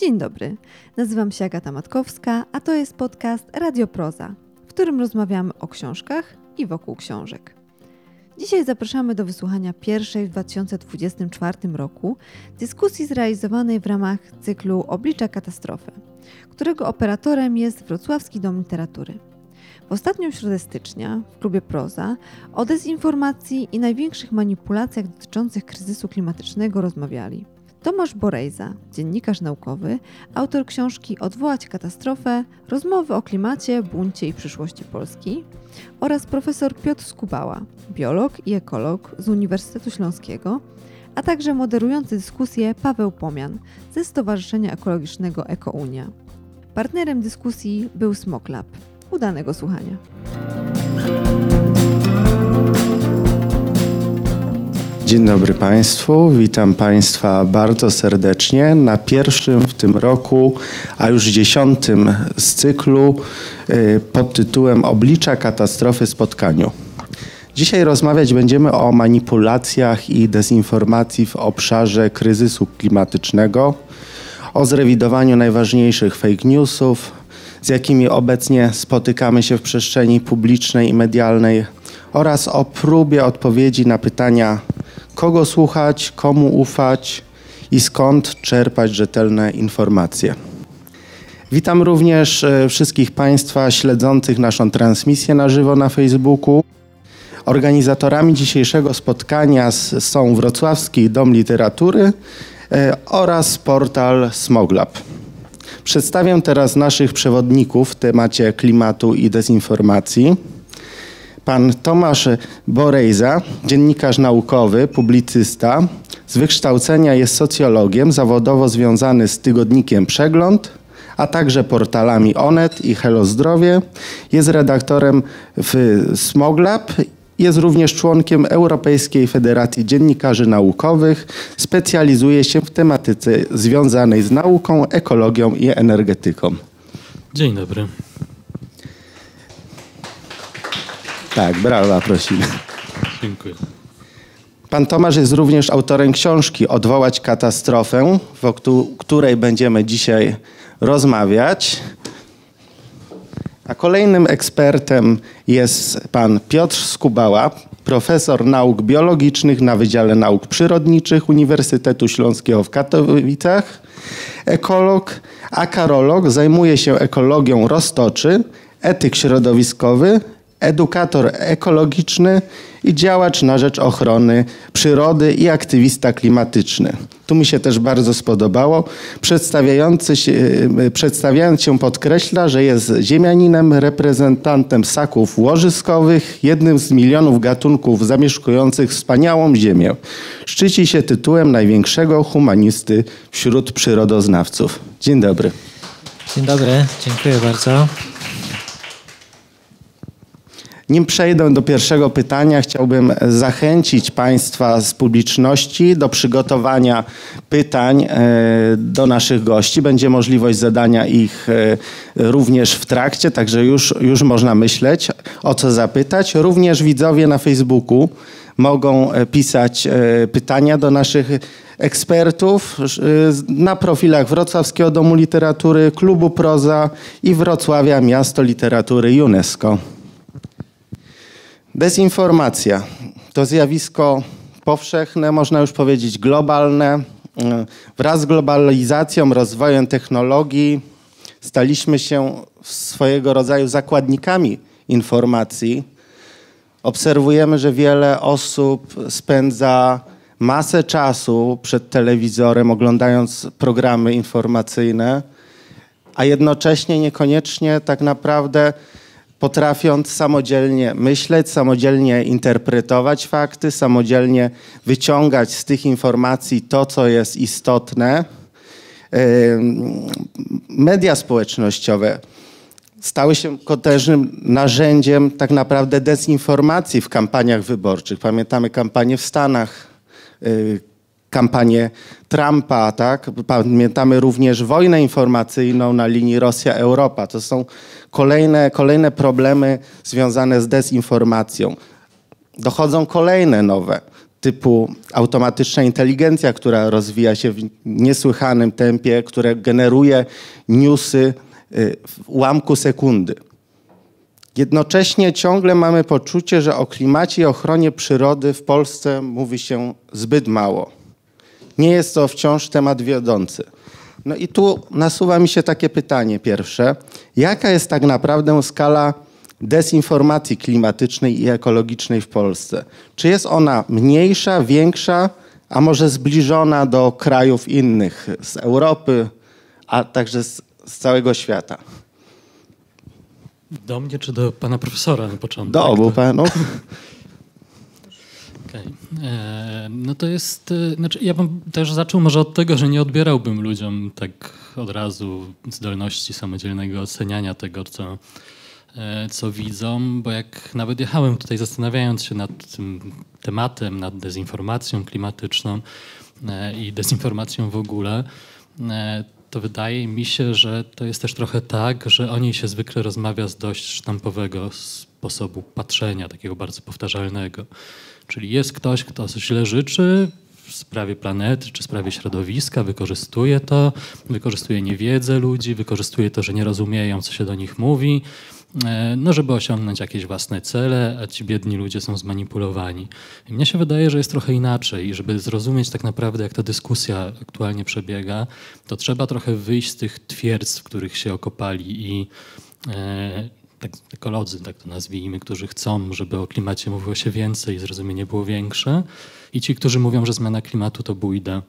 Dzień dobry, nazywam się Agata Matkowska, a to jest podcast Radioproza, w którym rozmawiamy o książkach i wokół książek. Dzisiaj zapraszamy do wysłuchania pierwszej w 2024 roku dyskusji zrealizowanej w ramach cyklu Oblicza katastrofy, którego operatorem jest Wrocławski Dom Literatury. W ostatnią środę stycznia w klubie Proza o dezinformacji i największych manipulacjach dotyczących kryzysu klimatycznego rozmawiali Tomasz Borejza, dziennikarz naukowy, autor książki Odwołać katastrofę, rozmowy o klimacie, buncie i przyszłości Polski oraz profesor Piotr Skubała, biolog i ekolog z Uniwersytetu Śląskiego, a także moderujący dyskusję Paweł Pomian ze Stowarzyszenia Ekologicznego EkoUnia. Partnerem dyskusji był Smoklab. Udanego słuchania. Dzień dobry Państwu, witam Państwa bardzo serdecznie na pierwszym w tym roku, a już dziesiątym z cyklu y, pod tytułem Oblicza katastrofy spotkaniu. Dzisiaj rozmawiać będziemy o manipulacjach i dezinformacji w obszarze kryzysu klimatycznego, o zrewidowaniu najważniejszych fake newsów, z jakimi obecnie spotykamy się w przestrzeni publicznej i medialnej oraz o próbie odpowiedzi na pytania kogo słuchać, komu ufać i skąd czerpać rzetelne informacje. Witam również e, wszystkich Państwa śledzących naszą transmisję na żywo na Facebooku. Organizatorami dzisiejszego spotkania są Wrocławski Dom Literatury e, oraz portal Smoglab. Przedstawiam teraz naszych przewodników w temacie klimatu i dezinformacji. Pan Tomasz Borejza, dziennikarz naukowy, publicysta, z wykształcenia jest socjologiem, zawodowo związany z tygodnikiem Przegląd, a także portalami Onet i Hello Zdrowie. Jest redaktorem w Smoglab jest również członkiem Europejskiej Federacji Dziennikarzy Naukowych. Specjalizuje się w tematyce związanej z nauką, ekologią i energetyką. Dzień dobry. Tak, brawa, prosimy. Dziękuję. Pan Tomasz jest również autorem książki Odwołać katastrofę, wokół której będziemy dzisiaj rozmawiać. A kolejnym ekspertem jest pan Piotr Skubała, profesor nauk biologicznych na Wydziale Nauk Przyrodniczych Uniwersytetu Śląskiego w Katowicach, ekolog, a karolog, zajmuje się ekologią roztoczy, etyk środowiskowy, edukator ekologiczny i działacz na rzecz ochrony przyrody i aktywista klimatyczny. Tu mi się też bardzo spodobało. Przedstawiający się, e, przedstawiając się podkreśla, że jest ziemianinem, reprezentantem ssaków łożyskowych, jednym z milionów gatunków zamieszkujących wspaniałą ziemię. Szczyci się tytułem największego humanisty wśród przyrodoznawców. Dzień dobry. Dzień dobry, dziękuję bardzo. Nim przejdę do pierwszego pytania, chciałbym zachęcić Państwa z publiczności do przygotowania pytań e, do naszych gości. Będzie możliwość zadania ich e, również w trakcie, także już, już można myśleć, o co zapytać. Również widzowie na Facebooku mogą e, pisać pytania do naszych ekspertów na profilach Wrocławskiego Domu Literatury, Klubu Proza i Wrocławia Miasto Literatury UNESCO. Dezinformacja to zjawisko powszechne, można już powiedzieć globalne. Wraz z globalizacją, rozwojem technologii staliśmy się swojego rodzaju zakładnikami informacji. Obserwujemy, że wiele osób spędza masę czasu przed telewizorem, oglądając programy informacyjne, a jednocześnie niekoniecznie tak naprawdę potrafiąc samodzielnie myśleć, samodzielnie interpretować fakty, samodzielnie wyciągać z tych informacji to, co jest istotne. Media społecznościowe stały się potężnym narzędziem tak naprawdę dezinformacji w kampaniach wyborczych. Pamiętamy kampanię w Stanach, y, kampanię Trumpa, tak? Pamiętamy również wojnę informacyjną na linii Rosja-Europa. To są kolejne, kolejne problemy związane z dezinformacją. Dochodzą kolejne nowe. typu automatyczna inteligencja, która rozwija się w niesłychanym tempie, które generuje newsy y, w ułamku sekundy. Jednocześnie ciągle mamy poczucie, że o klimacie i ochronie przyrody w Polsce mówi się zbyt mało. Nie jest to wciąż temat wiodący. No i tu nasuwa mi się takie pytanie pierwsze. Jaka jest tak naprawdę skala dezinformacji klimatycznej i ekologicznej w Polsce? Czy jest ona mniejsza, większa, a może zbliżona do krajów innych z Europy, a także z, z całego świata? Do mnie czy do pana profesora na początku? Do obu panów. Okay. E, no to jest, e, znaczy ja bym też zaczął może od tego, że nie odbierałbym ludziom tak od razu zdolności samodzielnego oceniania tego, co, e, co widzą, bo jak nawet jechałem tutaj zastanawiając się nad tym tematem, nad dezinformacją klimatyczną i dezinformacją w ogóle, to wydaje mi się, że to jest też trochę tak, że o niej się zwykle rozmawia z dość sztampowego sposobu patrzenia, takiego bardzo powtarzalnego. Czyli jest ktoś, kto źle życzy w sprawie planety czy w sprawie środowiska, wykorzystuje to, wykorzystuje niewiedzę ludzi, wykorzystuje to, że nie rozumieją, co się do nich mówi, e, no żeby osiągnąć jakieś własne cele, a ci biedni ludzie są zmanipulowani. I mnie się wydaje, że jest trochę inaczej i żeby zrozumieć tak naprawdę, jak ta dyskusja aktualnie przebiega, to trzeba trochę wyjść z tych twierdz, w których się okopali i e, tak, ekolodzy, tak to nazwijmy, którzy chcą, żeby o klimacie mówiło się więcej, zrozumienie było większe i ci, którzy mówią, że zmiana klimatu to bójda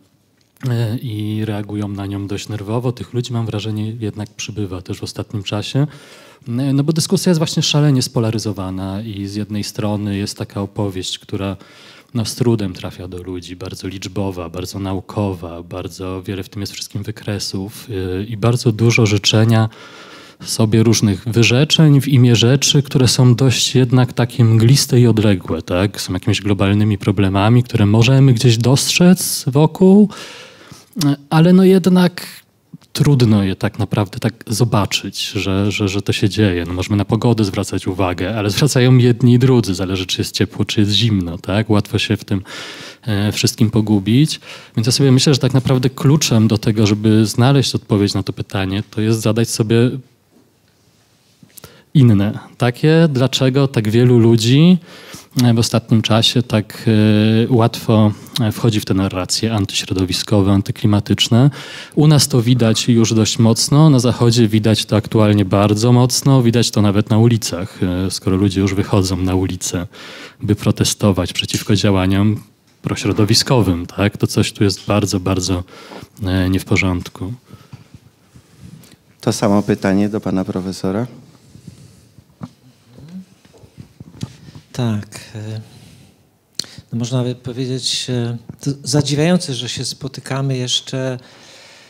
e, i reagują na nią dość nerwowo. Tych ludzi mam wrażenie jednak przybywa też w ostatnim czasie. E, no bo dyskusja jest właśnie szalenie spolaryzowana i z jednej strony jest taka opowieść, która no, z trudem trafia do ludzi, bardzo liczbowa, bardzo naukowa, bardzo wiele w tym jest wszystkim wykresów e, i bardzo dużo życzenia sobie różnych wyrzeczeń w imię rzeczy, które są dość jednak takie mgliste i odległe, tak? Są jakimiś globalnymi problemami, które możemy gdzieś dostrzec wokół, ale no jednak trudno je tak naprawdę tak zobaczyć, że, że, że to się dzieje. No możemy na pogodę zwracać uwagę, ale zwracają jedni i drudzy. Zależy, czy jest ciepło, czy jest zimno. Tak? Łatwo się w tym e, wszystkim pogubić. Więc ja sobie myślę, że tak naprawdę kluczem do tego, żeby znaleźć odpowiedź na to pytanie, to jest zadać sobie inne. Takie, dlaczego tak wielu ludzi w ostatnim czasie tak e, łatwo wchodzi w te narracje antyśrodowiskowe, antyklimatyczne. U nas to widać już dość mocno, na zachodzie widać to aktualnie bardzo mocno, widać to nawet na ulicach, e, skoro ludzie już wychodzą na ulicę, by protestować przeciwko działaniom prośrodowiskowym, tak? to coś tu jest bardzo, bardzo e, nie w porządku. To samo pytanie do pana profesora. Tak. E, no można by powiedzieć, e, zadziwiające, że się spotykamy jeszcze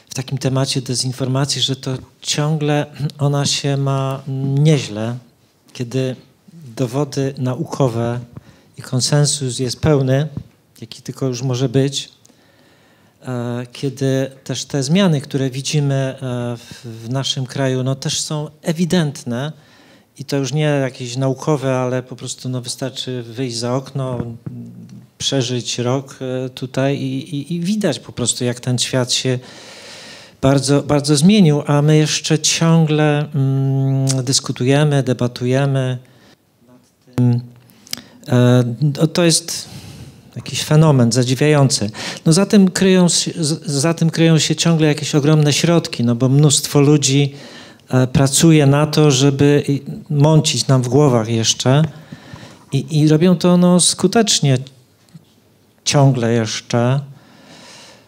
w takim temacie dezinformacji, że to ciągle ona się ma nieźle, kiedy dowody naukowe i konsensus jest pełny, jaki tylko już może być, e, kiedy też te zmiany, które widzimy w naszym kraju, no też są ewidentne i to już nie jakieś naukowe, ale po prostu no, wystarczy wyjść za okno, przeżyć rok e, tutaj i, i, i widać po prostu, jak ten świat się bardzo, bardzo zmienił, a my jeszcze ciągle mm, dyskutujemy, debatujemy. E, to jest jakiś fenomen zadziwiający. No za tym, kryją, za tym kryją się ciągle jakieś ogromne środki, no bo mnóstwo ludzi pracuje na to, żeby mącić nam w głowach jeszcze i, i robią to no, skutecznie ciągle jeszcze.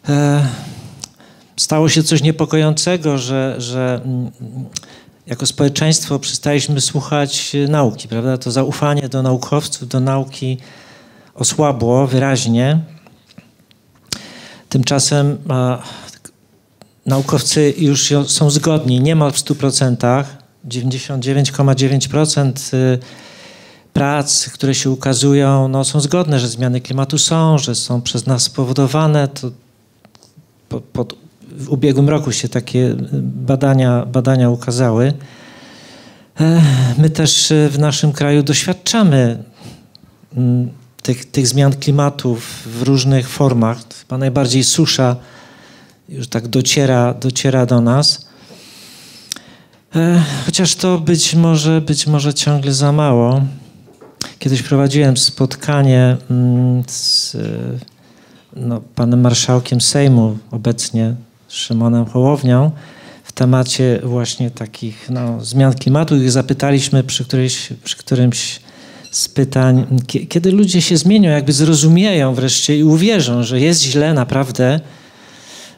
E, stało się coś niepokojącego, że, że mm, jako społeczeństwo przestaliśmy słuchać nauki, prawda? To zaufanie do naukowców, do nauki osłabło wyraźnie. Tymczasem naukowcy już są zgodni niemal w 100%, 99,9% y, prac, które się ukazują, no, są zgodne, że zmiany klimatu są, że są przez nas spowodowane. To po, po, w ubiegłym roku się takie badania, badania ukazały. My też w naszym kraju doświadczamy mm, tych, tych zmian klimatu w różnych formach. Chyba najbardziej susza już tak dociera, dociera do nas. E, chociaż to być może, być może ciągle za mało. Kiedyś prowadziłem spotkanie mm, z no, panem marszałkiem Sejmu, obecnie Szymonem Hołownią, w temacie właśnie takich no, zmian klimatu. I zapytaliśmy przy, którymś, przy którymś z pytań, kiedy ludzie się zmienią, jakby zrozumieją wreszcie i uwierzą, że jest źle naprawdę.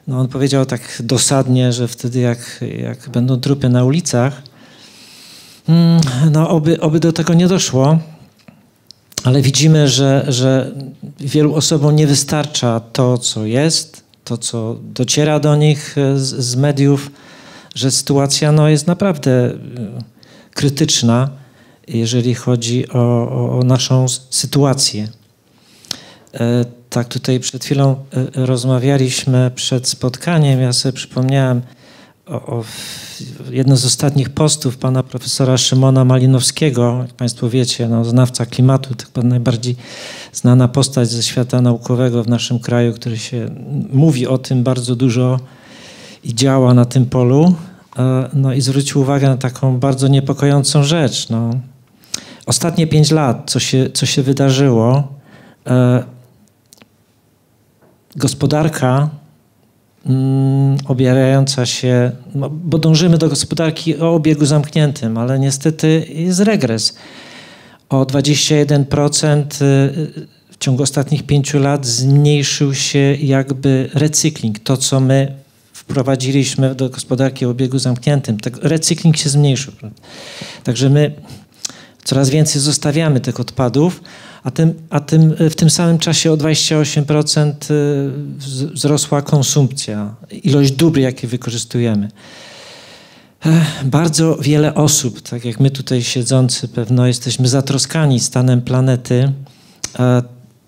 No on powiedział tak dosadnie, że wtedy jak, jak będą trupy na ulicach, mm, no oby, oby do tego nie doszło, ale widzimy, że, że wielu osobom nie wystarcza to, co jest, to, co dociera do nich z, z mediów, że sytuacja no, jest naprawdę e, krytyczna jeżeli chodzi o, o, o naszą sytuację. Tak, tutaj przed chwilą e, rozmawialiśmy przed spotkaniem. Ja sobie przypomniałem o, o z ostatnich postów pana profesora Szymona Malinowskiego. Jak Państwo wiecie, no, znawca klimatu, to chyba najbardziej znana postać ze świata naukowego w naszym kraju, który się mówi o tym bardzo dużo i działa na tym polu. E, no i zwrócił uwagę na taką bardzo niepokojącą rzecz. No, Ostatnie pięć lat, co się, co się wydarzyło, e, gospodarka mm, obierająca się, no, bo dążymy do gospodarki o obiegu zamkniętym, ale niestety jest regres. O 21% y, w ciągu ostatnich pięciu lat zmniejszył się jakby recykling. To, co my wprowadziliśmy do gospodarki o obiegu zamkniętym, tak, recykling się zmniejszył. Także my coraz więcej zostawiamy tych odpadów, a, tym, a tym, w tym samym czasie o 28% y, wzrosła konsumpcja, ilość dóbr, jakie wykorzystujemy. Bardzo wiele osób, tak jak my tutaj siedzący, pewno jesteśmy zatroskani stanem planety.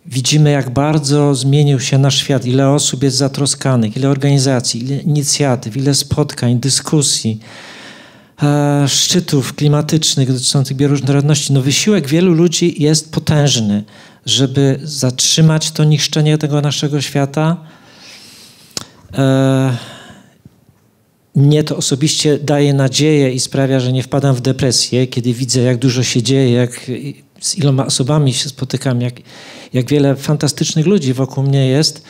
Widzimy, jak bardzo zmienił się nasz świat, ile osób jest zatroskanych, ile organizacji, ile inicjatyw, ile spotkań, dyskusji E, szczytów klimatycznych dotyczących bioróżnorodności, no wysiłek wielu ludzi jest potężny, żeby zatrzymać to niszczenie tego naszego świata. E, mnie to osobiście daje nadzieję i sprawia, że nie wpadam w depresję, kiedy widzę, jak dużo się dzieje, jak, z iloma osobami się spotykam, jak, jak wiele fantastycznych ludzi wokół mnie jest,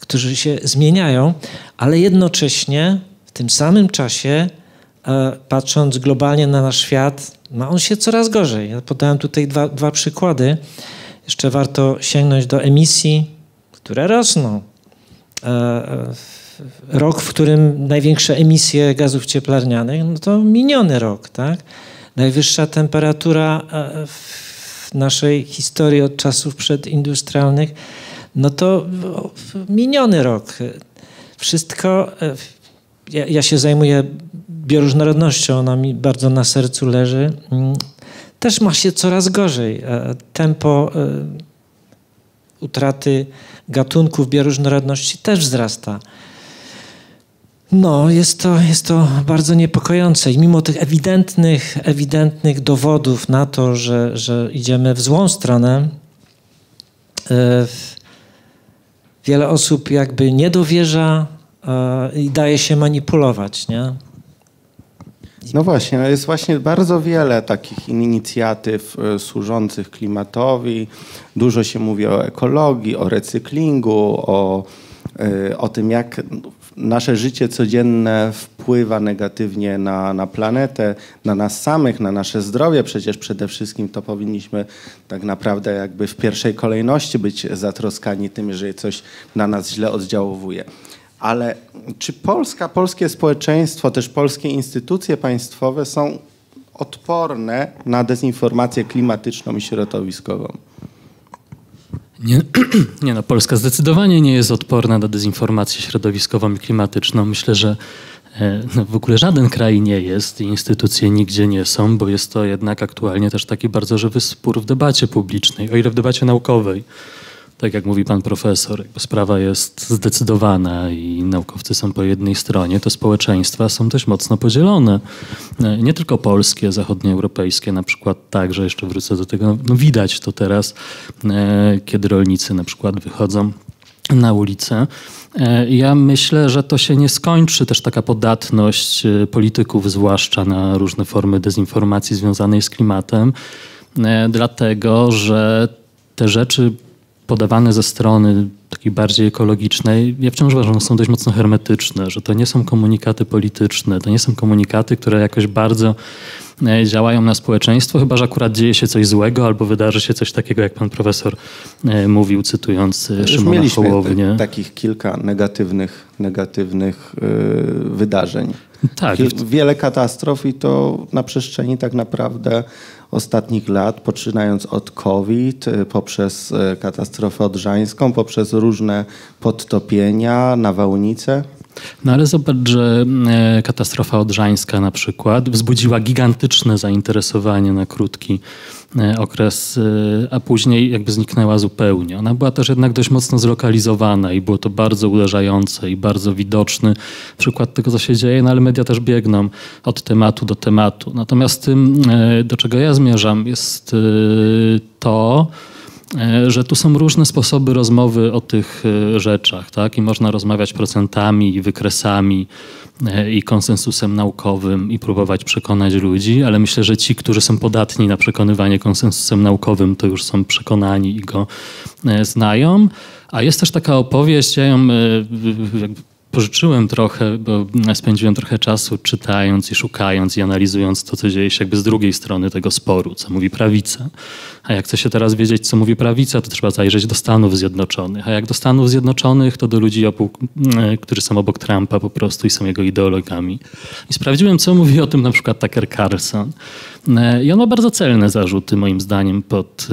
którzy się zmieniają, ale jednocześnie w tym samym czasie E, patrząc globalnie na nasz świat, ma on się coraz gorzej. Ja podałem tutaj dwa, dwa przykłady. Jeszcze warto sięgnąć do emisji, które rosną. E, e, rok, w którym największe emisje gazów cieplarnianych, no to miniony rok, tak? Najwyższa temperatura w naszej historii od czasów przedindustrialnych, no to miniony rok. Wszystko, ja, ja się zajmuję bioróżnorodnością, ona mi bardzo na sercu leży, mm, też ma się coraz gorzej. E, tempo e, utraty gatunków bioróżnorodności też wzrasta. No, jest to, jest to bardzo niepokojące i mimo tych ewidentnych, ewidentnych dowodów na to, że, że idziemy w złą stronę, e, wiele osób jakby nie dowierza i daje się manipulować, nie? No właśnie, no jest właśnie bardzo wiele takich inicjatyw e, służących klimatowi. Dużo się mówi o ekologii, o recyklingu, o, e, o tym, jak nasze życie codzienne wpływa negatywnie na, na planetę, na nas samych, na nasze zdrowie. Przecież przede wszystkim to powinniśmy tak naprawdę jakby w pierwszej kolejności być zatroskani tym, jeżeli coś na nas źle oddziałuje. Ale czy Polska, polskie społeczeństwo, też polskie instytucje państwowe są odporne na dezinformację klimatyczną i środowiskową? Nie, nie no, Polska zdecydowanie nie jest odporna na dezinformację środowiskową i klimatyczną. Myślę, że e, no, w ogóle żaden kraj nie jest i instytucje nigdzie nie są, bo jest to jednak aktualnie też taki bardzo żywy spór w debacie publicznej, o ile w debacie naukowej tak jak mówi pan profesor, sprawa jest zdecydowana i naukowcy są po jednej stronie, to społeczeństwa są dość mocno podzielone. E, nie tylko polskie, zachodnioeuropejskie na przykład także, jeszcze wrócę do tego, no widać to teraz, e, kiedy rolnicy na przykład wychodzą na ulicę. E, ja myślę, że to się nie skończy, też taka podatność polityków, zwłaszcza na różne formy dezinformacji związanej z klimatem, dlatego że te rzeczy podawane ze strony takiej bardziej ekologicznej, ja wciąż uważam, że są dość mocno hermetyczne, że to nie są komunikaty polityczne, to nie są komunikaty, które jakoś bardzo e, działają na społeczeństwo, chyba że akurat dzieje się coś złego albo wydarzy się coś takiego, jak pan profesor e, mówił, cytując e, Już Szymona mieliśmy Hołownię. takich kilka negatywnych, negatywnych wydarzeń. Tak. Wiele katastrof i to na przestrzeni tak naprawdę ostatnich lat, poczynając od COVID, y, poprzez y, katastrofę odrzańską, poprzez różne podtopienia, nawałnice. No ale zobacz, że e, katastrofa odrzańska na przykład wzbudziła gigantyczne zainteresowanie na krótki okres, e, a później jakby zniknęła zupełnie. Ona była też jednak dość mocno zlokalizowana i było to bardzo uderzające i bardzo widoczny przykład tego, co się dzieje, no ale media też biegną od tematu do tematu. Natomiast tym, do czego ja zmierzam, jest to, E, że tu są różne sposoby rozmowy o tych e, rzeczach, tak? I można rozmawiać procentami i wykresami e, i konsensusem naukowym i próbować przekonać ludzi, ale myślę, że ci, którzy są podatni na przekonywanie konsensusem naukowym, to już są przekonani i go znają. A jest też taka opowieść, ja ją pożyczyłem trochę, bo spędziłem trochę czasu czytając i szukając i analizując to, co dzieje się jakby z drugiej strony tego sporu, co mówi prawica. A jak chce się teraz wiedzieć, co mówi prawica, to trzeba zajrzeć do Stanów Zjednoczonych. A jak do Stanów Zjednoczonych, to do ludzi, którzy są obok Trumpa po prostu i są jego ideologami. I sprawdziłem, co mówi o tym na przykład Tucker Carlson. E, I on ma bardzo celne zarzuty, moim zdaniem, pod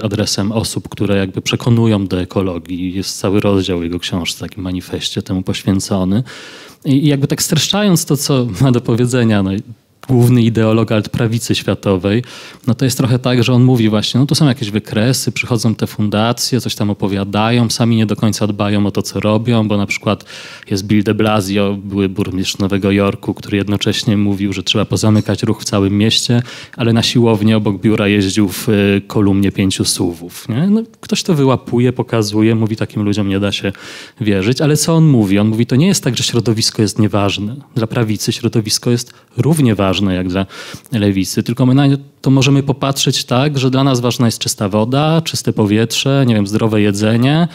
e, adresem osób, które jakby przekonują do ekologii. Jest cały rozdział jego książki, takim manifestie temu poświęcony. I jakby tak streszczając to, co ma do powiedzenia, no, główny ideolog altprawicy światowej, no to jest trochę tak, że on mówi właśnie, no tu są jakieś wykresy, przychodzą te fundacje, coś tam opowiadają, sami nie do końca dbają o to, co robią, bo na przykład jest Bill de Blasio, były burmistrz Nowego Jorku, który jednocześnie mówił, że trzeba pozamykać ruch w całym mieście, ale na siłownię obok biura jeździł w y, kolumnie pięciu suwów. Nie? No, ktoś to wyłapuje, pokazuje, mówi takim ludziom nie da się wierzyć, ale co on mówi? On mówi, to nie jest tak, że środowisko jest nieważne. Dla prawicy środowisko jest równie ważne ważne jak dla lewicy, tylko my na to możemy popatrzeć tak, że dla nas ważna jest czysta woda, czyste powietrze, nie wiem, zdrowe jedzenie,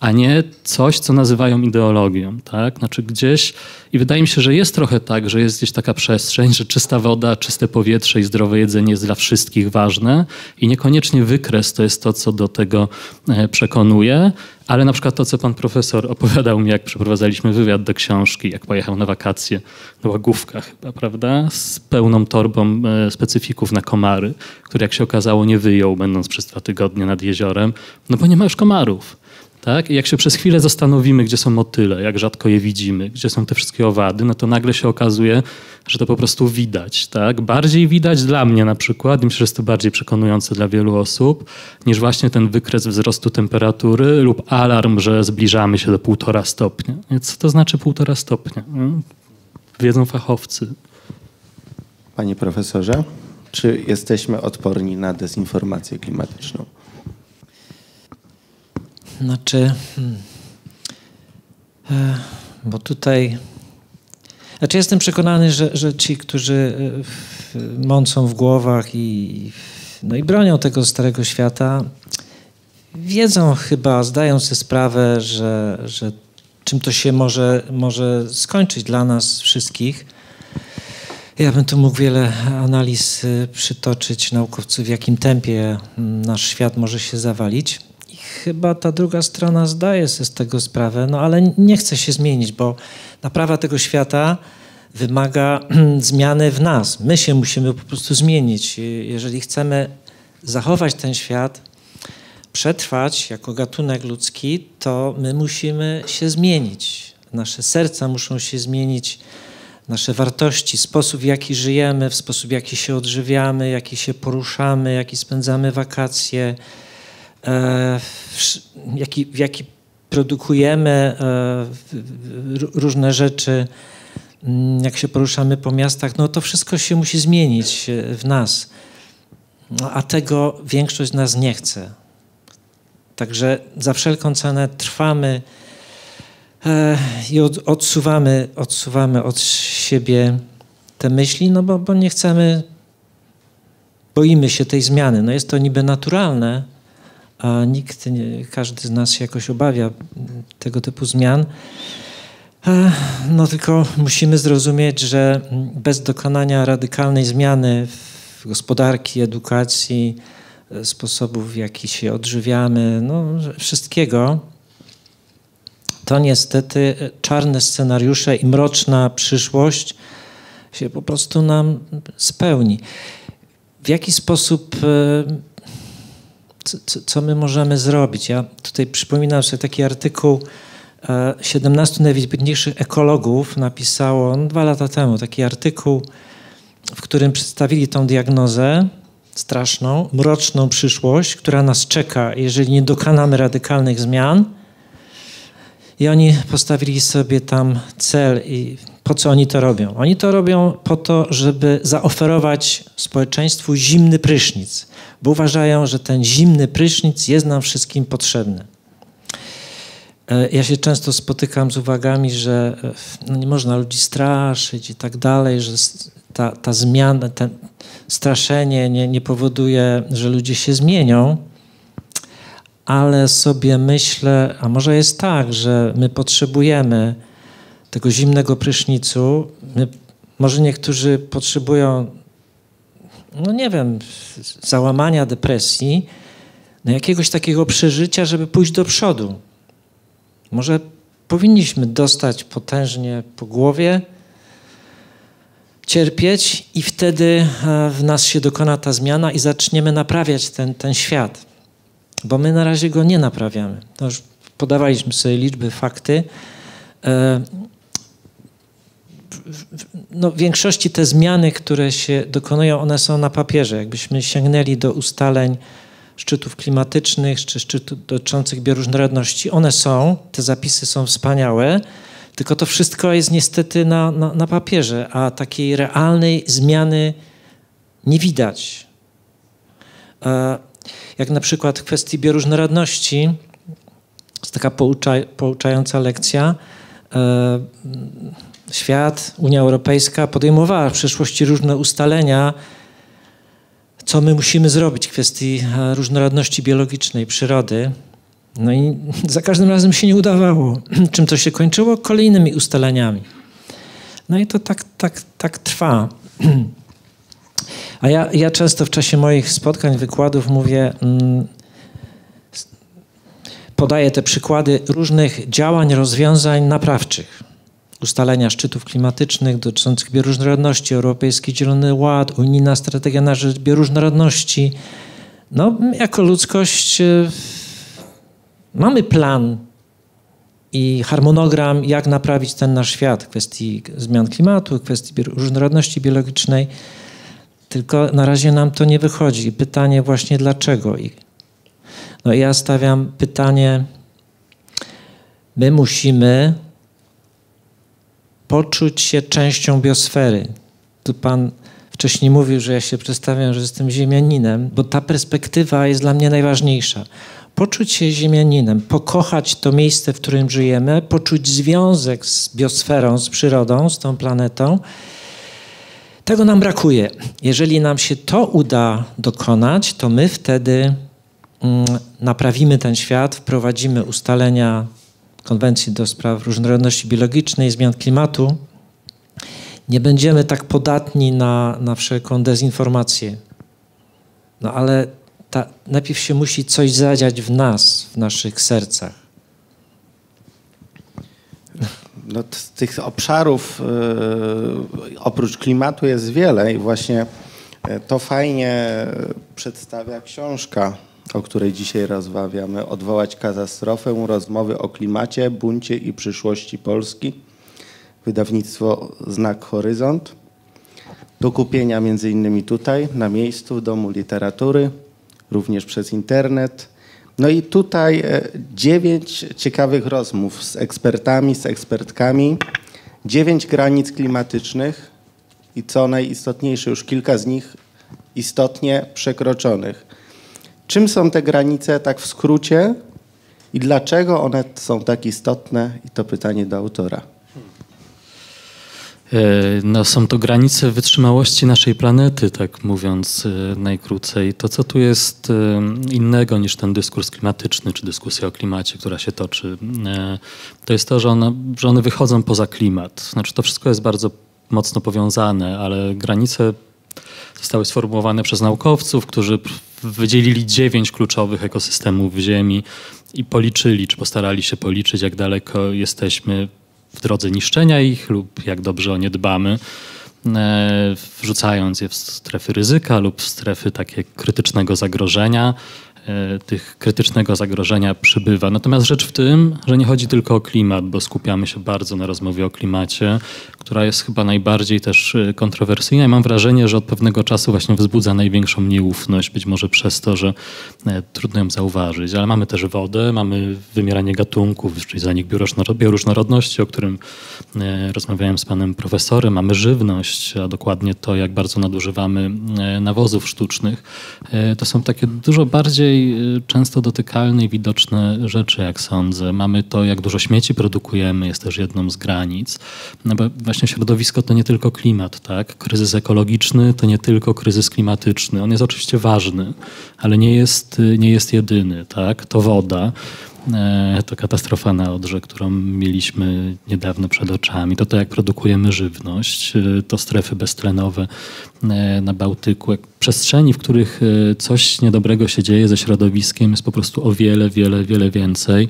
a nie coś, co nazywają ideologią. Tak? Znaczy gdzieś, i wydaje mi się, że jest trochę tak, że jest gdzieś taka przestrzeń, że czysta woda, czyste powietrze i zdrowe jedzenie jest dla wszystkich ważne i niekoniecznie wykres to jest to, co do tego e, przekonuje, ale na przykład to, co pan profesor opowiadał mi, jak przeprowadzaliśmy wywiad do książki, jak pojechał na wakacje do Łagówka chyba, prawda, z pełną torbą e, specyfików na komary, który jak się okazało nie wyjął, będąc przez dwa tygodnie nad jeziorem, no bo nie ma już komarów. Tak? I jak się przez chwilę zastanowimy, gdzie są motyle, jak rzadko je widzimy, gdzie są te wszystkie owady, no to nagle się okazuje, że to po prostu widać. Tak? Bardziej widać dla mnie na przykład, i myślę, że jest to bardziej przekonujące dla wielu osób, niż właśnie ten wykres wzrostu temperatury lub alarm, że zbliżamy się do półtora stopnia. Co to znaczy półtora stopnia? Hmm? Wiedzą fachowcy. Panie profesorze, czy jesteśmy odporni na dezinformację klimatyczną? Znaczy, hmm, e, bo tutaj. Znaczy, jestem przekonany, że, że ci, którzy e, mącą w głowach i, no i bronią tego starego świata, wiedzą chyba, zdają sobie sprawę, że, że czym to się może, może skończyć dla nas wszystkich. Ja bym tu mógł wiele analiz e, przytoczyć naukowców, w jakim tempie nasz świat może się zawalić chyba ta druga strona zdaje sobie z tego sprawę, no ale nie chce się zmienić, bo naprawa tego świata wymaga zmiany w nas. My się musimy po prostu zmienić. Jeżeli chcemy zachować ten świat, przetrwać jako gatunek ludzki, to my musimy się zmienić. Nasze serca muszą się zmienić, nasze wartości, sposób w jaki żyjemy, w sposób w jaki się odżywiamy, jaki się poruszamy, jaki spędzamy wakacje w jaki, w jaki produkujemy e, różne rzeczy, mm, jak się poruszamy po miastach, no to wszystko się musi zmienić e, w nas. No, a tego większość z nas nie chce. Także za wszelką cenę trwamy i odsuwamy, odsuwamy od siebie te myśli, no bo, bo nie chcemy, boimy się tej zmiany. No jest to niby naturalne, a nikt, nie, każdy z nas się jakoś obawia tego typu zmian. No tylko musimy zrozumieć, że bez dokonania radykalnej zmiany w gospodarki, edukacji, sposobów, w jaki się odżywiamy, no wszystkiego, to niestety czarne scenariusze i mroczna przyszłość się po prostu nam spełni. W jaki sposób, co, co my możemy zrobić? Ja tutaj przypominam sobie taki artykuł 17 e, najwybitniejszych ekologów napisało no, dwa lata temu taki artykuł, w którym przedstawili tą diagnozę straszną, mroczną przyszłość, która nas czeka, jeżeli nie dokonamy radykalnych zmian. I oni postawili sobie tam cel i po co oni to robią? Oni to robią po to, żeby zaoferować społeczeństwu zimny prysznic, bo uważają, że ten zimny prysznic jest nam wszystkim potrzebny. E, ja się często spotykam z uwagami, że e, no nie można ludzi straszyć i tak dalej, że ta, ta zmiana, ten straszenie nie, nie powoduje, że ludzie się zmienią ale sobie myślę, a może jest tak, że my potrzebujemy tego zimnego prysznicu. My, może niektórzy potrzebują, no nie wiem, załamania, depresji, no jakiegoś takiego przeżycia, żeby pójść do przodu. Może powinniśmy dostać potężnie po głowie, cierpieć i wtedy e, w nas się dokona ta zmiana i zaczniemy naprawiać ten, ten świat bo my na razie go nie naprawiamy. To już podawaliśmy sobie liczby, fakty. No, w większości te zmiany, które się dokonują, one są na papierze. Jakbyśmy sięgnęli do ustaleń szczytów klimatycznych czy szczytów dotyczących bioróżnorodności, one są, te zapisy są wspaniałe, tylko to wszystko jest niestety na, na, na papierze, a takiej realnej zmiany nie widać. E, jak na przykład w kwestii bioróżnorodności, jest taka poucza, pouczająca lekcja, e, świat, Unia Europejska podejmowała w przeszłości różne ustalenia, co my musimy zrobić w kwestii e, różnorodności biologicznej, przyrody. No i za każdym razem się nie udawało. Czym to się kończyło? Kolejnymi ustaleniami. No i to tak, tak, tak trwa. A ja, ja często w czasie moich spotkań, wykładów mówię, mm, podaję te przykłady różnych działań, rozwiązań naprawczych. Ustalenia szczytów klimatycznych dotyczących bioróżnorodności, Europejski Zielony Ład, Unijna Strategia na rzecz bioróżnorodności. No, jako ludzkość e, mamy plan i harmonogram, jak naprawić ten nasz świat w kwestii zmian klimatu, w kwestii różnorodności biologicznej. Tylko na razie nam to nie wychodzi. Pytanie właśnie dlaczego? No ja stawiam pytanie, my musimy poczuć się częścią biosfery. Tu pan wcześniej mówił, że ja się przedstawiam, że jestem ziemianinem, bo ta perspektywa jest dla mnie najważniejsza. Poczuć się ziemianinem, pokochać to miejsce, w którym żyjemy, poczuć związek z biosferą, z przyrodą, z tą planetą tego nam brakuje. Jeżeli nam się to uda dokonać, to my wtedy mm, naprawimy ten świat, wprowadzimy ustalenia konwencji do spraw różnorodności biologicznej, zmian klimatu. Nie będziemy tak podatni na, na wszelką dezinformację. No ale ta, najpierw się musi coś zadziać w nas, w naszych sercach. No, tych obszarów y, oprócz klimatu jest wiele i właśnie e, to fajnie przedstawia książka, o której dzisiaj rozmawiamy. Odwołać katastrofę, rozmowy o klimacie, buncie i przyszłości Polski. Wydawnictwo Znak Horyzont. Do kupienia między innymi tutaj, na miejscu, w Domu Literatury, również przez internet. No i tutaj e, dziewięć ciekawych rozmów z ekspertami, z ekspertkami, dziewięć granic klimatycznych i co najistotniejsze, już kilka z nich istotnie przekroczonych. Czym są te granice, tak w skrócie, i dlaczego one są tak istotne? I to pytanie do autora. E, no, są to granice wytrzymałości naszej planety, tak mówiąc e, najkrócej. To, co tu jest e, innego niż ten dyskurs klimatyczny, czy dyskusja o klimacie, która się toczy, to jest to, że one, że one wychodzą poza klimat. Znaczy, to wszystko jest bardzo mocno powiązane, ale granice zostały sformułowane przez naukowców, którzy wydzielili dziewięć kluczowych ekosystemów w Ziemi i policzyli, czy postarali się policzyć, jak daleko jesteśmy w drodze niszczenia ich lub jak dobrze o nie dbamy, e, wrzucając je w strefy ryzyka lub w strefy takie krytycznego zagrożenia. E, tych krytycznego zagrożenia przybywa. Natomiast rzecz w tym, że nie chodzi tylko o klimat, bo skupiamy się bardzo na rozmowie o klimacie, która jest chyba najbardziej też e, kontrowersyjna i mam wrażenie, że od pewnego czasu właśnie wzbudza największą nieufność, być może przez to, że e, trudno ją zauważyć. Ale mamy też wodę, mamy wymieranie gatunków, czyli zanik bioróżnorodności, o którym rozmawiałem z panem profesorem, mamy żywność, a dokładnie to, jak bardzo nadużywamy nawozów sztucznych. To są takie dużo bardziej Y, często dotykalne i widoczne rzeczy, jak sądzę. Mamy to, jak dużo śmieci produkujemy, jest też jedną z granic. No bo właśnie środowisko to nie tylko klimat, tak? Kryzys ekologiczny to nie tylko kryzys klimatyczny. On jest oczywiście ważny, ale nie jest, nie jest jedyny, tak? To woda. E, to katastrofa na Odrze, którą mieliśmy niedawno przed oczami. To to, jak produkujemy żywność, e, to strefy beztlenowe e, na Bałtyku. Przestrzeni, w których coś niedobrego się dzieje ze środowiskiem jest po prostu o wiele, wiele, wiele więcej.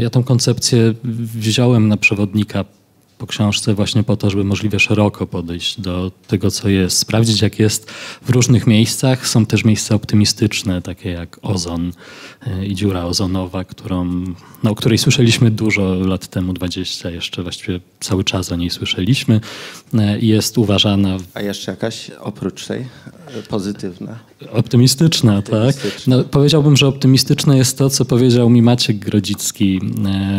Ja tą koncepcję wziąłem na przewodnika po książce właśnie po to, żeby możliwie szeroko podejść do tego, co jest, sprawdzić, jak jest w różnych miejscach. Są też miejsca optymistyczne, takie jak ozon e, i dziura ozonowa, którą, no, o której słyszeliśmy dużo lat temu, 20 jeszcze właściwie cały czas o niej słyszeliśmy. E, jest uważana... A jeszcze jakaś oprócz tej pozytywna? Optymistyczna, tak. No, powiedziałbym, że optymistyczne jest to, co powiedział mi Maciek Grodzicki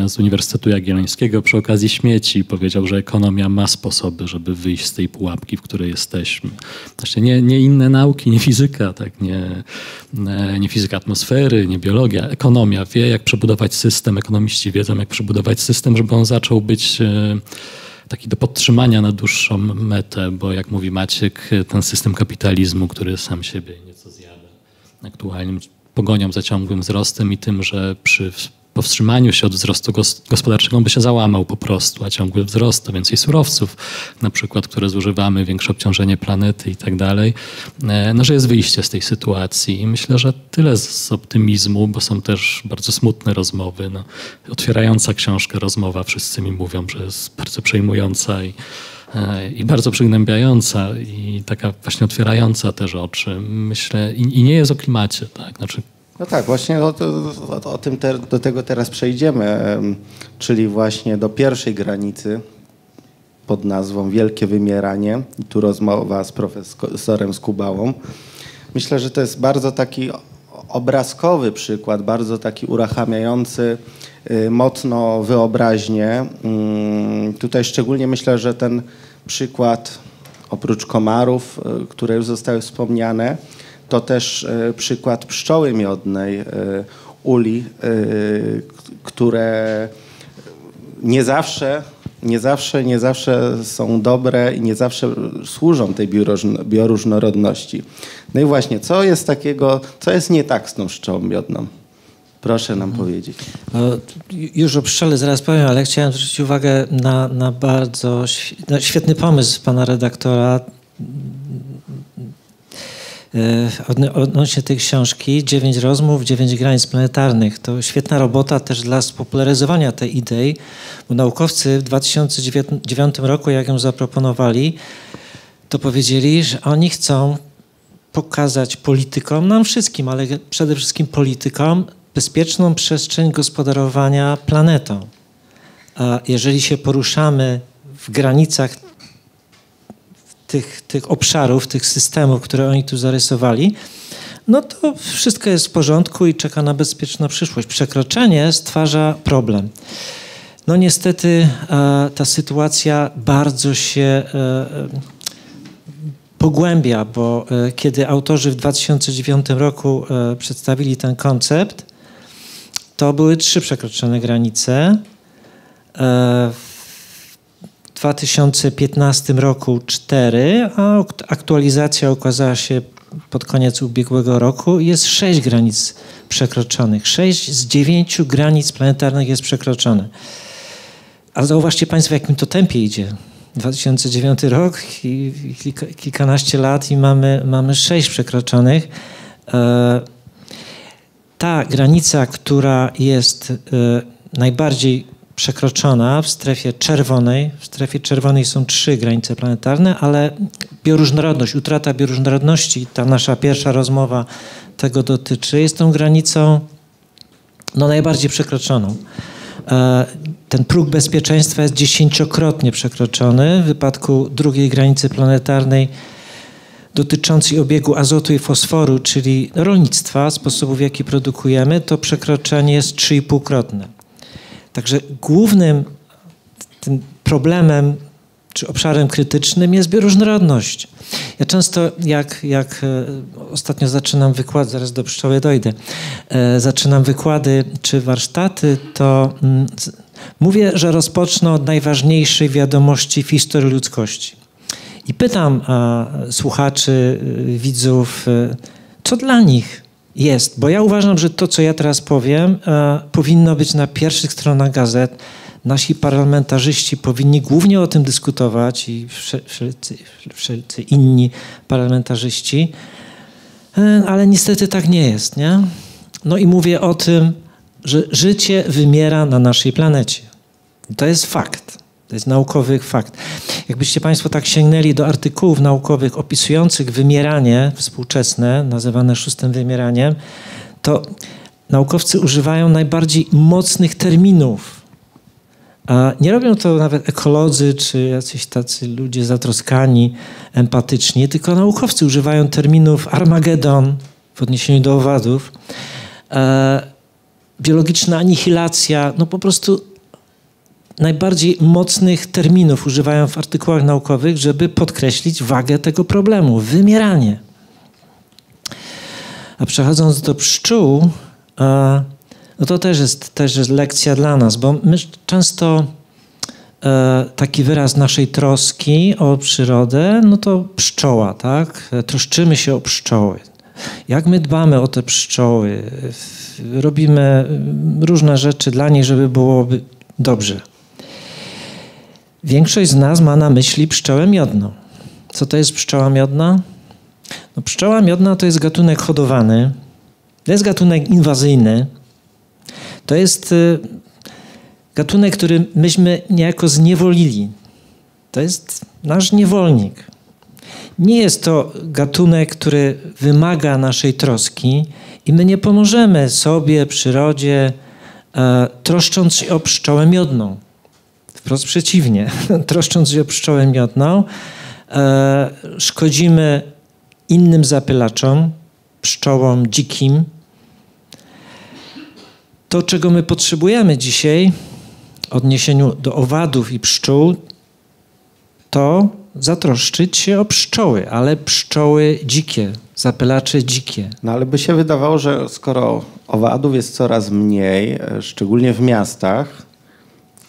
e, z Uniwersytetu Jagiellońskiego przy okazji śmieci. Powiedział, że ekonomia ma sposoby, żeby wyjść z tej pułapki, w której jesteśmy. Znaczy nie, nie inne nauki, nie fizyka, tak, nie, e, nie fizyka atmosfery, nie biologia. Ekonomia wie, jak przebudować system, ekonomiści wiedzą, jak przebudować system, żeby on zaczął być e, taki do podtrzymania na dłuższą metę, bo jak mówi Maciek, ten system kapitalizmu, który sam siebie nieco zjada aktualnym pogonią za ciągłym wzrostem i tym, że przy powstrzymaniu się od wzrostu gospodarczego by się załamał po prostu, a ciągły wzrost to więcej surowców, na przykład, które zużywamy, większe obciążenie planety i tak dalej, e, no, że jest wyjście z tej sytuacji. I myślę, że tyle z optymizmu, bo są też bardzo smutne rozmowy. No, otwierająca książkę rozmowa, wszyscy mi mówią, że jest bardzo przejmująca i e, i bardzo przygnębiająca i taka właśnie otwierająca też oczy. Myślę, i, i nie jest o klimacie, tak? Znaczy no tak, właśnie o, o, o tym te, do tego teraz przejdziemy, czyli właśnie do pierwszej granicy pod nazwą Wielkie Wymieranie. I tu rozmowa z profesorem Skubałą. Myślę, że to jest bardzo taki obrazkowy przykład, bardzo taki uruchamiający y, mocno wyobraźnię. Mm, tutaj szczególnie myślę, że ten przykład oprócz komarów, y, które już zostały wspomniane, to też e, przykład pszczoły miodnej e, uli, e, które nie zawsze, nie zawsze, nie zawsze są dobre i nie zawsze służą tej bioróżnorodności. No i właśnie, co jest takiego, co jest nie tak z tą pszczołą miodną? Proszę nam mhm. powiedzieć. No, już o pszczele zaraz powiem, ale chciałem zwrócić uwagę na, na bardzo świetny pomysł pana redaktora odnośnie tej książki, dziewięć rozmów, dziewięć granic planetarnych. To świetna robota też dla spopularyzowania tej idei, bo naukowcy w 2009 roku, jak ją zaproponowali, to powiedzieli, że oni chcą pokazać politykom, nam wszystkim, ale przede wszystkim politykom, bezpieczną przestrzeń gospodarowania planetą. A jeżeli się poruszamy w granicach tych, tych obszarów, tych systemów, które oni tu zarysowali, no to wszystko jest w porządku i czeka na bezpieczną przyszłość. Przekroczenie stwarza problem. No niestety e, ta sytuacja bardzo się e, pogłębia, bo e, kiedy autorzy w 2009 roku e, przedstawili ten koncept, to były trzy przekroczone granice. E, w 2015 roku cztery, a aktualizacja ukazała się pod koniec ubiegłego roku. Jest sześć granic przekroczonych. Sześć z dziewięciu granic planetarnych jest przekroczone. A zauważcie Państwo, w jakim to tempie idzie. 2009 rok i kilka, kilkanaście lat i mamy, mamy sześć przekroczonych. E, ta granica, która jest e, najbardziej przekroczona w strefie czerwonej, w strefie czerwonej są trzy granice planetarne, ale bioróżnorodność, utrata bioróżnorodności, ta nasza pierwsza rozmowa tego dotyczy, jest tą granicą no, najbardziej przekroczoną. E, ten próg bezpieczeństwa jest dziesięciokrotnie przekroczony w wypadku drugiej granicy planetarnej dotyczącej obiegu azotu i fosforu, czyli rolnictwa, sposobów w jaki produkujemy, to przekroczenie jest 3,5-krotne. Także głównym tym problemem czy obszarem krytycznym jest bioróżnorodność. Ja często, jak, jak e, ostatnio zaczynam wykłady, zaraz do pszczoły dojdę, e, zaczynam wykłady czy warsztaty, to mm, mówię, że rozpocznę od najważniejszej wiadomości w historii ludzkości. I pytam słuchaczy, e, widzów, co dla nich jest, bo ja uważam, że to, co ja teraz powiem, powinno być na pierwszych stronach gazet, nasi parlamentarzyści powinni głównie o tym dyskutować i wszelcy inni parlamentarzyści, e, ale niestety tak nie jest. Nie? No i mówię o tym, że życie wymiera na naszej planecie. To jest fakt. To jest naukowy fakt. Jakbyście Państwo tak sięgnęli do artykułów naukowych opisujących wymieranie współczesne, nazywane szóstym wymieraniem, to naukowcy używają najbardziej mocnych terminów a nie robią to nawet ekolodzy czy jacyś tacy ludzie zatroskani, empatyczni, tylko naukowcy używają terminów Armagedon w odniesieniu do owadów, e, biologiczna anihilacja, no po prostu najbardziej mocnych terminów używają w artykułach naukowych, żeby podkreślić wagę tego problemu wymieranie. A przechodząc do pszczół, e, no to też jest, też jest lekcja dla nas, bo my często e, taki wyraz naszej troski o przyrodę, no to pszczoła, tak? Troszczymy się o pszczoły. Jak my dbamy o te pszczoły? Robimy różne rzeczy dla niej, żeby było dobrze. Większość z nas ma na myśli pszczołę miodną. Co to jest pszczoła miodna? No, pszczoła miodna to jest gatunek hodowany, to jest gatunek inwazyjny, to jest y, gatunek, który myśmy niejako zniewolili. To jest nasz niewolnik. Nie jest to gatunek, który wymaga naszej troski i my nie pomożemy sobie, przyrodzie, e, troszcząc się o pszczołę miodną. Wprost przeciwnie. troszcząc się o pszczołę miodną, e, szkodzimy innym zapylaczom, pszczołom dzikim, to, czego my potrzebujemy dzisiaj w odniesieniu do owadów i pszczół, to zatroszczyć się o pszczoły, ale pszczoły dzikie, zapylacze dzikie. No ale by się wydawało, że skoro owadów jest coraz mniej, e, szczególnie w miastach,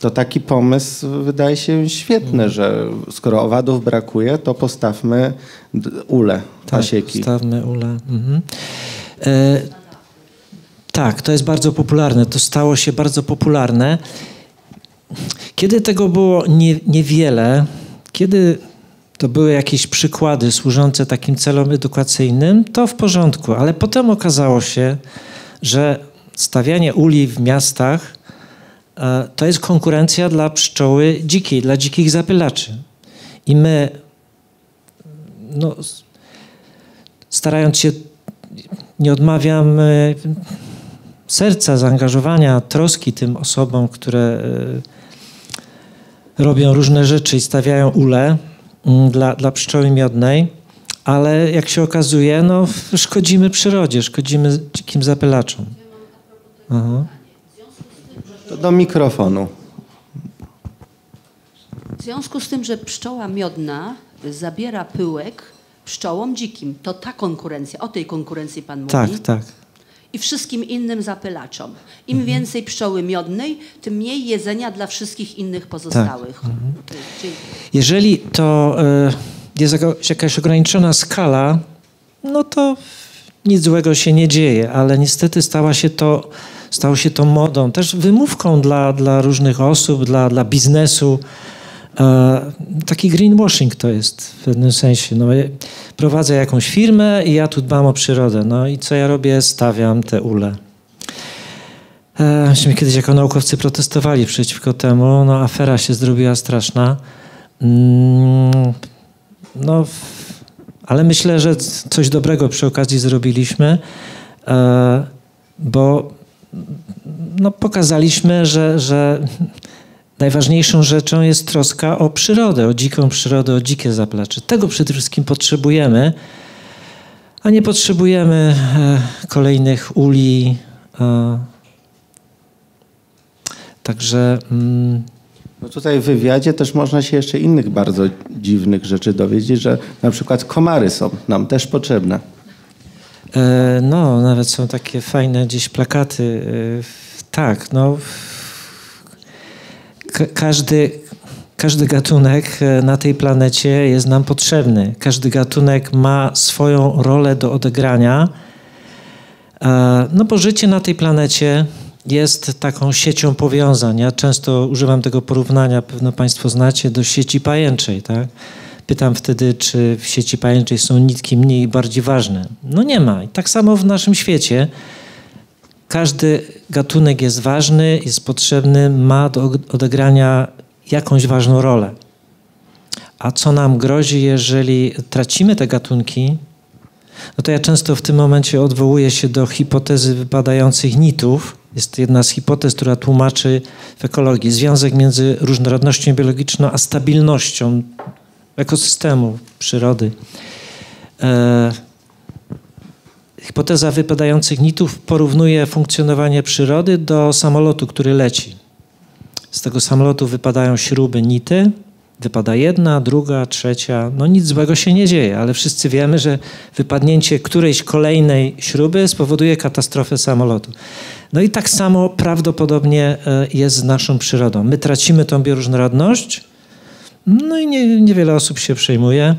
to taki pomysł wydaje się świetny, że skoro owadów brakuje, to postawmy ule, tak, pasieki. postawmy ule. Mhm. E, tak, to jest bardzo popularne. To stało się bardzo popularne. Kiedy tego było nie, niewiele, kiedy to były jakieś przykłady służące takim celom edukacyjnym, to w porządku, ale potem okazało się, że stawianie uli w miastach to jest konkurencja dla pszczoły dzikiej, dla dzikich zapylaczy. I my, no, starając się, nie odmawiam serca, zaangażowania, troski tym osobom, które e, robią różne rzeczy i stawiają ule mm, dla, dla pszczoły miodnej, ale jak się okazuje, no, szkodzimy przyrodzie, szkodzimy dzikim zapylaczom. Aha. To do mikrofonu. W związku z tym, że pszczoła miodna zabiera pyłek pszczołom dzikim, to ta konkurencja, o tej konkurencji Pan mówi. Tak, tak. I wszystkim innym zapylaczom. Im więcej pszczoły miodnej, tym mniej jedzenia dla wszystkich innych pozostałych. Dziękuję. Jeżeli to e, jest jaka- jakaś ograniczona skala, no to nic złego się nie dzieje, ale niestety stała się to, stało się to modą, też wymówką dla, dla różnych osób, dla, dla biznesu. E, taki greenwashing to jest w pewnym sensie. No, prowadzę jakąś firmę i ja tu dbam o przyrodę. No i co ja robię? Stawiam te ule. E, kiedyś jako naukowcy protestowali przeciwko temu. No, afera się zrobiła straszna. Mm, No, ale myślę, że coś dobrego przy okazji zrobiliśmy, e, bo no, pokazaliśmy, że, że najważniejszą rzeczą jest troska o przyrodę, o dziką przyrodę, o dzikie zaplecze. Tego przede wszystkim potrzebujemy, a nie potrzebujemy e, kolejnych uli. E, także No tutaj w wywiadzie też można się jeszcze innych bardzo dziwnych rzeczy dowiedzieć, że na przykład komary są nam też potrzebne. E, No, nawet są takie fajne gdzieś plakaty. E, Tak, no. Ka- każdy, każdy gatunek e, na tej planecie jest nam potrzebny. Każdy gatunek ma swoją rolę do odegrania. No bo życie na tej planecie jest taką siecią powiązań. Ja często używam tego porównania, pewno Państwo znacie, do sieci pajęczej. Tak? Pytam wtedy, czy w sieci pajęczej są nitki mniej i bardziej ważne. No nie ma. I tak samo w naszym świecie. Każdy gatunek jest ważny, jest potrzebny, ma do odegrania jakąś ważną rolę. A co nam grozi, jeżeli tracimy te gatunki, no to ja często w tym momencie odwołuję się do hipotezy wypadających nitów. Jest jedna z hipotez, która tłumaczy w ekologii związek między różnorodnością biologiczną a stabilnością ekosystemu, przyrody. E, hipoteza wypadających nitów porównuje funkcjonowanie przyrody do samolotu, który leci. Z tego samolotu wypadają śruby, nity, wypada jedna, druga, trzecia. No nic złego się nie dzieje, ale wszyscy wiemy, że wypadnięcie którejś kolejnej śruby spowoduje katastrofę samolotu. No i tak samo prawdopodobnie e, jest z naszą przyrodą. My tracimy tą bioróżnorodność, no i nie, niewiele osób się przejmuje,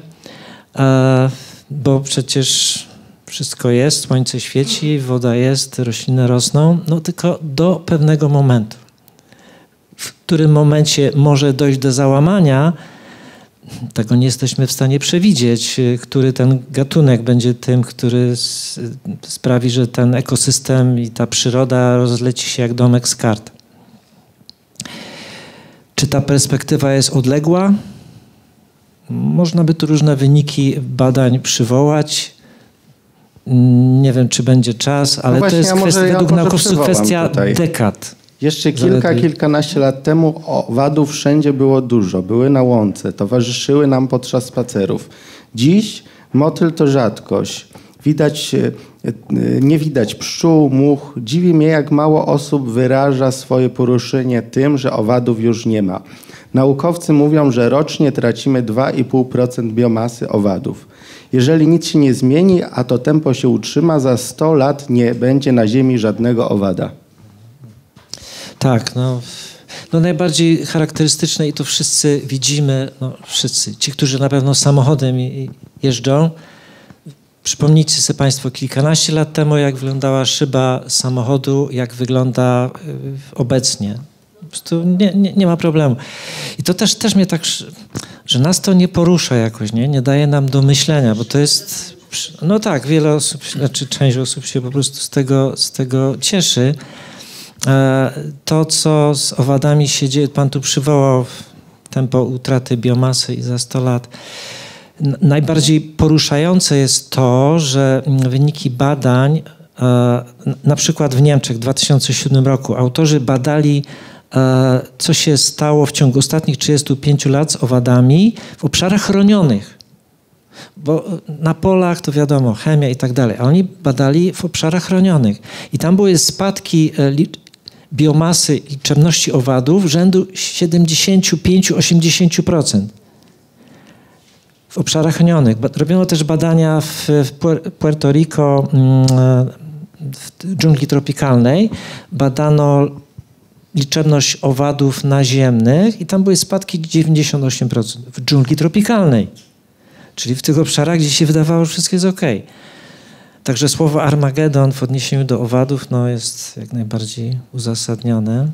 e, bo przecież wszystko jest, słońce świeci, woda jest, rośliny rosną, no tylko do pewnego momentu. W którym momencie może dojść do załamania, tego nie jesteśmy w stanie przewidzieć, y, który ten gatunek będzie tym, który s- sprawi, że ten ekosystem i ta przyroda rozleci się jak domek z kart. Czy ta perspektywa jest odległa? Można by tu różne wyniki badań przywołać. Nie wiem, czy będzie czas, ale No właśnie, to jest kwestia, ja według może naukowców kwestia tutaj. dekad. Jeszcze kilka, Zaledwie. kilkanaście lat temu owadów wszędzie było dużo. Były na łące, towarzyszyły nam podczas spacerów. Dziś motyl to rzadkość. Widać, e, nie widać pszczół, much. Dziwi mnie, jak mało osób wyraża swoje poruszenie tym, że owadów już nie ma. Naukowcy mówią, że rocznie tracimy 2,5% biomasy owadów. Jeżeli nic się nie zmieni, a to tempo się utrzyma, za 100 lat nie będzie na Ziemi żadnego owada. Tak, no, no najbardziej charakterystyczne i to wszyscy widzimy, no wszyscy, ci, którzy na pewno samochodem jeżdżą. Przypomnijcie sobie Państwo kilkanaście lat temu, jak wyglądała szyba samochodu, jak wygląda y, obecnie. Po prostu nie, nie, nie ma problemu. I to też, też mnie tak, że nas to nie porusza jakoś, nie? nie daje nam do myślenia, bo to jest, no tak, wiele osób, znaczy część osób się po prostu z tego, z tego cieszy. E, To, co z owadami się dzieje, pan tu przywołał tempo utraty biomasy i za 100 lat. Najbardziej poruszające jest to, że wyniki badań, e, na przykład w Niemczech w 2007 roku, autorzy badali, e, co się stało w ciągu ostatnich 35 lat z owadami w obszarach chronionych. Bo na polach to wiadomo, chemia i tak dalej, a oni badali w obszarach chronionych. I tam były spadki e, biomasy i liczebności owadów rzędu 75-80% w obszarach chronionych. Robiono też badania w, Puerto Rico, mm, w dżungli tropikalnej. Badano liczebność owadów naziemnych i tam były spadki 98% w dżungli tropikalnej. Czyli w tych obszarach, gdzie się wydawało, że wszystko jest ok. Także słowo Armagedon w odniesieniu do owadów no, jest jak najbardziej uzasadnione.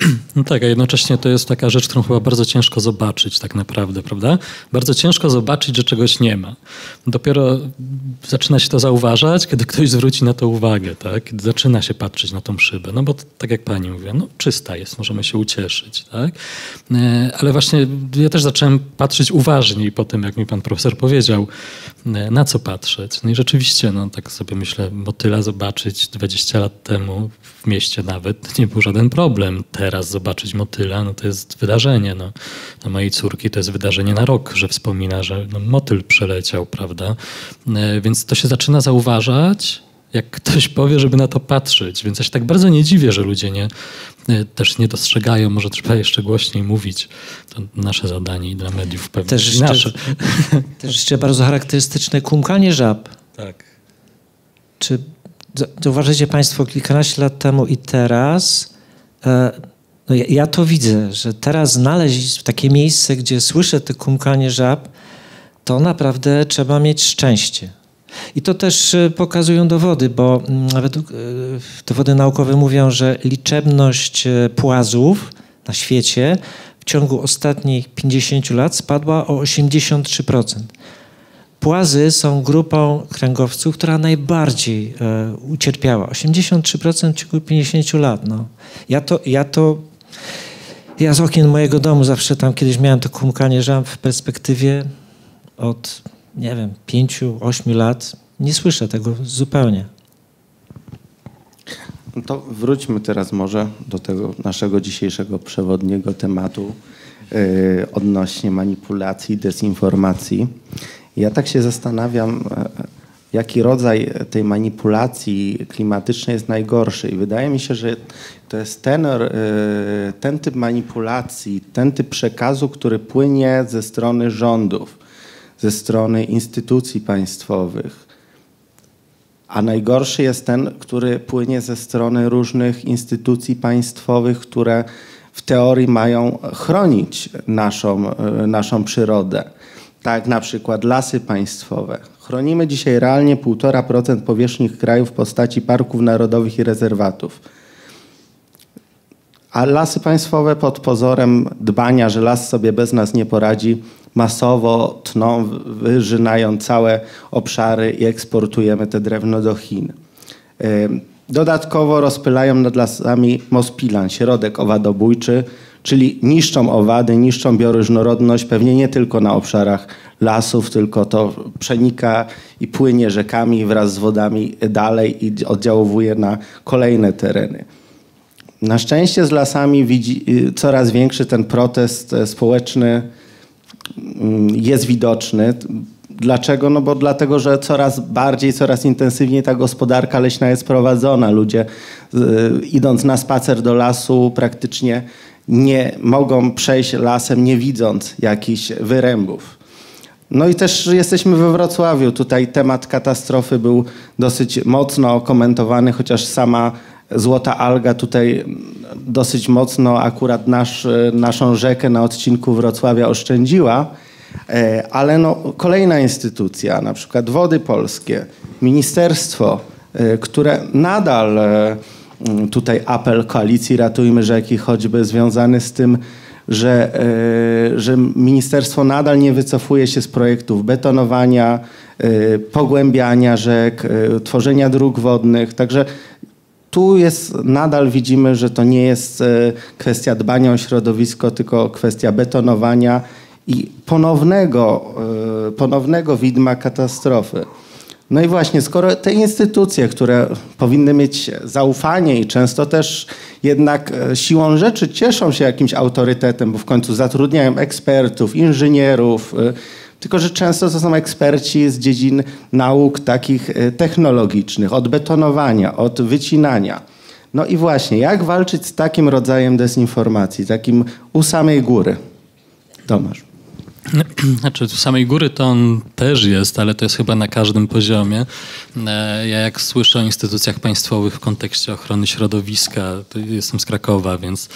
No tak, a jednocześnie to jest taka rzecz, którą chyba bardzo ciężko zobaczyć tak naprawdę, prawda? Bardzo ciężko zobaczyć, że czegoś nie ma. Dopiero zaczyna się to zauważać, kiedy ktoś zwróci na to uwagę, tak? Kiedy zaczyna się patrzeć na tą szybę. No bo tak jak pani mówiła, no czysta jest, możemy się ucieszyć, tak? E, ale właśnie ja też zacząłem patrzeć uważniej po tym, jak mi pan profesor powiedział, na co patrzeć. No i rzeczywiście, no tak sobie myślę, motyla zobaczyć 20 lat temu w mieście nawet nie był żaden problem. Teraz zobaczyć motyla, no to jest wydarzenie. No. Dla mojej córki to jest wydarzenie na rok, że wspomina, że no, motyl przeleciał, prawda? E, więc to się zaczyna zauważać, jak ktoś powie, żeby na to patrzeć. Więc ja się tak bardzo nie dziwię, że ludzie nie, e, też nie dostrzegają. Może trzeba jeszcze głośniej mówić. To nasze zadanie i dla mediów pewnie. Też jeszcze, nasze. też jeszcze bardzo charakterystyczne kumkanie żab. Tak. Czy zauważycie Państwo kilkanaście lat temu i teraz e, no ja, ja, to widzę, że teraz znaleźć takie miejsce, gdzie słyszę te kumkanie żab, to naprawdę trzeba mieć szczęście. I to też e, pokazują dowody, bo mm, e, dowody naukowe mówią, że liczebność e, płazów na świecie w ciągu ostatnich 50 lat spadła o 83%. Płazy są grupą kręgowców, która najbardziej ucierpiała. 83% w ciągu 50 lat. No. Ja, to, ja to ja z okien mojego domu zawsze tam kiedyś miałem to kumkanie żab w perspektywie od, nie wiem, pięciu, ośmiu lat. Nie słyszę tego zupełnie. No to wróćmy teraz może do tego naszego dzisiejszego przewodniego tematu yy, odnośnie manipulacji, dezinformacji. Ja tak się zastanawiam, e, jaki rodzaj tej manipulacji klimatycznej jest najgorszy. I wydaje mi się, że to jest ten, e, ten typ manipulacji, ten typ przekazu, który płynie ze strony rządów, ze strony instytucji państwowych. A najgorszy jest ten, który płynie ze strony różnych instytucji państwowych, które w teorii mają chronić naszą, e, naszą przyrodę. Tak na przykład lasy państwowe. Chronimy dzisiaj realnie 1,5% powierzchni kraju w postaci parków narodowych i rezerwatów. A lasy państwowe pod pozorem dbania, że las sobie bez nas nie poradzi, masowo tną, wyżynają całe obszary i eksportujemy te drewno do Chin. Dodatkowo rozpylają nad lasami Mospilan, środek owadobójczy, czyli niszczą owady, niszczą bioróżnorodność, pewnie nie tylko na obszarach lasów, tylko to przenika i płynie rzekami wraz z wodami dalej i oddziałuje na kolejne tereny. Na szczęście z lasami widzi, y, coraz większy ten protest e, społeczny jest widoczny. Dlaczego? No bo dlatego, że coraz bardziej, coraz intensywniej ta gospodarka leśna jest prowadzona. Ludzie y, idąc na spacer do lasu praktycznie nie mogą przejść lasem nie widząc jakichś wyrębów. No i też jesteśmy we Wrocławiu. Tutaj temat katastrofy był dosyć mocno komentowany, chociaż sama Złota Alga tutaj dosyć mocno akurat nasz, naszą rzekę na odcinku Wrocławia oszczędziła. E, ale no, kolejna instytucja, na przykład Wody Polskie, ministerstwo, e, które nadal e, tutaj apel koalicji Ratujmy Rzeki, choćby związany z tym, że, że ministerstwo nadal nie wycofuje się z projektów betonowania, pogłębiania rzek, tworzenia dróg wodnych. Także tu jest, nadal widzimy, że to nie jest kwestia dbania o środowisko, tylko kwestia betonowania i ponownego, e, ponownego widma katastrofy. No i właśnie, skoro te instytucje, które powinny mieć zaufanie i często też jednak e, siłą rzeczy cieszą się jakimś autorytetem, bo w końcu zatrudniają ekspertów, inżynierów, e, tylko że często to są eksperci z dziedzin nauk takich e, technologicznych, od betonowania, od wycinania. No i właśnie, jak walczyć z takim rodzajem dezinformacji, takim u samej góry? Tomasz. Znaczy, u samej góry to on też jest, ale to jest chyba na każdym poziomie. E, ja jak słyszę o instytucjach państwowych w kontekście ochrony środowiska, to jestem z Krakowa, więc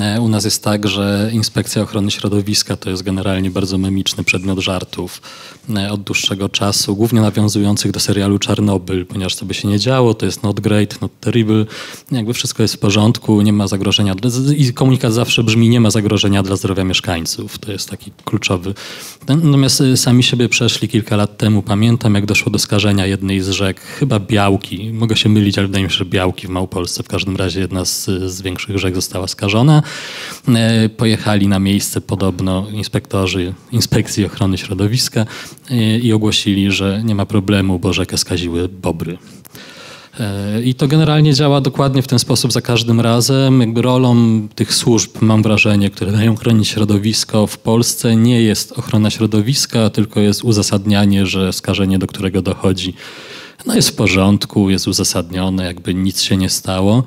e, u nas jest tak, że inspekcja ochrony środowiska to jest generalnie bardzo memiczny przedmiot żartów e, od dłuższego czasu, głównie nawiązujących do serialu Czarnobyl, ponieważ co by się nie działo, to jest not great, not terrible, jakby wszystko jest w porządku, nie ma zagrożenia i komunikat zawsze brzmi, nie ma zagrożenia dla zdrowia mieszkańców. To jest taki kluczowy Natomiast y, sami siebie przeszli kilka lat temu. Pamiętam, jak doszło do skażenia jednej z rzek, chyba Białki. Mogę się mylić, ale wydaje mi się, że Białki w Małopolsce. W każdym razie jedna z, z większych rzek została skażona. E, pojechali na miejsce podobno inspektorzy Inspekcji Ochrony Środowiska e, i ogłosili, że nie ma problemu, bo rzekę skaziły bobry. E, I to generalnie działa dokładnie w ten sposób za każdym razem. Jakby rolą tych służb, mam wrażenie, które dają chronić środowisko w Polsce nie jest ochrona środowiska, tylko jest uzasadnianie, że skażenie, do którego dochodzi, no jest w porządku, jest uzasadnione, jakby nic się nie stało.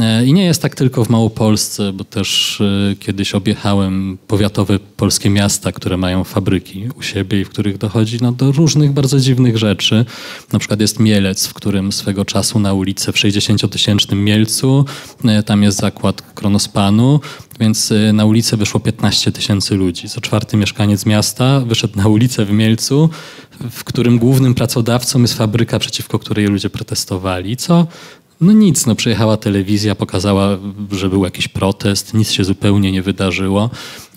E, I nie jest tak tylko w Małopolsce, bo też e, kiedyś objechałem powiatowe polskie miasta, które mają fabryki u siebie i w których dochodzi no, do różnych bardzo dziwnych rzeczy. Na przykład jest Mielec, w którym swego czasu na ulicę w 60-tysięcznym Mielcu, e, tam jest zakład Kronospanu, więc na ulicę wyszło 15 tysięcy ludzi. Co czwarty mieszkaniec miasta wyszedł na ulicę w Mielcu, w którym głównym pracodawcą jest fabryka, przeciwko której ludzie protestowali, co no nic, no przyjechała telewizja, pokazała, że był jakiś protest, nic się zupełnie nie wydarzyło.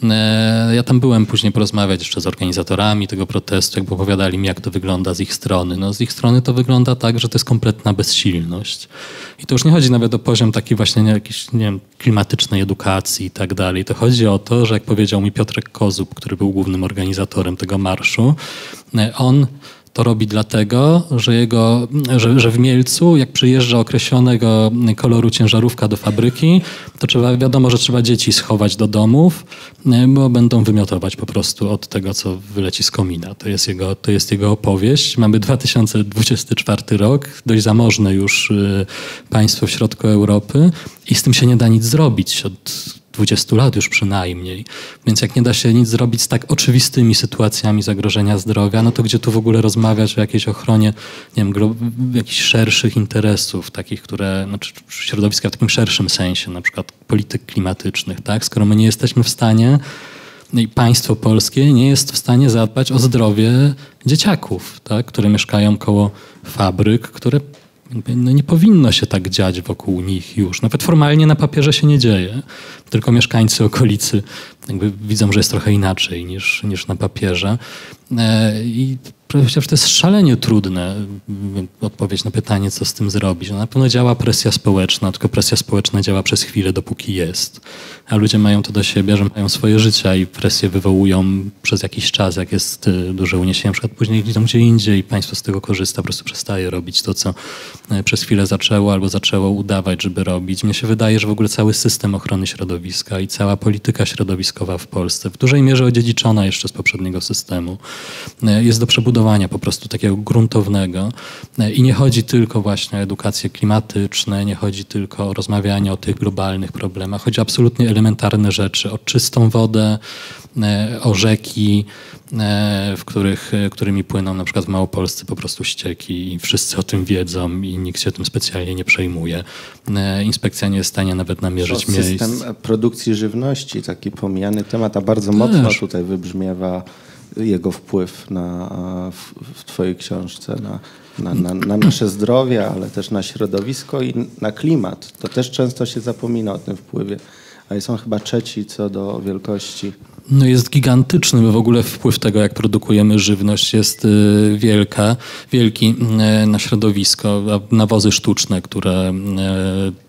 E, ja tam byłem później porozmawiać jeszcze z organizatorami tego protestu, jakby opowiadali mi, jak to wygląda z ich strony. No z ich strony to wygląda tak, że to jest kompletna bezsilność. I to już nie chodzi nawet o poziom taki właśnie nie, jakiejś, nie wiem, klimatycznej edukacji i tak dalej. To chodzi o to, że jak powiedział mi Piotrek Kozub, który był głównym organizatorem tego marszu, e, on to robi dlatego, że, jego, że, że w Mielcu, jak przyjeżdża określonego koloru ciężarówka do fabryki, to trzeba, wiadomo, że trzeba dzieci schować do domów, bo będą wymiotować po prostu od tego, co wyleci z komina. To jest jego, to jest jego opowieść. Mamy 2024 rok, dość zamożne już y, państwo w środku Europy i z tym się nie da nic zrobić. Od 20 lat już przynajmniej. Więc jak nie da się nic zrobić z tak oczywistymi sytuacjami zagrożenia zdrowia, no to gdzie tu w ogóle rozmawiać o jakiejś ochronie, nie wiem, jakichś szerszych interesów, takich, które, znaczy środowiska w takim szerszym sensie, na przykład polityk klimatycznych, tak? Skoro my nie jesteśmy w stanie i państwo polskie nie jest w stanie zadbać o zdrowie dzieciaków, tak? które mieszkają koło fabryk, które no nie powinno się tak dziać wokół nich już. Nawet formalnie na papierze się nie dzieje, tylko mieszkańcy okolicy widzą, że jest trochę inaczej niż, niż na papierze. E, I Przecież to jest szalenie trudne mm, odpowiedź na pytanie, co z tym zrobić. No, na pewno działa presja społeczna, tylko presja społeczna działa przez chwilę, dopóki jest. A ludzie mają to do siebie, że mają swoje życia i presję wywołują przez jakiś czas, jak jest y, duże uniesienie. Na przykład później idą gdzie indziej i państwo z tego korzysta, po prostu przestaje robić to, co y, przez chwilę zaczęło albo zaczęło udawać, żeby robić. Mnie się wydaje, że w ogóle cały system ochrony środowiska i cała polityka środowiskowa w Polsce, w dużej mierze odziedziczona jeszcze z poprzedniego systemu, y, jest do przebudowania po prostu takiego gruntownego. I nie chodzi tylko właśnie o edukację klimatyczną, nie chodzi tylko o rozmawianie o tych globalnych problemach. Chodzi o absolutnie elementarne rzeczy, o czystą wodę, e, o rzeki, e, w których, e, którymi płyną na przykład w Małopolsce po prostu ścieki i wszyscy o tym wiedzą i nikt się tym specjalnie nie przejmuje. Inspekcja nie jest w stanie nawet namierzyć miejsc. System produkcji żywności, taki pomijany temat, a bardzo mocno Też. tutaj wybrzmiewa jego wpływ na, w, w Twojej książce na, na, na, na, nasze zdrowie, ale też na środowisko i na klimat. To też często się zapomina o tym wpływie, a jest on chyba trzeci co do wielkości. No jest gigantyczny, w ogóle wpływ tego, jak produkujemy żywność jest y, wielka, wielki y, na środowisko. Nawozy sztuczne, które y,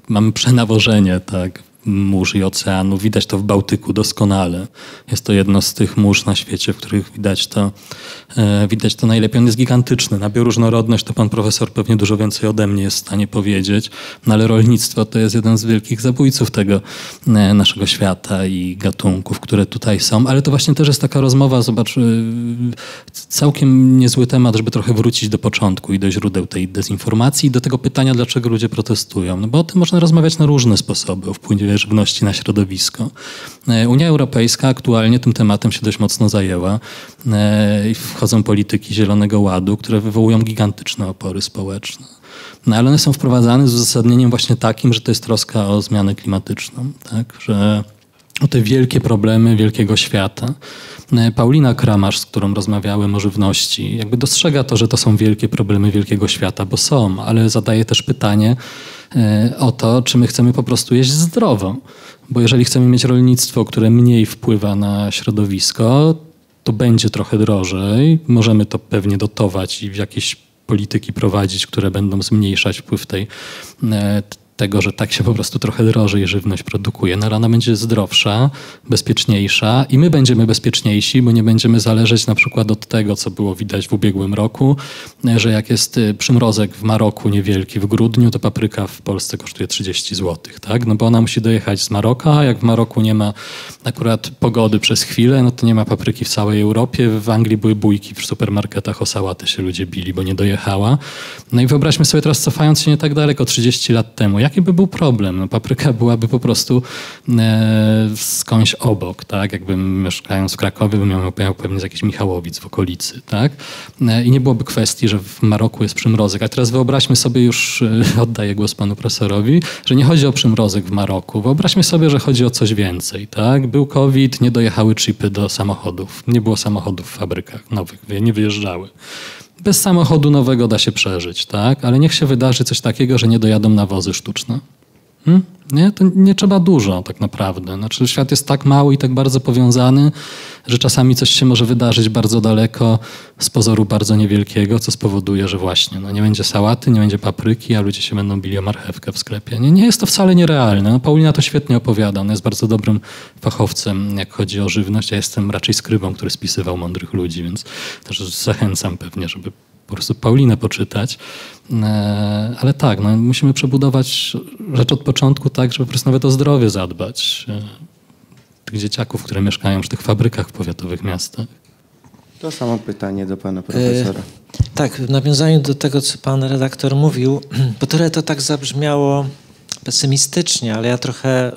mamy przenawożenie, tak, mórz i oceanu. Widać to w Bałtyku doskonale. Jest to jedno z tych mórz na świecie, w których widać to, e, widać to najlepiej. On jest gigantyczny. Na bioróżnorodność to pan profesor pewnie dużo więcej ode mnie jest w stanie powiedzieć, no ale rolnictwo to jest jeden z wielkich zabójców tego e, naszego świata i gatunków, które tutaj są. Ale to właśnie też jest taka rozmowa, zobacz, e, całkiem niezły temat, żeby trochę wrócić do początku i do źródeł tej dezinformacji i do tego pytania, dlaczego ludzie protestują. No bo o tym można rozmawiać na różne sposoby, o wpływie żywności na środowisko. E, Unia Europejska aktualnie tym tematem się dość mocno zajęła e, wchodzą polityki Zielonego Ładu, które wywołują gigantyczne opory społeczne. No ale one są wprowadzane z uzasadnieniem właśnie takim, że to jest troska o zmianę klimatyczną, tak? że o te wielkie problemy wielkiego świata. E, Paulina Kramarz, z którą rozmawiałem o żywności, jakby dostrzega to, że to są wielkie problemy wielkiego świata, bo są, ale zadaje też pytanie e, o to, czy my chcemy po prostu jeść zdrowo. Bo jeżeli chcemy mieć rolnictwo, które mniej wpływa na środowisko, to będzie trochę drożej. Możemy to pewnie dotować i w jakieś polityki prowadzić, które będą zmniejszać wpływ tej, e, tego, że tak się po prostu trochę drożej żywność produkuje. No ale ona będzie zdrowsza, bezpieczniejsza i my będziemy bezpieczniejsi, bo nie będziemy zależeć na przykład od tego, co było widać w ubiegłym roku, że jak jest y, przymrozek w Maroku niewielki w grudniu, to papryka w Polsce kosztuje 30 zł, tak? No bo ona musi dojechać z Maroka, a jak w Maroku nie ma akurat pogody przez chwilę, no to nie ma papryki w całej Europie. W Anglii były bójki w supermarketach o sałatę się ludzie bili, bo nie dojechała. No i wyobraźmy sobie teraz, cofając się nie tak daleko, 30 lat temu, jaki by był problem? No, papryka byłaby po prostu e, skądś obok, tak? Jakbym mieszkając w Krakowie, bym miał, miał pewnie z jakiś Michałowic w okolicy, tak? E, I nie byłoby kwestii, że w Maroku jest przymrozek. A teraz wyobraźmy sobie już, e, oddaję głos panu profesorowi, że nie chodzi o przymrozek w Maroku. Wyobraźmy sobie, że chodzi o coś więcej, tak? Był COVID, nie dojechały chipy do samochodów. Nie było samochodów w fabrykach nowych, nie wyjeżdżały bez samochodu nowego da się przeżyć, tak? Ale niech się wydarzy coś takiego, że nie dojadą nawozy sztuczne. Hmm? Nie? To nie trzeba dużo tak naprawdę. Znaczy, świat jest tak mały i tak bardzo powiązany, że czasami coś się może wydarzyć bardzo daleko, z pozoru bardzo niewielkiego, co spowoduje, że właśnie no, nie będzie sałaty, nie będzie papryki, a ludzie się będą bili o marchewkę w sklepie. Nie, nie jest to wcale nierealne. No, Paulina to świetnie opowiada. Ona jest bardzo dobrym fachowcem, jak chodzi o żywność. Ja jestem raczej skrybą, który spisywał mądrych ludzi, więc też zachęcam pewnie, żeby po prostu Paulinę poczytać. E, ale tak, no, musimy przebudować rzecz od początku tak, żeby po prostu nawet o zdrowie zadbać e, tych dzieciaków, które mieszkają w tych fabrykach w powiatowych miastach. To samo pytanie do pana profesora. E, tak, w nawiązaniu do tego, co pan redaktor mówił, bo trochę to tak zabrzmiało pesymistycznie, ale ja trochę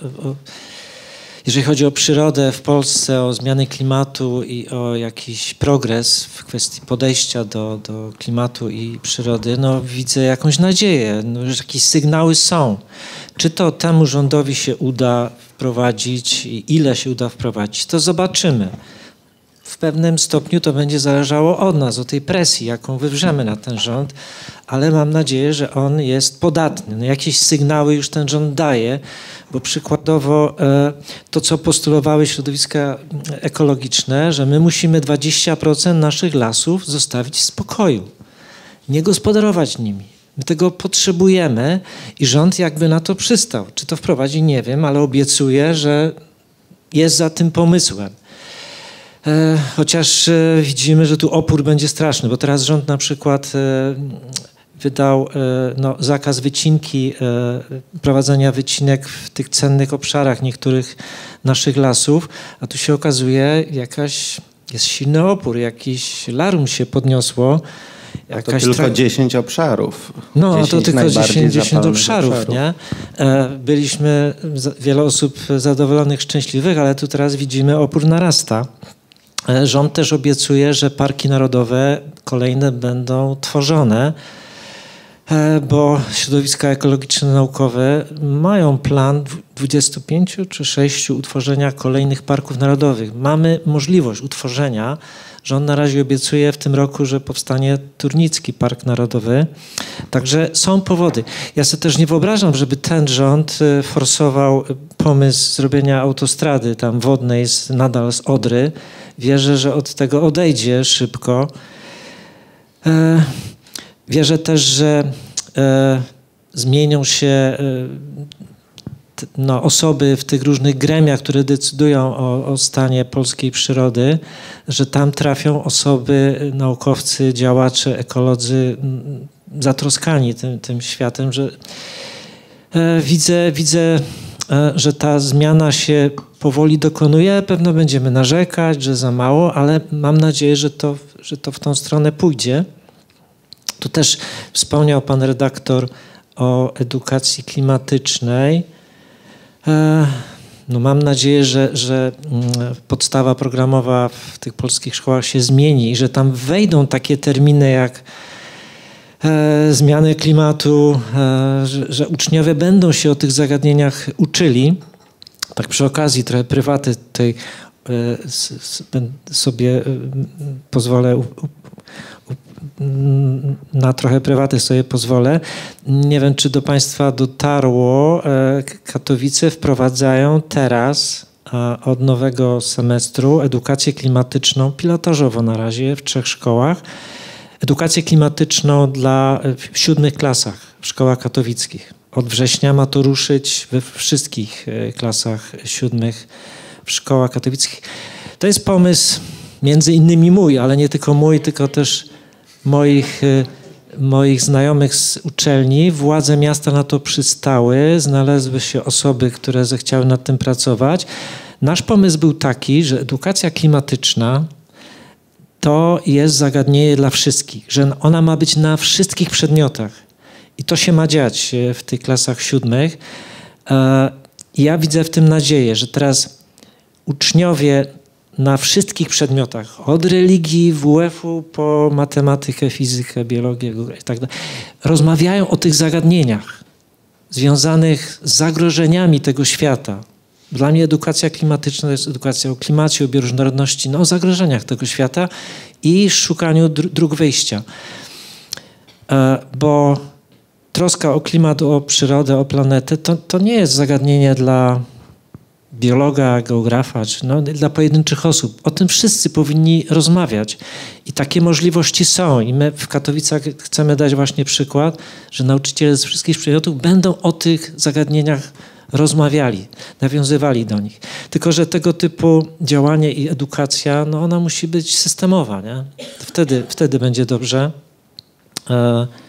jeżeli chodzi o przyrodę w Polsce, o zmiany klimatu i o jakiś progres w kwestii podejścia do, do klimatu i przyrody, no widzę jakąś nadzieję, no, że jakieś sygnały są. Czy to temu rządowi się uda wprowadzić i ile się uda wprowadzić, to zobaczymy. W pewnym stopniu to będzie zależało od nas, od tej presji, jaką wywrzemy na ten rząd, ale mam nadzieję, że on jest podatny. No jakieś sygnały już ten rząd daje, bo przykładowo e, to, co postulowały środowiska ekologiczne, że my musimy 20% naszych lasów zostawić w spokoju, nie gospodarować nimi. My tego potrzebujemy i rząd jakby na to przystał. Czy to wprowadzi, nie wiem, ale obiecuję, że jest za tym pomysłem. E, chociaż e, widzimy, że tu opór będzie straszny, bo teraz rząd na przykład wydał e, no, zakaz wycinki, prowadzenia wycinek w tych cennych obszarach niektórych naszych lasów, a tu się okazuje jakaś, jest silny opór, jakiś larum się podniosło. To tylko tra... 10 obszarów. No, 10 to tylko 10, 10 obszarów, obszarów, nie? Byliśmy, wiele osób zadowolonych, szczęśliwych, ale tu teraz widzimy opór narasta. Rząd też obiecuje, że parki narodowe kolejne będą tworzone. E, bo środowiska ekologiczne naukowe mają plan 25 czy 6 utworzenia kolejnych parków narodowych. Mamy możliwość utworzenia, rząd na razie obiecuje w tym roku, że powstanie Turnicki Park Narodowy. Także są powody. Ja sobie też nie wyobrażam, żeby ten rząd e, forsował pomysł zrobienia autostrady tam wodnej z, nadal z Odry. Wierzę, że od tego odejdzie szybko. E Wierzę też, że e, zmienią się e, no, osoby w tych różnych gremiach, które decydują o, o, stanie polskiej przyrody, że tam trafią osoby, naukowcy, działacze, ekolodzy zatroskani tym, tym światem, że e, widzę, widzę, e, że ta zmiana się powoli dokonuje. Pewno będziemy narzekać, że za mało, ale mam nadzieję, że to, że to w tą stronę pójdzie. Tu też wspomniał pan redaktor o edukacji klimatycznej. E, no mam nadzieję, że, że mm, podstawa programowa w tych polskich szkołach się zmieni i że tam wejdą takie terminy jak e, zmiany klimatu, e, że, że, uczniowie będą się o tych zagadnieniach uczyli. Tak przy okazji trochę prywaty tej sobie pozwolę na trochę prywaty sobie pozwolę. Nie wiem, czy do Państwa dotarło. E, Katowice wprowadzają teraz e, od nowego semestru edukację klimatyczną, pilotażowo na razie w trzech szkołach. Edukację klimatyczną dla e, w siódmych klasach w szkołach katowickich. Od września ma to ruszyć we wszystkich klasach siódmych w szkołach katowickich. To jest pomysł między innymi mój, ale nie tylko mój, tylko też moich, y, moich znajomych z uczelni. Władze miasta na to przystały, znalazły się osoby, które zechciały nad tym pracować. Nasz pomysł był taki, że edukacja klimatyczna to jest zagadnienie dla wszystkich, że ona ma być na wszystkich przedmiotach. I to się ma dziać y, w tych klasach siódmych. E, ja widzę w tym nadzieję, że teraz uczniowie na wszystkich przedmiotach, od religii, WF-u po matematykę, fizykę, biologię tak dalej, rozmawiają o tych zagadnieniach związanych z zagrożeniami tego świata. Dla mnie edukacja klimatyczna jest edukacja o klimacie, o bioróżnorodności, no, o zagrożeniach tego świata i szukaniu dróg wyjścia. E, bo troska o klimat, o przyrodę, o planetę to, to nie jest zagadnienie dla biologa, geografa, czy no, dla pojedynczych osób. O tym wszyscy powinni rozmawiać. I takie możliwości są. I my w Katowicach chcemy dać właśnie przykład, że nauczyciele z wszystkich przedmiotów będą o tych zagadnieniach rozmawiali, nawiązywali do nich. Tylko, że tego typu działanie i edukacja, no ona musi być systemowa. Nie? Wtedy, wtedy będzie dobrze. E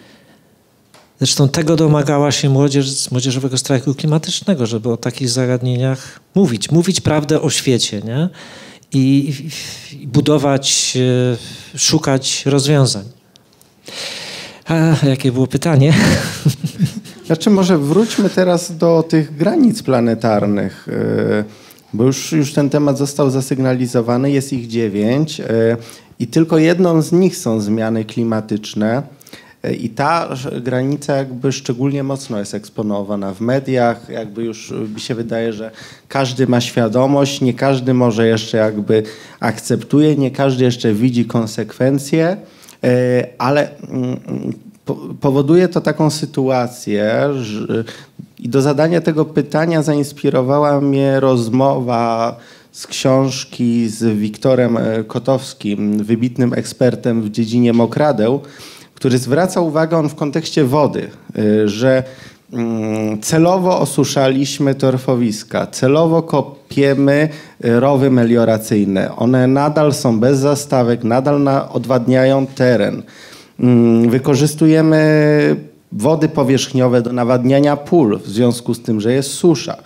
Zresztą tego domagała się młodzież z młodzieżowego strajku klimatycznego, żeby o takich zagadnieniach mówić, mówić prawdę o świecie, nie? I, i budować, e, szukać rozwiązań. A jakie było pytanie? Znaczy może wróćmy teraz do tych granic planetarnych, e, bo już, już ten temat został zasygnalizowany, jest ich dziewięć e, i tylko jedną z nich są zmiany klimatyczne. I ta granica jakby szczególnie mocno jest eksponowana w mediach. Jakby już mi się wydaje, że każdy ma świadomość, nie każdy może jeszcze jakby akceptuje, nie każdy jeszcze widzi konsekwencje, e, ale mm, powoduje to taką sytuację, że i do zadania tego pytania zainspirowała mnie rozmowa z książki z Wiktorem e, Kotowskim, wybitnym ekspertem w dziedzinie mokradeł, który zwraca uwagę on w kontekście wody, y, że mm, celowo osuszaliśmy torfowiska, celowo kopiemy y, rowy melioracyjne. One nadal są bez zastawek, nadal odwadniają teren. Mm, wykorzystujemy wody powierzchniowe do nawadniania pól w związku z tym, że jest susza.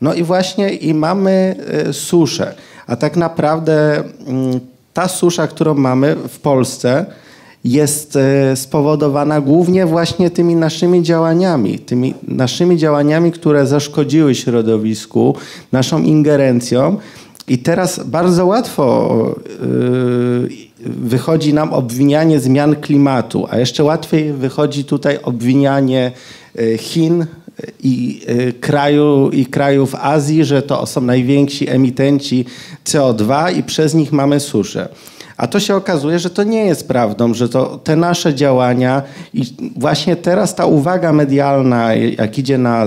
No i właśnie i mamy y, suszę. A tak naprawdę mm, ta susza, którą mamy w Polsce, jest e, spowodowana głównie właśnie tymi naszymi działaniami, tymi naszymi działaniami, które zaszkodziły środowisku, naszą ingerencją. I teraz bardzo łatwo e, wychodzi nam obwinianie zmian klimatu, a jeszcze łatwiej wychodzi tutaj obwinianie e, Chin i kraju i krajów Azji, że to są najwięksi emitenci CO2 i przez nich mamy suszę. A to się okazuje, że to nie jest prawdą, że to te nasze działania i właśnie teraz ta uwaga medialna, jak idzie na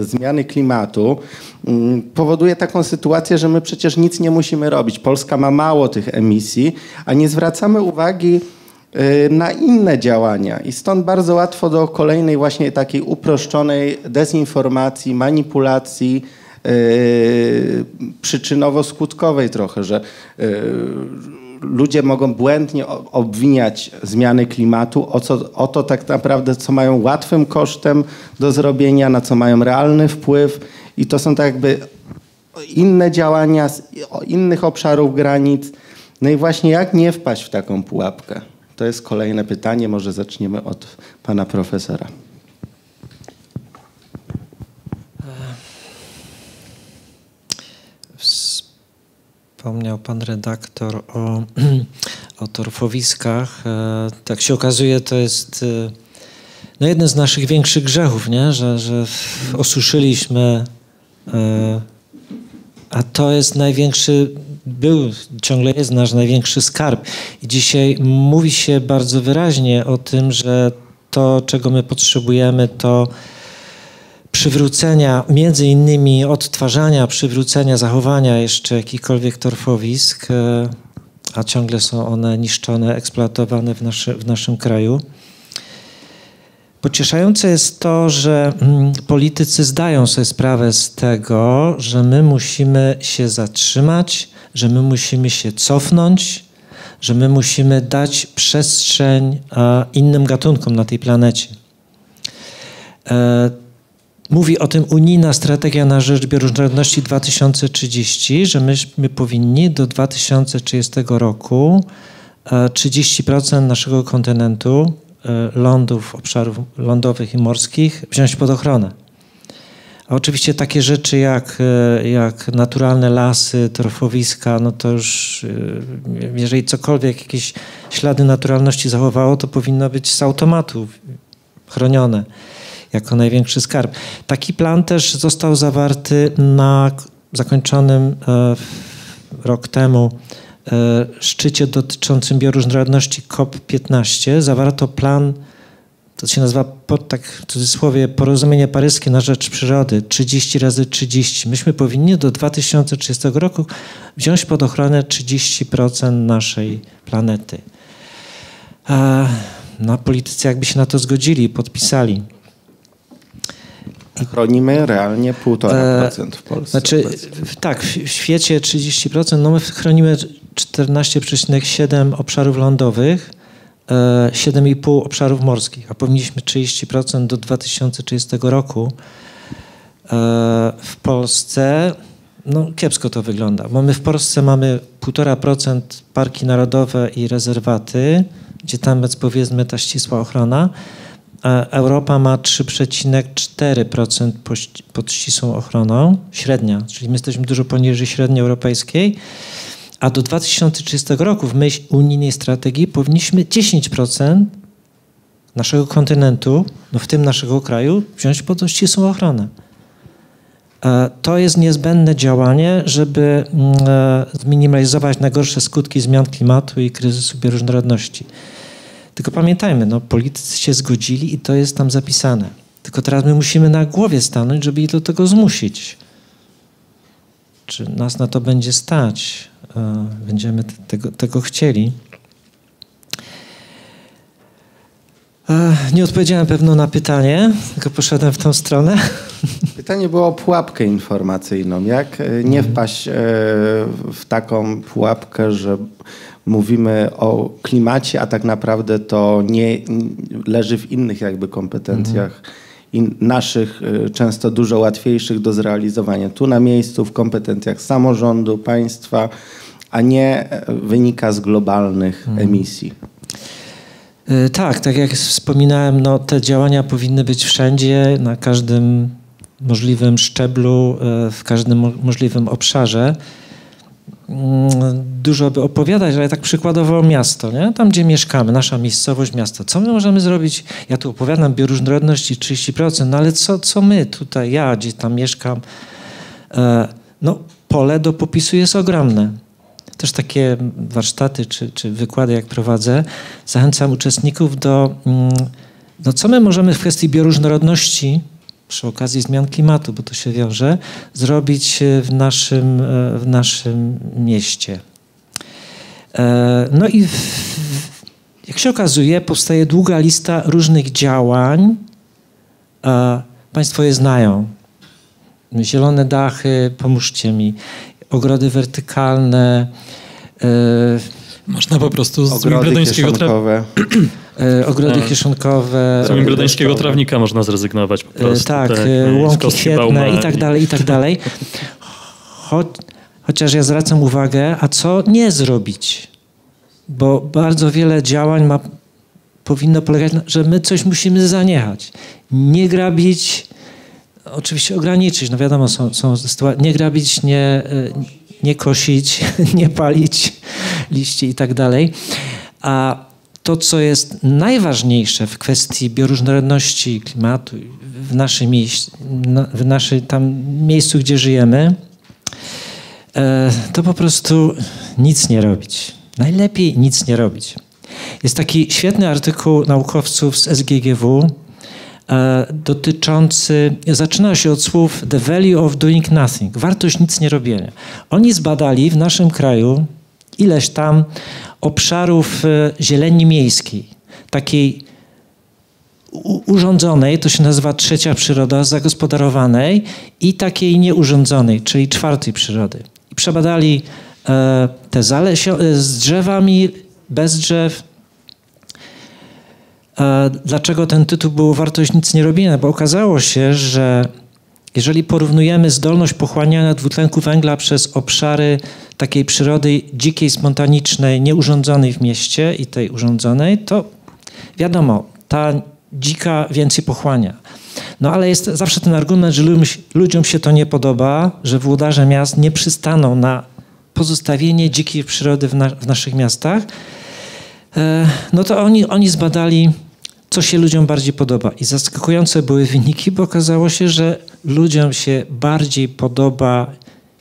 zmiany klimatu, mm, powoduje taką sytuację, że my przecież nic nie musimy robić. Polska ma mało tych emisji, a nie zwracamy uwagi y, na inne działania. I stąd bardzo łatwo do kolejnej właśnie takiej uproszczonej dezinformacji, manipulacji yy, przyczynowo-skutkowej trochę, że yy, ludzie mogą błędnie obwiniać zmiany klimatu o, co, o to tak naprawdę, co mają łatwym kosztem do zrobienia, na co mają realny wpływ i to są tak jakby inne działania z innych obszarów granic. No i właśnie jak nie wpaść w taką pułapkę? To jest kolejne pytanie, może zaczniemy od pana profesora. Wspomniał pan redaktor o, o torfowiskach. E, Tak się okazuje, to jest e, no jeden z naszych większych grzechów, nie? Że, że osuszyliśmy, e, a to jest największy, był, ciągle jest nasz największy skarb. I dzisiaj mówi się bardzo wyraźnie o tym, że to, czego my potrzebujemy, to przywrócenia, między innymi odtwarzania, przywrócenia, zachowania jeszcze jakichkolwiek torfowisk, e, a ciągle są one niszczone, eksploatowane w, nasze, w naszym kraju. Pocieszające jest to, że mm, politycy zdają sobie sprawę z tego, że my musimy się zatrzymać, że my musimy się cofnąć, że my musimy dać przestrzeń e, innym gatunkom na tej planecie. E, Mówi o tym unijna strategia na rzecz bioróżnorodności 2030, że myśmy powinni do 2030 roku e, 30% naszego kontynentu, e, lądów, obszarów lądowych i morskich wziąć pod ochronę. A oczywiście takie rzeczy jak, e, jak naturalne lasy, torfowiska, no to już e, jeżeli cokolwiek, jakieś ślady naturalności zachowało, to powinno być z automatu chronione jako największy skarb. Taki plan też został zawarty na zakończonym e, rok temu e, szczycie dotyczącym bioróżnorodności COP15. Zawarto plan, to się nazywa tak w cudzysłowie porozumienie paryskie na rzecz przyrody 30 razy 30. Myśmy powinni do 2030 roku wziąć pod ochronę 30% naszej planety. A, no, politycy jakby się na to zgodzili podpisali. Chronimy realnie 1,5% w Polsce. Znaczy, obecnie. tak, w świecie 30%, no my chronimy 14,7 obszarów lądowych, e, 7,5 obszarów morskich, a powinniśmy 30% do 2030 roku. E, W Polsce, no kiepsko to wygląda, bo my w Polsce mamy 1,5% parki narodowe i rezerwaty, gdzie tam jest powiedzmy ta ścisła ochrona, Europa ma 3,4% poś- pod ścisłą ochroną, średnia, czyli my jesteśmy dużo poniżej średniej europejskiej, a do 2030 roku w myśl unijnej strategii powinniśmy 10% naszego kontynentu, no w tym naszego kraju, wziąć pod ścisłą ochronę. E, To jest niezbędne działanie, żeby mm, e, zminimalizować najgorsze skutki zmian klimatu i kryzysu bioróżnorodności. Tylko pamiętajmy, no, politycy się zgodzili i to jest tam zapisane. Tylko teraz my musimy na głowie stanąć, żeby ich do tego zmusić. Czy nas na to będzie stać? E, Będziemy te- tego, tego chcieli. E, Nie odpowiedziałem pewno na pytanie, tylko poszedłem w tą stronę. Pytanie było o pułapkę informacyjną. Jak e, nie wpaść e, w taką pułapkę, że mówimy o klimacie, a tak naprawdę to nie leży w innych jakby kompetencjach in, naszych, e, często dużo łatwiejszych do zrealizowania. Tu na miejscu, w kompetencjach samorządu, państwa, a nie e, wynika z globalnych emisji. Y, Tak, tak jak wspominałem, no, te działania powinny być wszędzie, na każdym możliwym szczeblu, y, w każdym mo- możliwym obszarze. Mm, Dużo by opowiadać, ale tak przykładowo miasto, nie? tam gdzie mieszkamy, nasza miejscowość, miasto. Co my możemy zrobić? Ja tu opowiadam bioróżnorodności 30%, no ale co, co my tutaj, ja gdzie tam mieszkam? E, No, pole do popisu jest ogromne też takie warsztaty czy, czy wykłady, jak prowadzę, zachęcam uczestników do, mm, no co my możemy w kwestii bioróżnorodności przy okazji zmian klimatu, bo to się wiąże, zrobić e, w naszym, e, w naszym mieście. E, No i w, jak się okazuje, powstaje długa lista różnych działań. Państwo je znają. Zielone dachy, pomóżcie mi, ogrody wertykalne. Można po prostu z ogrody Tak. kieszonkowe. z deszczowe. trawnika można zrezygnować po E, prostu. tak, tak, e, łąki Bauma i tak dalej, i tak dalej. Cho, chociaż ja zwracam uwagę, a co nie zrobić? Bo bardzo wiele działań ma, powinno polegać na, że my coś musimy zaniechać. Nie grabić, oczywiście ograniczyć, no wiadomo, są, są sytuacje, nie grabić, nie, e, nie kosić, nie palić liści i tak dalej. A to, co jest najważniejsze w kwestii bioróżnorodności klimatu w naszym, w naszym tam miejscu, gdzie żyjemy, e, to po prostu nic nie robić. Najlepiej nic nie robić. Jest taki świetny artykuł naukowców z SGGW e, dotyczący, zaczyna się od słów the value of doing nothing, wartość nic nie robienia. Oni zbadali w naszym kraju ileś tam obszarów e, zieleni miejskiej, takiej urządzonej, to się nazywa trzecia przyroda, zagospodarowanej i takiej nieurządzonej, czyli czwartej przyrody. I przebadali e, te zalesio- e, z drzewami, bez drzew. Dlaczego ten tytuł był Wartość nic nie robienia? Bo okazało się, że jeżeli porównujemy zdolność pochłaniania dwutlenku węgla przez obszary takiej przyrody dzikiej, spontanicznej, nieurządzonej w mieście i tej urządzonej, to wiadomo, ta dzika więcej pochłania. No ale jest zawsze ten argument, że ludziom, się to nie podoba, że włodarze miast nie przystaną na pozostawienie dzikiej przyrody w, na, w naszych miastach. E, no to oni, oni zbadali, co się ludziom bardziej podoba. I zaskakujące były wyniki, bo okazało się, że ludziom się bardziej podoba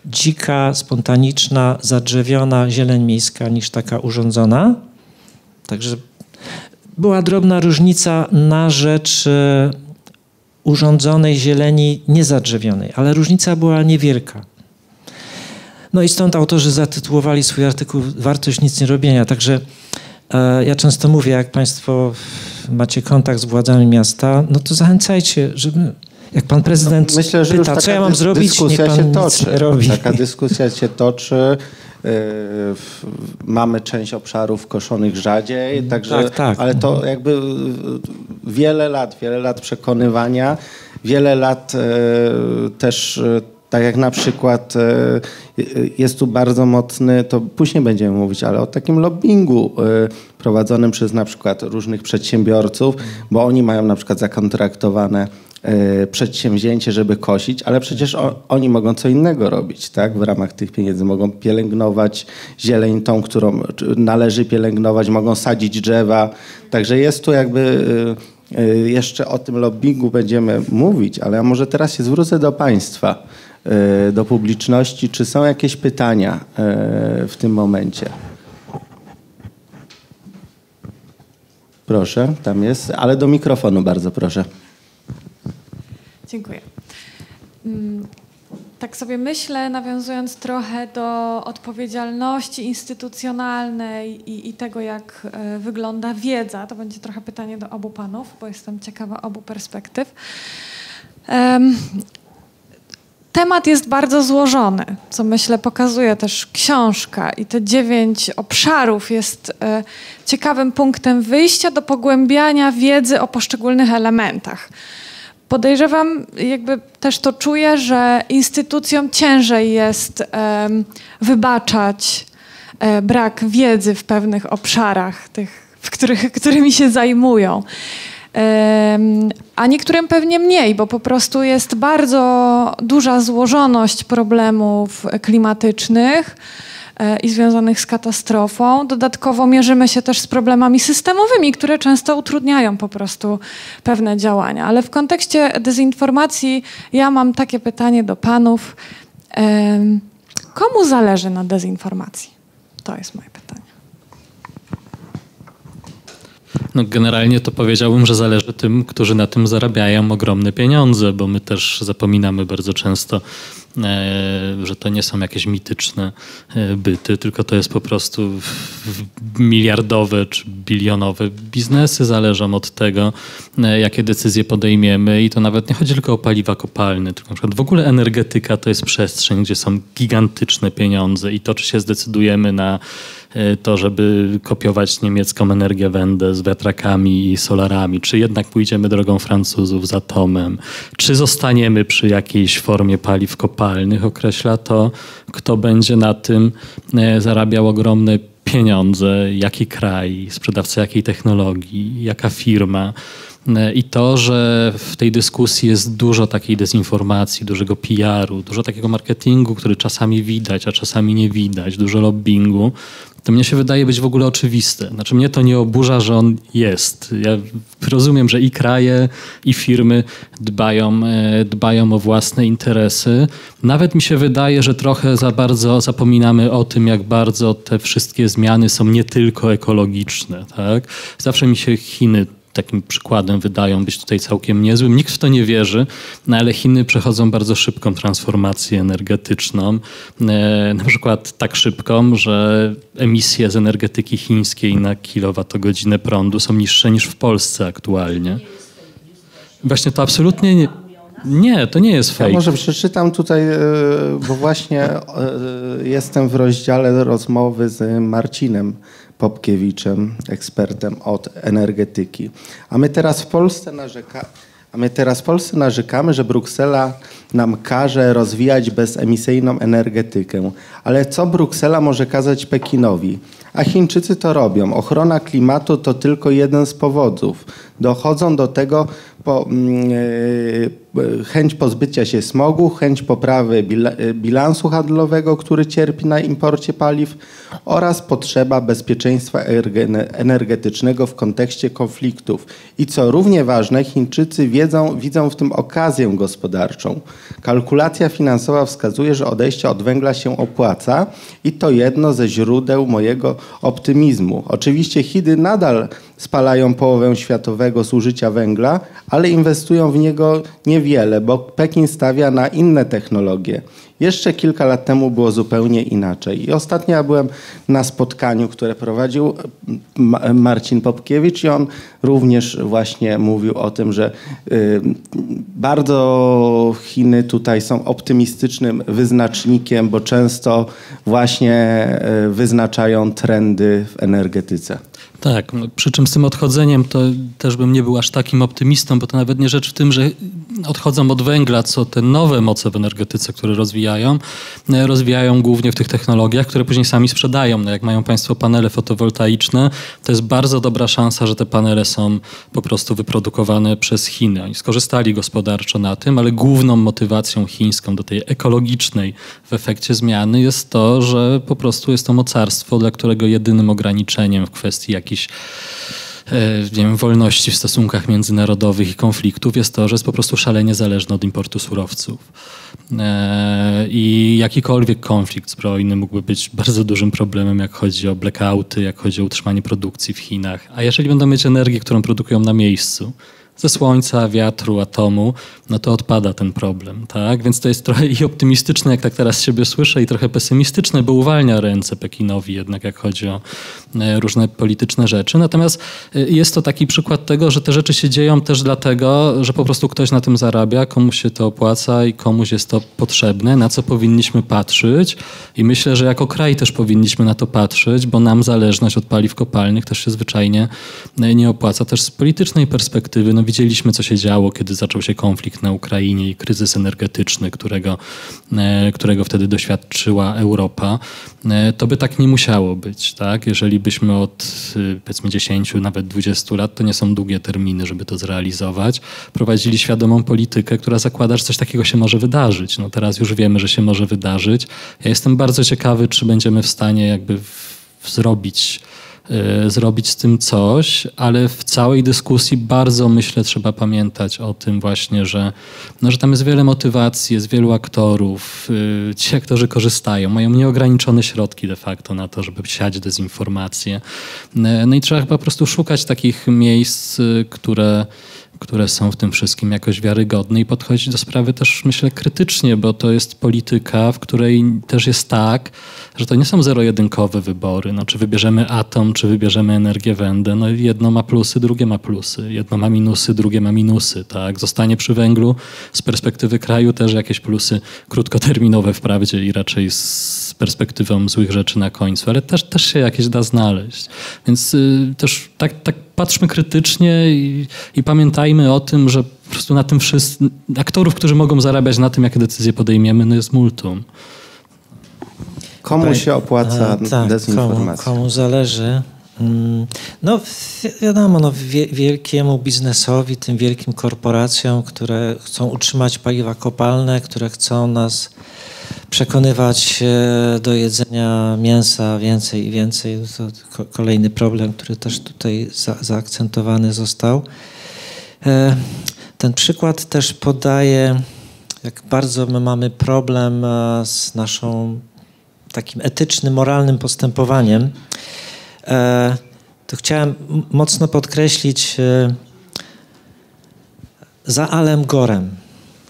dzika, spontaniczna, zadrzewiona zieleń miejska niż taka urządzona. Także była drobna różnica na rzecz e, urządzonej zieleni niezadrzewionej, ale różnica była niewielka. No i stąd autorzy zatytułowali swój artykuł Wartość nic nie robienia. Także ja często mówię, jak Państwo macie kontakt z władzami miasta, no to zachęcajcie, żeby. Jak pan prezydent Myślę, że już pyta, co ja mam zrobić, niech dyskusja pan się nic toczy. nie robi. Taka dyskusja się toczy. W- Mamy część obszarów koszonych rzadziej, także, tak, tak. ale to jakby wiele lat, wiele lat przekonywania, wiele lat yy, też tak jak na przykład yy, jest tu bardzo mocny, to później będziemy mówić, ale o takim lobbingu yy, prowadzonym przez na przykład różnych przedsiębiorców, bo oni mają na przykład zakontraktowane e, przedsięwzięcie, żeby kosić, ale przecież oni mogą co innego robić, tak? W ramach tych pieniędzy mogą pielęgnować zieleń tą, którą należy pielęgnować, mogą sadzić drzewa. Także jest tu jakby e, e, jeszcze o tym lobbingu będziemy mówić, ale może teraz się zwrócę do państwa, e, do publiczności. Czy są jakieś pytania e, w tym momencie? Proszę, tam jest, ale do mikrofonu bardzo proszę. Dziękuję. Mm, Tak sobie myślę, nawiązując trochę do odpowiedzialności instytucjonalnej i, i tego, jak e, wygląda wiedza. To będzie trochę pytanie do obu panów, bo jestem ciekawa obu perspektyw. Em, Temat jest bardzo złożony, co myślę pokazuje też książka i te dziewięć obszarów jest e, ciekawym punktem wyjścia do pogłębiania wiedzy o poszczególnych elementach. Podejrzewam, jakby też to czuję, że instytucjom ciężej jest wybaczać e, brak wiedzy w pewnych obszarach, tych, w których, którymi się zajmują. A niektórym pewnie mniej, bo po prostu jest bardzo duża złożoność problemów klimatycznych e, i związanych z katastrofą. Dodatkowo mierzymy się też z problemami systemowymi, które często utrudniają po prostu pewne działania. Ale w kontekście dezinformacji ja mam takie pytanie do panów. Komu zależy na dezinformacji? To jest moje pytanie. No generalnie to powiedziałbym, że zależy tym, którzy na tym zarabiają ogromne pieniądze, bo my też zapominamy bardzo często że to nie są jakieś mityczne byty, tylko to jest po prostu miliardowe czy bilionowe biznesy zależą od tego, jakie decyzje podejmiemy i to nawet nie chodzi tylko o paliwa kopalne, tylko na przykład w ogóle energetyka to jest przestrzeń, gdzie są gigantyczne pieniądze i to, czy się zdecydujemy na E, to, żeby kopiować niemiecką energię Wende z wiatrakami i solarami, czy jednak pójdziemy drogą Francuzów z atomem, czy zostaniemy przy jakiejś formie paliw kopalnych, określa to, kto będzie na tym e, zarabiał ogromne pieniądze, jaki kraj, sprzedawca jakiej technologii, jaka firma. E, I to, że w tej dyskusji jest dużo takiej dezinformacji, dużego PR-u, dużo takiego marketingu, który czasami widać, a czasami nie widać, dużo lobbingu, to mnie się wydaje być w ogóle oczywiste. Znaczy mnie to nie oburza, że on jest. Ja rozumiem, że i kraje, i firmy dbają, e, dbają o własne interesy. Nawet mi się wydaje, że trochę za bardzo zapominamy o tym, jak bardzo te wszystkie zmiany są nie tylko ekologiczne. Tak? Zawsze mi się Chiny takim przykładem wydają być tutaj całkiem niezłym. Nikt w to nie wierzy, no ale Chiny przechodzą bardzo szybką transformację energetyczną. E, na przykład tak szybką, że emisje z energetyki chińskiej na kilowatogodzinę prądu są niższe niż w Polsce aktualnie. Właśnie to absolutnie nie... Nie, to nie jest fake. Ja może przeczytam tutaj, e, bo właśnie e, jestem w rozdziale rozmowy z Marcinem Popkiewiczem, ekspertem od energetyki. A my teraz w Polsce narzekamy. A my teraz w Polsce narzekamy, że Bruksela nam każe rozwijać bezemisyjną energetykę. Ale co Bruksela może kazać Pekinowi? A Chińczycy to robią. Ochrona klimatu to tylko jeden z powodów. Dochodzą do tego po, mm, e, chęć pozbycia się smogu, chęć poprawy bilansu handlowego, który cierpi na imporcie paliw oraz potrzeba bezpieczeństwa energetycznego w kontekście konfliktów. I co równie ważne, Chińczycy wiedzą, widzą w tym okazję gospodarczą. Kalkulacja finansowa wskazuje, że odejście od węgla się opłaca i to jedno ze źródeł mojego optymizmu. Oczywiście Chiny nadal spalają połowę światowego zużycia węgla, ale inwestują w niego niewiele, bo Pekin stawia na inne technologie. Jeszcze kilka lat temu było zupełnie inaczej. I ostatnio ja byłem na spotkaniu, które prowadził Marcin Popkiewicz i on również właśnie mówił o tym, że y, bardzo Chiny tutaj są optymistycznym wyznacznikiem, bo często właśnie y, wyznaczają trendy w energetyce. Tak, no, przy czym z tym odchodzeniem to też bym nie był aż takim optymistą, bo to nawet nie rzecz w tym, że odchodzą od węgla, co te nowe moce w energetyce, które rozwijają, e, rozwijają głównie w tych technologiach, które później sami sprzedają. No jak mają Państwo panele fotowoltaiczne, to jest bardzo dobra szansa, że te panele są po prostu wyprodukowane przez Chiny. Oni skorzystali gospodarczo na tym, ale główną motywacją chińską do tej ekologicznej w efekcie zmiany jest to, że po prostu jest to mocarstwo, dla którego jedynym ograniczeniem w kwestii jakichś e, nie wiem, wolności w stosunkach międzynarodowych i konfliktów jest to, że jest po prostu szalenie zależny od importu surowców. E, I jakikolwiek konflikt zbrojny mógłby być bardzo dużym problemem, jak chodzi o blackouty, jak chodzi o utrzymanie produkcji w Chinach. A jeżeli będą mieć energię, którą produkują na miejscu, ze słońca, wiatru, atomu, no to odpada ten problem, tak? Więc to jest trochę i optymistyczne, jak tak teraz siebie słyszę, i trochę pesymistyczne, bo uwalnia ręce Pekinowi jednak, jak chodzi o e, różne polityczne rzeczy. Natomiast e, jest to taki przykład tego, że te rzeczy się dzieją też dlatego, że po prostu ktoś na tym zarabia, komuś się to opłaca i komuś jest to potrzebne, na co powinniśmy patrzeć. I myślę, że jako kraj też powinniśmy na to patrzeć, bo nam zależność od paliw kopalnych też się zwyczajnie e, nie opłaca. Też z politycznej perspektywy, no widzieliśmy, co się działo, kiedy zaczął się konflikt na Ukrainie i kryzys energetyczny, którego, e, którego wtedy doświadczyła Europa. E, to by tak nie musiało być. Tak? Jeżeli byśmy od e, powiedzmy 10, nawet 20 lat, to nie są długie terminy, żeby to zrealizować, prowadzili świadomą politykę, która zakłada, że coś takiego się może wydarzyć. No teraz już wiemy, że się może wydarzyć. Ja jestem bardzo ciekawy, czy będziemy w stanie jakby w, zrobić Y, zrobić z tym coś, ale w całej dyskusji bardzo myślę, trzeba pamiętać o tym właśnie, że, no, że tam jest wiele motywacji, jest wielu aktorów. Y, ci aktorzy korzystają, mają nieograniczone środki de facto na to, żeby siać dezinformację. Y, no i trzeba po prostu szukać takich miejsc, które które są w tym wszystkim jakoś wiarygodne i podchodzić do sprawy też, myślę, krytycznie, bo to jest polityka, w której też jest tak, że to nie są zero-jedynkowe wybory. No, czy wybierzemy atom, czy wybierzemy energię wędę. No, jedno ma plusy, drugie ma plusy. Jedno ma minusy, drugie ma minusy. Tak? Zostanie przy węglu z perspektywy kraju też jakieś plusy krótkoterminowe wprawdzie i raczej z perspektywą złych rzeczy na końcu, ale też, też się jakieś da znaleźć. Więc y, też tak, tak patrzmy krytycznie i, i pamiętajmy o tym, że po prostu na tym wszystkim, aktorów, którzy mogą zarabiać na tym, jakie decyzje podejmiemy, no jest multum. Komu się opłaca A, tak, dezinformacja? Komu, komu zależy. Mm, No wi- wiadomo, no, wie, wielkiemu biznesowi, tym wielkim korporacjom, które chcą utrzymać paliwa kopalne, które chcą nas przekonywać do jedzenia mięsa więcej i więcej. To ko- kolejny problem, który też tutaj za, zaakcentowany został. E, Ten przykład też podaje, jak bardzo my mamy problem e, z naszą takim etycznym, moralnym postępowaniem. E, To chciałem mocno podkreślić za Alem Gorem,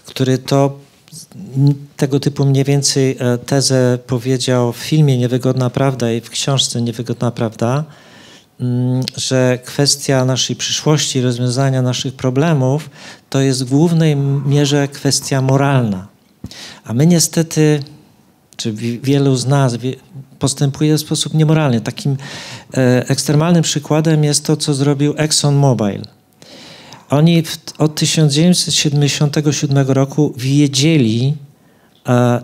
który to tego typu mniej więcej e, tezę powiedział w filmie Niewygodna Prawda i w książce Niewygodna Prawda, mm, że kwestia naszej przyszłości, rozwiązania naszych problemów to jest w głównej mierze kwestia moralna. A my niestety, czy wi- wielu z nas postępuje w sposób niemoralny. Takim e, ekstremalnym przykładem jest to, co zrobił ExxonMobil. Oni w, od 1977 roku wiedzieli, e,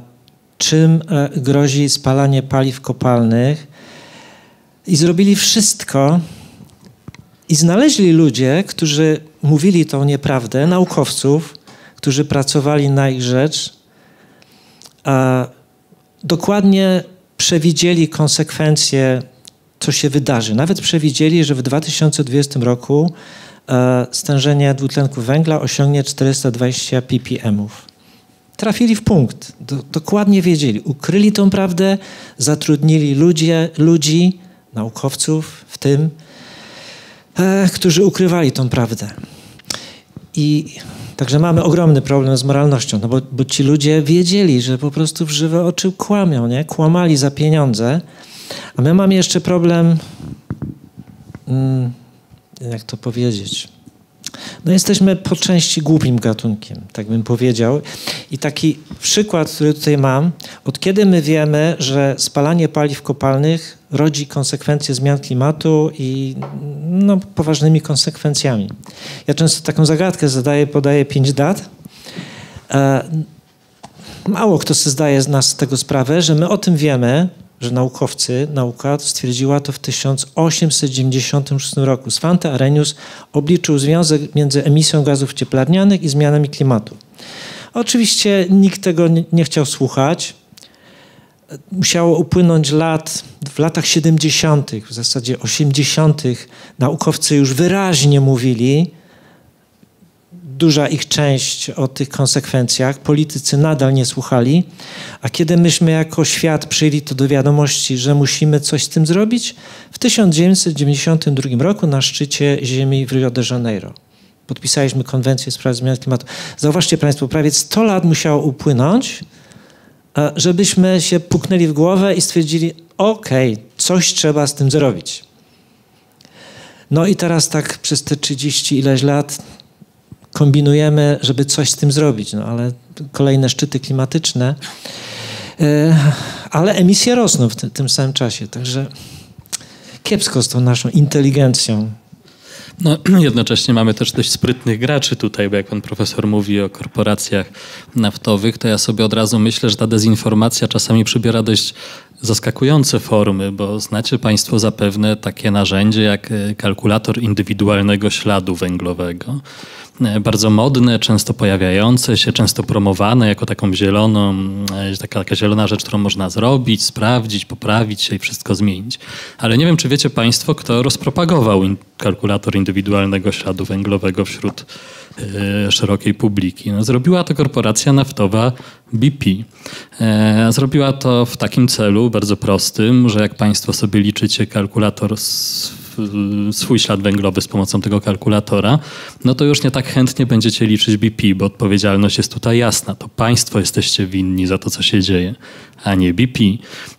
czym e, grozi spalanie paliw kopalnych i zrobili wszystko i znaleźli ludzie, którzy mówili tą nieprawdę, naukowców, którzy pracowali na ich rzecz, a dokładnie przewidzieli konsekwencje, co się wydarzy. Nawet przewidzieli, że w 2020 roku e, stężenie dwutlenku węgla osiągnie 420 ppm-ów. Trafili w punkt, do, dokładnie wiedzieli. Ukryli tą prawdę, zatrudnili ludzie, ludzi, naukowców w tym, e, którzy ukrywali tą prawdę. I także mamy ogromny problem z moralnością, no bo, bo ci ludzie wiedzieli, że po prostu w żywe oczy kłamią, nie? Kłamali za pieniądze. A my mamy jeszcze problem, mm, jak to powiedzieć? No jesteśmy po części głupim gatunkiem, tak bym powiedział. I taki przykład, który tutaj mam, od kiedy my wiemy, że spalanie paliw kopalnych rodzi konsekwencje zmian klimatu i no, poważnymi konsekwencjami. Ja często taką zagadkę zadaję, podaję pięć dat. E, mało kto sobie zdaje z nas z tego sprawę, że my o tym wiemy, że naukowcy, nauka stwierdziła to w 1896 roku. Svante Arrhenius obliczył związek między emisją gazów cieplarnianych i zmianami klimatu. Oczywiście nikt tego nie, chciał słuchać. Musiało upłynąć lat, w latach 70., w zasadzie 80., naukowcy już wyraźnie mówili, duża ich część o tych konsekwencjach. Politycy nadal nie słuchali. A kiedy myśmy jako świat przyjęli to do wiadomości, że musimy coś z tym zrobić, w 1992 roku na szczycie Ziemi w Rio de Janeiro podpisaliśmy konwencję w sprawie zmian klimatu. Zauważcie Państwo, prawie 100 lat musiało upłynąć, żebyśmy się puknęli w głowę i stwierdzili, okej, coś trzeba z tym zrobić. No i teraz tak przez te 30 ileś lat kombinujemy, żeby coś z tym zrobić, no ale kolejne szczyty klimatyczne, e, ale emisje rosną w tym, samym czasie, także kiepsko z tą naszą inteligencją. No, jednocześnie mamy też dość sprytnych graczy tutaj, bo jak pan profesor mówi o korporacjach naftowych, to ja sobie od razu myślę, że ta dezinformacja czasami przybiera dość zaskakujące formy, bo znacie państwo zapewne takie narzędzie jak e, kalkulator indywidualnego śladu węglowego. E, Bardzo modne, często pojawiające się, często promowane jako taką zieloną, e, taka, taka zielona rzecz, którą można zrobić, sprawdzić, poprawić się i wszystko zmienić. Ale nie wiem, czy wiecie państwo, kto rozpropagował kalkulator indywidualnego śladu węglowego wśród e, szerokiej publiki. No, zrobiła to korporacja naftowa BP. Zrobiła to w takim celu bardzo prostym, że jak państwo sobie liczycie kalkulator z swój ślad węglowy z pomocą tego kalkulatora, no to już nie tak chętnie będziecie liczyć BP, bo odpowiedzialność jest tutaj jasna. To państwo jesteście winni za to, co się dzieje, a nie BP.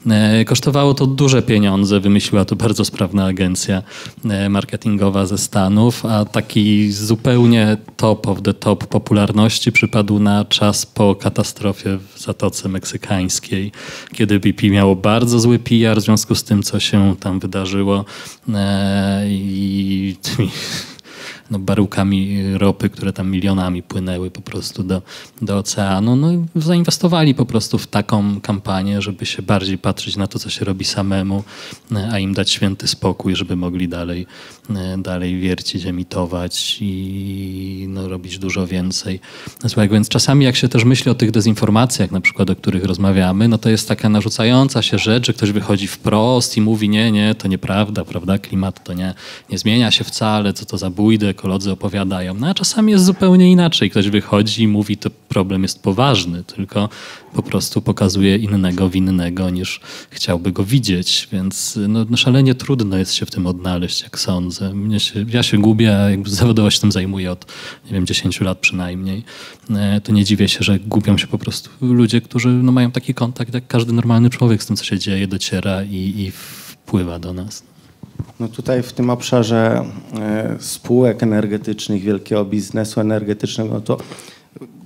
E, kosztowało to duże pieniądze, wymyśliła to bardzo sprawna agencja e, marketingowa ze Stanów, a taki zupełnie top of the top popularności przypadł na czas po katastrofie w Zatoce Meksykańskiej, kiedy BP miało bardzo zły PR w związku z tym, co się tam wydarzyło e, i no, baryłkami ropy, które tam milionami płynęły po prostu do, do oceanu. No, zainwestowali po prostu w taką kampanię, żeby się bardziej patrzeć na to, co się robi samemu, a im dać święty spokój, żeby mogli dalej, dalej wiercić, emitować i no, robić dużo więcej. Słuchaj, więc czasami jak się też myśli o tych dezinformacjach, na przykład o których rozmawiamy, no to jest taka narzucająca się rzecz, że ktoś wychodzi wprost i mówi nie, nie, to nieprawda, prawda, klimat to nie, nie zmienia się wcale, co to za bójdę, ekolodzy opowiadają. No a czasami jest zupełnie inaczej. Ktoś wychodzi i mówi, to problem jest poważny, tylko po prostu pokazuje innego winnego niż chciałby go widzieć. Więc no, no szalenie trudno jest się w tym odnaleźć, jak sądzę. Mnie się, ja się gubię, jakby zawodowo się tym zajmuję od, nie wiem, 10 lat przynajmniej. E, to nie dziwię się, że gubią się po prostu ludzie, którzy no, mają taki kontakt, jak każdy normalny człowiek z tym, co się dzieje, dociera i, i wpływa do nas. No tutaj w tym obszarze e, spółek energetycznych, wielkiego biznesu energetycznego, no to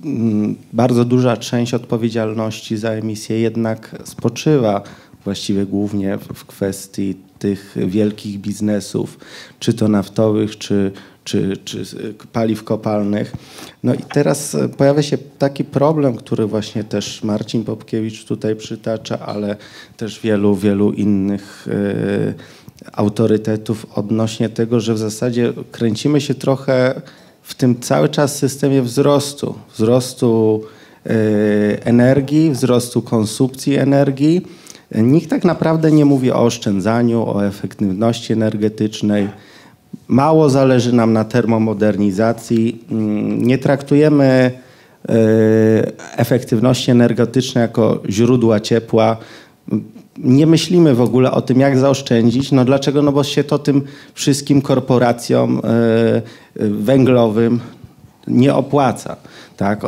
mm, bardzo duża część odpowiedzialności za emisję jednak spoczywa właściwie głównie w kwestii tych wielkich biznesów, czy to naftowych, czy, czy, czy paliw kopalnych. No i teraz pojawia się taki problem, który właśnie też Marcin Popkiewicz tutaj przytacza, ale też wielu, wielu innych yy, autorytetów odnośnie tego, że w zasadzie kręcimy się trochę w tym cały czas systemie wzrostu, wzrostu e, energii, wzrostu konsumpcji energii. Nikt tak naprawdę nie mówi o oszczędzaniu, o efektywności energetycznej. Mało zależy nam na termomodernizacji. Mm, nie traktujemy e, efektywności energetycznej jako źródła ciepła nie myślimy w ogóle o tym, jak zaoszczędzić. No dlaczego? No bo się to tym wszystkim korporacjom e, e, węglowym nie opłaca. Tak?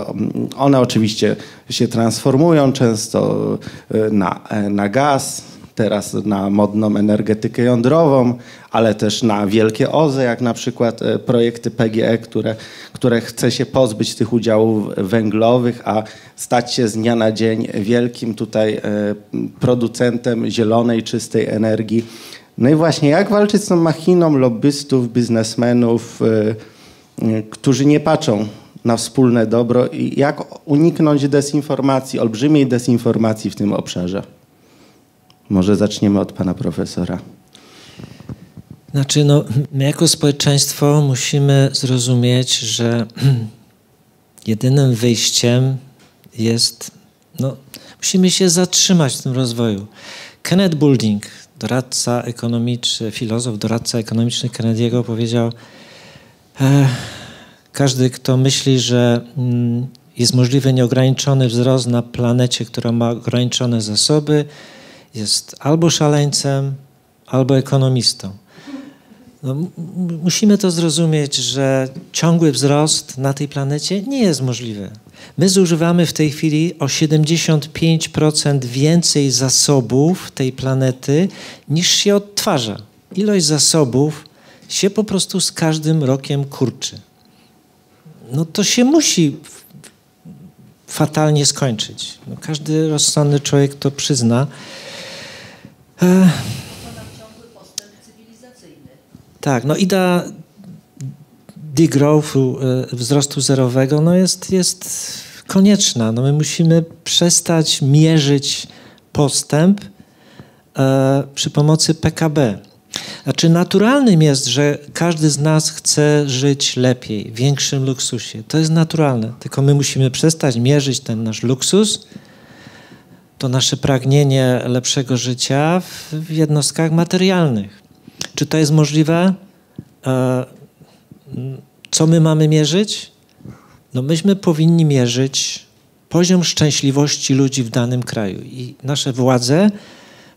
One oczywiście się transformują często e, na, na gaz, teraz na modną energetykę jądrową, ale też na wielkie OZE, jak na przykład e, projekty PGE, które, które chce się pozbyć tych udziałów węglowych, a stać się z dnia na dzień wielkim tutaj e, producentem zielonej, czystej energii. No i właśnie jak walczyć z tą machiną lobbystów, biznesmenów, e, którzy nie patrzą na wspólne dobro i jak uniknąć dezinformacji, olbrzymiej dezinformacji w tym obszarze? Może zaczniemy od pana profesora. Znaczy, no, my jako społeczeństwo musimy zrozumieć, że jedynym wyjściem jest, no, musimy się zatrzymać w tym rozwoju. Kenneth Boulding, doradca ekonomiczny, filozof, doradca ekonomiczny Kennedy'ego powiedział, e, każdy, kto myśli, że mm, jest możliwy nieograniczony wzrost na planecie, która ma ograniczone zasoby, jest albo szaleńcem, albo ekonomistą. No, musimy to zrozumieć, że ciągły wzrost na tej planecie nie jest możliwy. My zużywamy w tej chwili o 75% więcej zasobów tej planety niż się odtwarza. Ilość zasobów się po prostu z każdym rokiem kurczy. No to się musi fatalnie skończyć. No, każdy rozsądny człowiek to przyzna. Tak, no idea degrowthu, e, wzrostu zerowego, no jest, jest konieczna. No my musimy przestać mierzyć postęp e, przy pomocy PKB. Znaczy naturalnym jest, że każdy z nas chce żyć lepiej, w większym luksusie. To jest naturalne, tylko my musimy przestać mierzyć ten nasz luksus to nasze pragnienie lepszego życia w jednostkach materialnych. Czy to jest możliwe? E, co my mamy mierzyć? No myśmy powinni mierzyć poziom szczęśliwości ludzi w danym kraju. I nasze władze,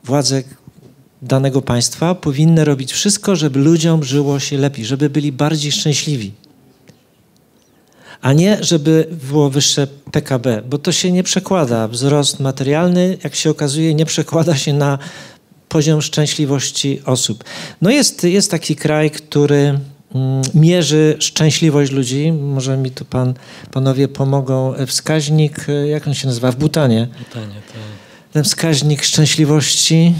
władze danego państwa powinny robić wszystko, żeby ludziom żyło się lepiej, żeby byli bardziej szczęśliwi. A nie, żeby było wyższe PKB, bo to się nie przekłada. Wzrost materialny, jak się okazuje, nie przekłada się na poziom szczęśliwości osób. No jest, jest taki kraj, który mm, mierzy szczęśliwość ludzi. Może mi tu pan, panowie pomogą. Wskaźnik, e, jak on się nazywa? W Butanie. Pytanie, to... Ten wskaźnik szczęśliwości.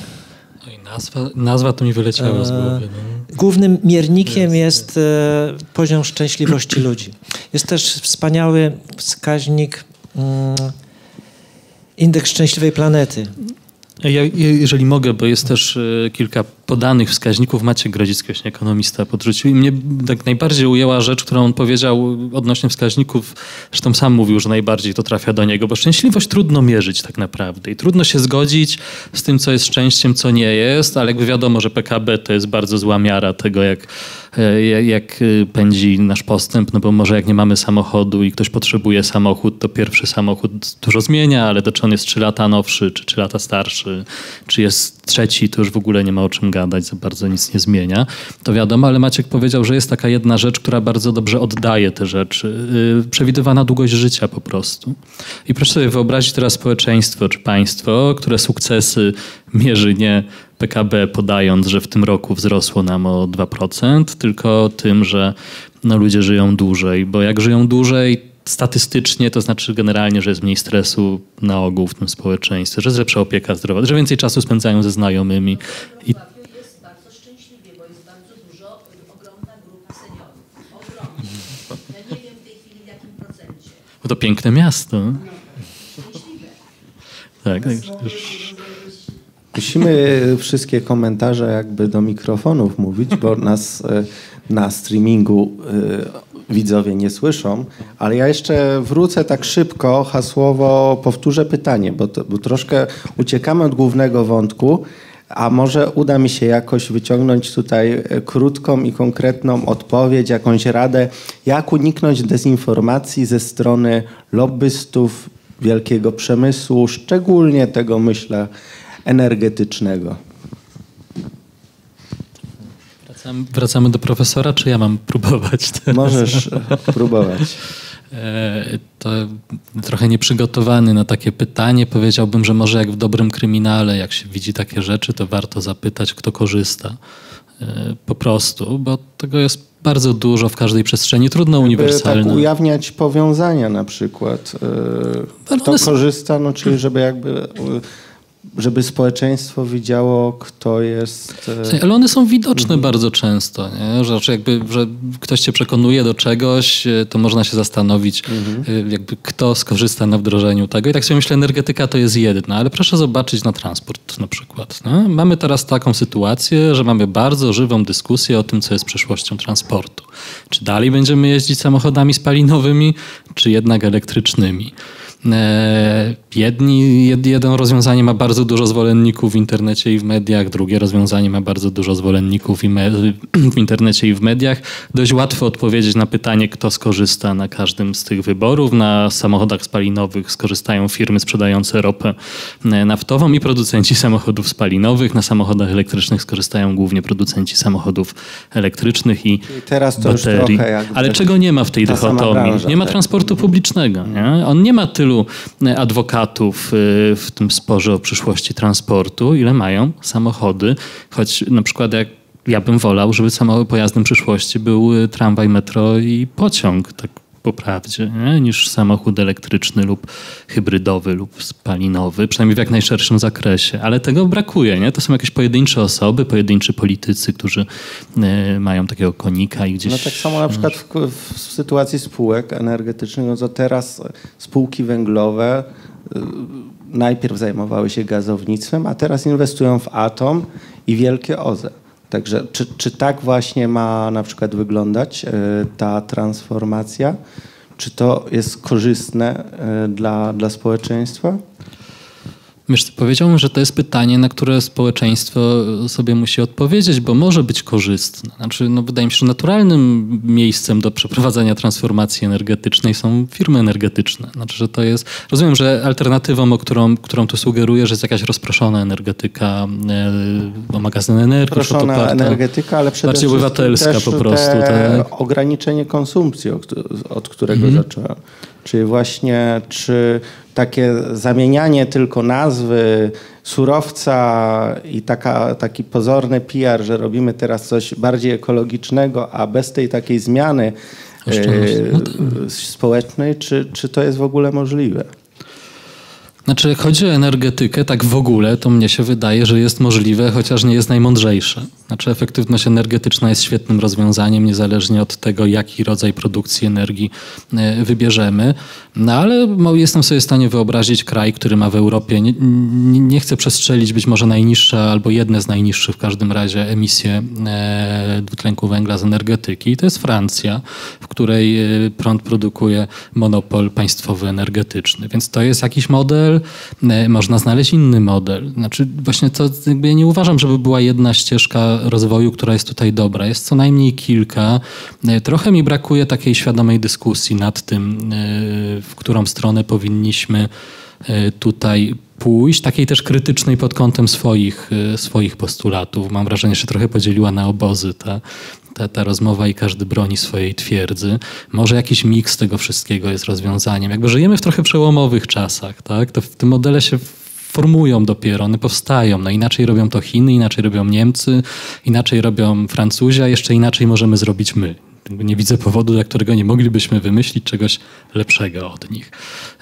Oj, nazwa, nazwa to mi wyleciała z głowy. No. Głównym miernikiem jest, e, poziom szczęśliwości ludzi. Jest też wspaniały wskaźnik mm, indeks szczęśliwej planety. Ja, jeżeli mogę, bo jest też e, kilka podanych wskaźników, Maciek Grodzicki, właśnie ekonomista, podrzucił i mnie tak najbardziej ujęła rzecz, którą on powiedział odnośnie wskaźników, zresztą sam mówił, że najbardziej to trafia do niego, bo szczęśliwość trudno mierzyć tak naprawdę i trudno się zgodzić z tym, co jest szczęściem, co nie jest, ale jakby wiadomo, że PKB to jest bardzo zła miara tego, jak, e, jak e, pędzi nasz postęp, no bo może jak nie mamy samochodu i ktoś potrzebuje samochód, to pierwszy samochód dużo zmienia, ale to czy on jest 3 lata nowszy, czy 3 lata starszy, czy jest trzeci, to już w ogóle nie ma o czym gadać, za bardzo nic nie zmienia. To wiadomo, ale Maciek powiedział, że jest taka jedna rzecz, która bardzo dobrze oddaje te rzeczy. Yy, przewidywana długość życia po prostu. I proszę sobie wyobrazić teraz społeczeństwo czy państwo, które sukcesy mierzy nie PKB podając, że w tym roku wzrosło nam o 2%, tylko tym, że no, ludzie żyją dłużej, bo jak żyją dłużej, statystycznie, to znaczy generalnie, że jest mniej stresu na ogół w tym społeczeństwie, że jest lepsza opieka zdrowotna, że więcej czasu spędzają ze znajomymi. I... Jest bardzo bo jest bardzo dużo, ogromna grupa seniorów. Ja nie wiem w tej chwili w jakim procencie. To piękne miasto. Tak, tak. Musimy wszystkie komentarze jakby do mikrofonów mówić, bo nas e, na streamingu e, widzowie nie słyszą, ale ja jeszcze wrócę tak szybko, hasłowo powtórzę pytanie, bo, to, bo troszkę uciekamy od głównego wątku, a może uda mi się jakoś wyciągnąć tutaj e, krótką i konkretną odpowiedź, jakąś radę, jak uniknąć dezinformacji ze strony lobbystów wielkiego przemysłu, szczególnie tego myślę energetycznego. Wracamy, wracamy do profesora, czy ja mam próbować? Teraz? Możesz próbować. E, to trochę nieprzygotowany na takie pytanie. Powiedziałbym, że może jak w dobrym kryminale, jak się widzi takie rzeczy, to warto zapytać, kto korzysta. E, po prostu, bo tego jest bardzo dużo w każdej przestrzeni, trudno uniwersalne. Tak ujawniać powiązania na przykład. E, kto korzysta, no czyli żeby jakby żeby społeczeństwo widziało, kto jest. E, ale one są widoczne mhm. bardzo często, nie? Że, znaczy jakby, że ktoś cię przekonuje do czegoś, e, to można się zastanowić, mhm. E, jakby kto skorzysta na wdrożeniu tego. I tak sobie myślę, energetyka to jest jedna, ale proszę zobaczyć na transport na przykład. Nie? Mamy teraz taką sytuację, że mamy bardzo żywą dyskusję o tym, co jest przyszłością transportu. Czy dalej będziemy jeździć samochodami spalinowymi, czy jednak elektrycznymi? E, jedni, jed, jedno rozwiązanie ma bardzo dużo zwolenników w internecie i w mediach, drugie rozwiązanie ma bardzo dużo zwolenników w internecie i w mediach. Dość łatwo odpowiedzieć na pytanie, kto skorzysta na każdym z tych wyborów. Na samochodach spalinowych skorzystają firmy sprzedające ropę e, naftową i producenci samochodów spalinowych. Na samochodach elektrycznych skorzystają głównie producenci samochodów elektrycznych i, I teraz to baterii. Ale czego nie ma w tej dychotomii? Branża, nie ma tak. transportu publicznego. Nie? On nie ma tylu tylu e, adwokatów e, w tym sporze o przyszłości transportu, ile mają samochody, choć na przykład jak ja bym wolał, żeby samochodem pojazdem przyszłości był e, tramwaj, metro i pociąg, tak po prawdzie, nie? niż samochód elektryczny lub hybrydowy lub spalinowy, przynajmniej w jak najszerszym zakresie. Ale tego brakuje. Nie? To są jakieś pojedyncze osoby, pojedynczy politycy, którzy y, mają takiego konika i gdzieś... No tak samo na przykład w, w sytuacji spółek energetycznych, no to teraz spółki węglowe y, najpierw zajmowały się gazownictwem, a teraz inwestują w atom i wielkie OZE. Także czy, czy tak właśnie ma na przykład wyglądać e, ta transformacja? Czy to jest korzystne e, dla, dla społeczeństwa? Wiesz, powiedziałbym, że to jest pytanie, na które społeczeństwo sobie musi odpowiedzieć, bo może być korzystne. Znaczy, no, wydaje mi się, że naturalnym miejscem do przeprowadzania transformacji energetycznej są firmy energetyczne. Znaczy, że to jest. Rozumiem, że alternatywą, o którą, którą tu sugerujesz, jest jakaś rozproszona energetyka, e, magazyn energii. Rozproszona energetyka, ale przede bardziej obywatelska po prostu. Te tak? ograniczenie konsumpcji, od którego mhm. zacząłem. Czyli właśnie, czy takie zamienianie tylko nazwy surowca i taka, taki pozorny PR, że robimy teraz coś bardziej ekologicznego, a bez tej takiej zmiany e, społecznej, czy, czy to jest w ogóle możliwe? Znaczy, jak chodzi o energetykę, tak w ogóle, to mnie się wydaje, że jest możliwe, chociaż nie jest najmądrzejsze. Znaczy, efektywność energetyczna jest świetnym rozwiązaniem, niezależnie od tego, jaki rodzaj produkcji energii e, wybierzemy. No ale jestem sobie w stanie wyobrazić kraj, który ma w Europie, nie, nie chcę przestrzelić, być może najniższe albo jedne z najniższych w każdym razie emisje e, dwutlenku węgla z energetyki. I to jest Francja, w której e, prąd produkuje monopol państwowy energetyczny. Więc to jest jakiś model, można znaleźć inny model. Znaczy właśnie to jakby ja nie uważam, żeby była jedna ścieżka rozwoju, która jest tutaj dobra. Jest co najmniej kilka. E, trochę mi brakuje takiej świadomej dyskusji nad tym, e, w którą stronę powinniśmy e, tutaj pójść, takiej też krytycznej pod kątem swoich, swoich postulatów. Mam wrażenie, że się trochę podzieliła na obozy ta, ta, ta rozmowa i każdy broni swojej twierdzy. Może jakiś miks tego wszystkiego jest rozwiązaniem. Jakby żyjemy w trochę przełomowych czasach, tak? To w tym modele się formują dopiero, one powstają. No inaczej robią to Chiny, inaczej robią Niemcy, inaczej robią Francuzi, a jeszcze inaczej możemy zrobić my. Nie widzę powodu, dla którego nie moglibyśmy wymyślić czegoś lepszego od nich.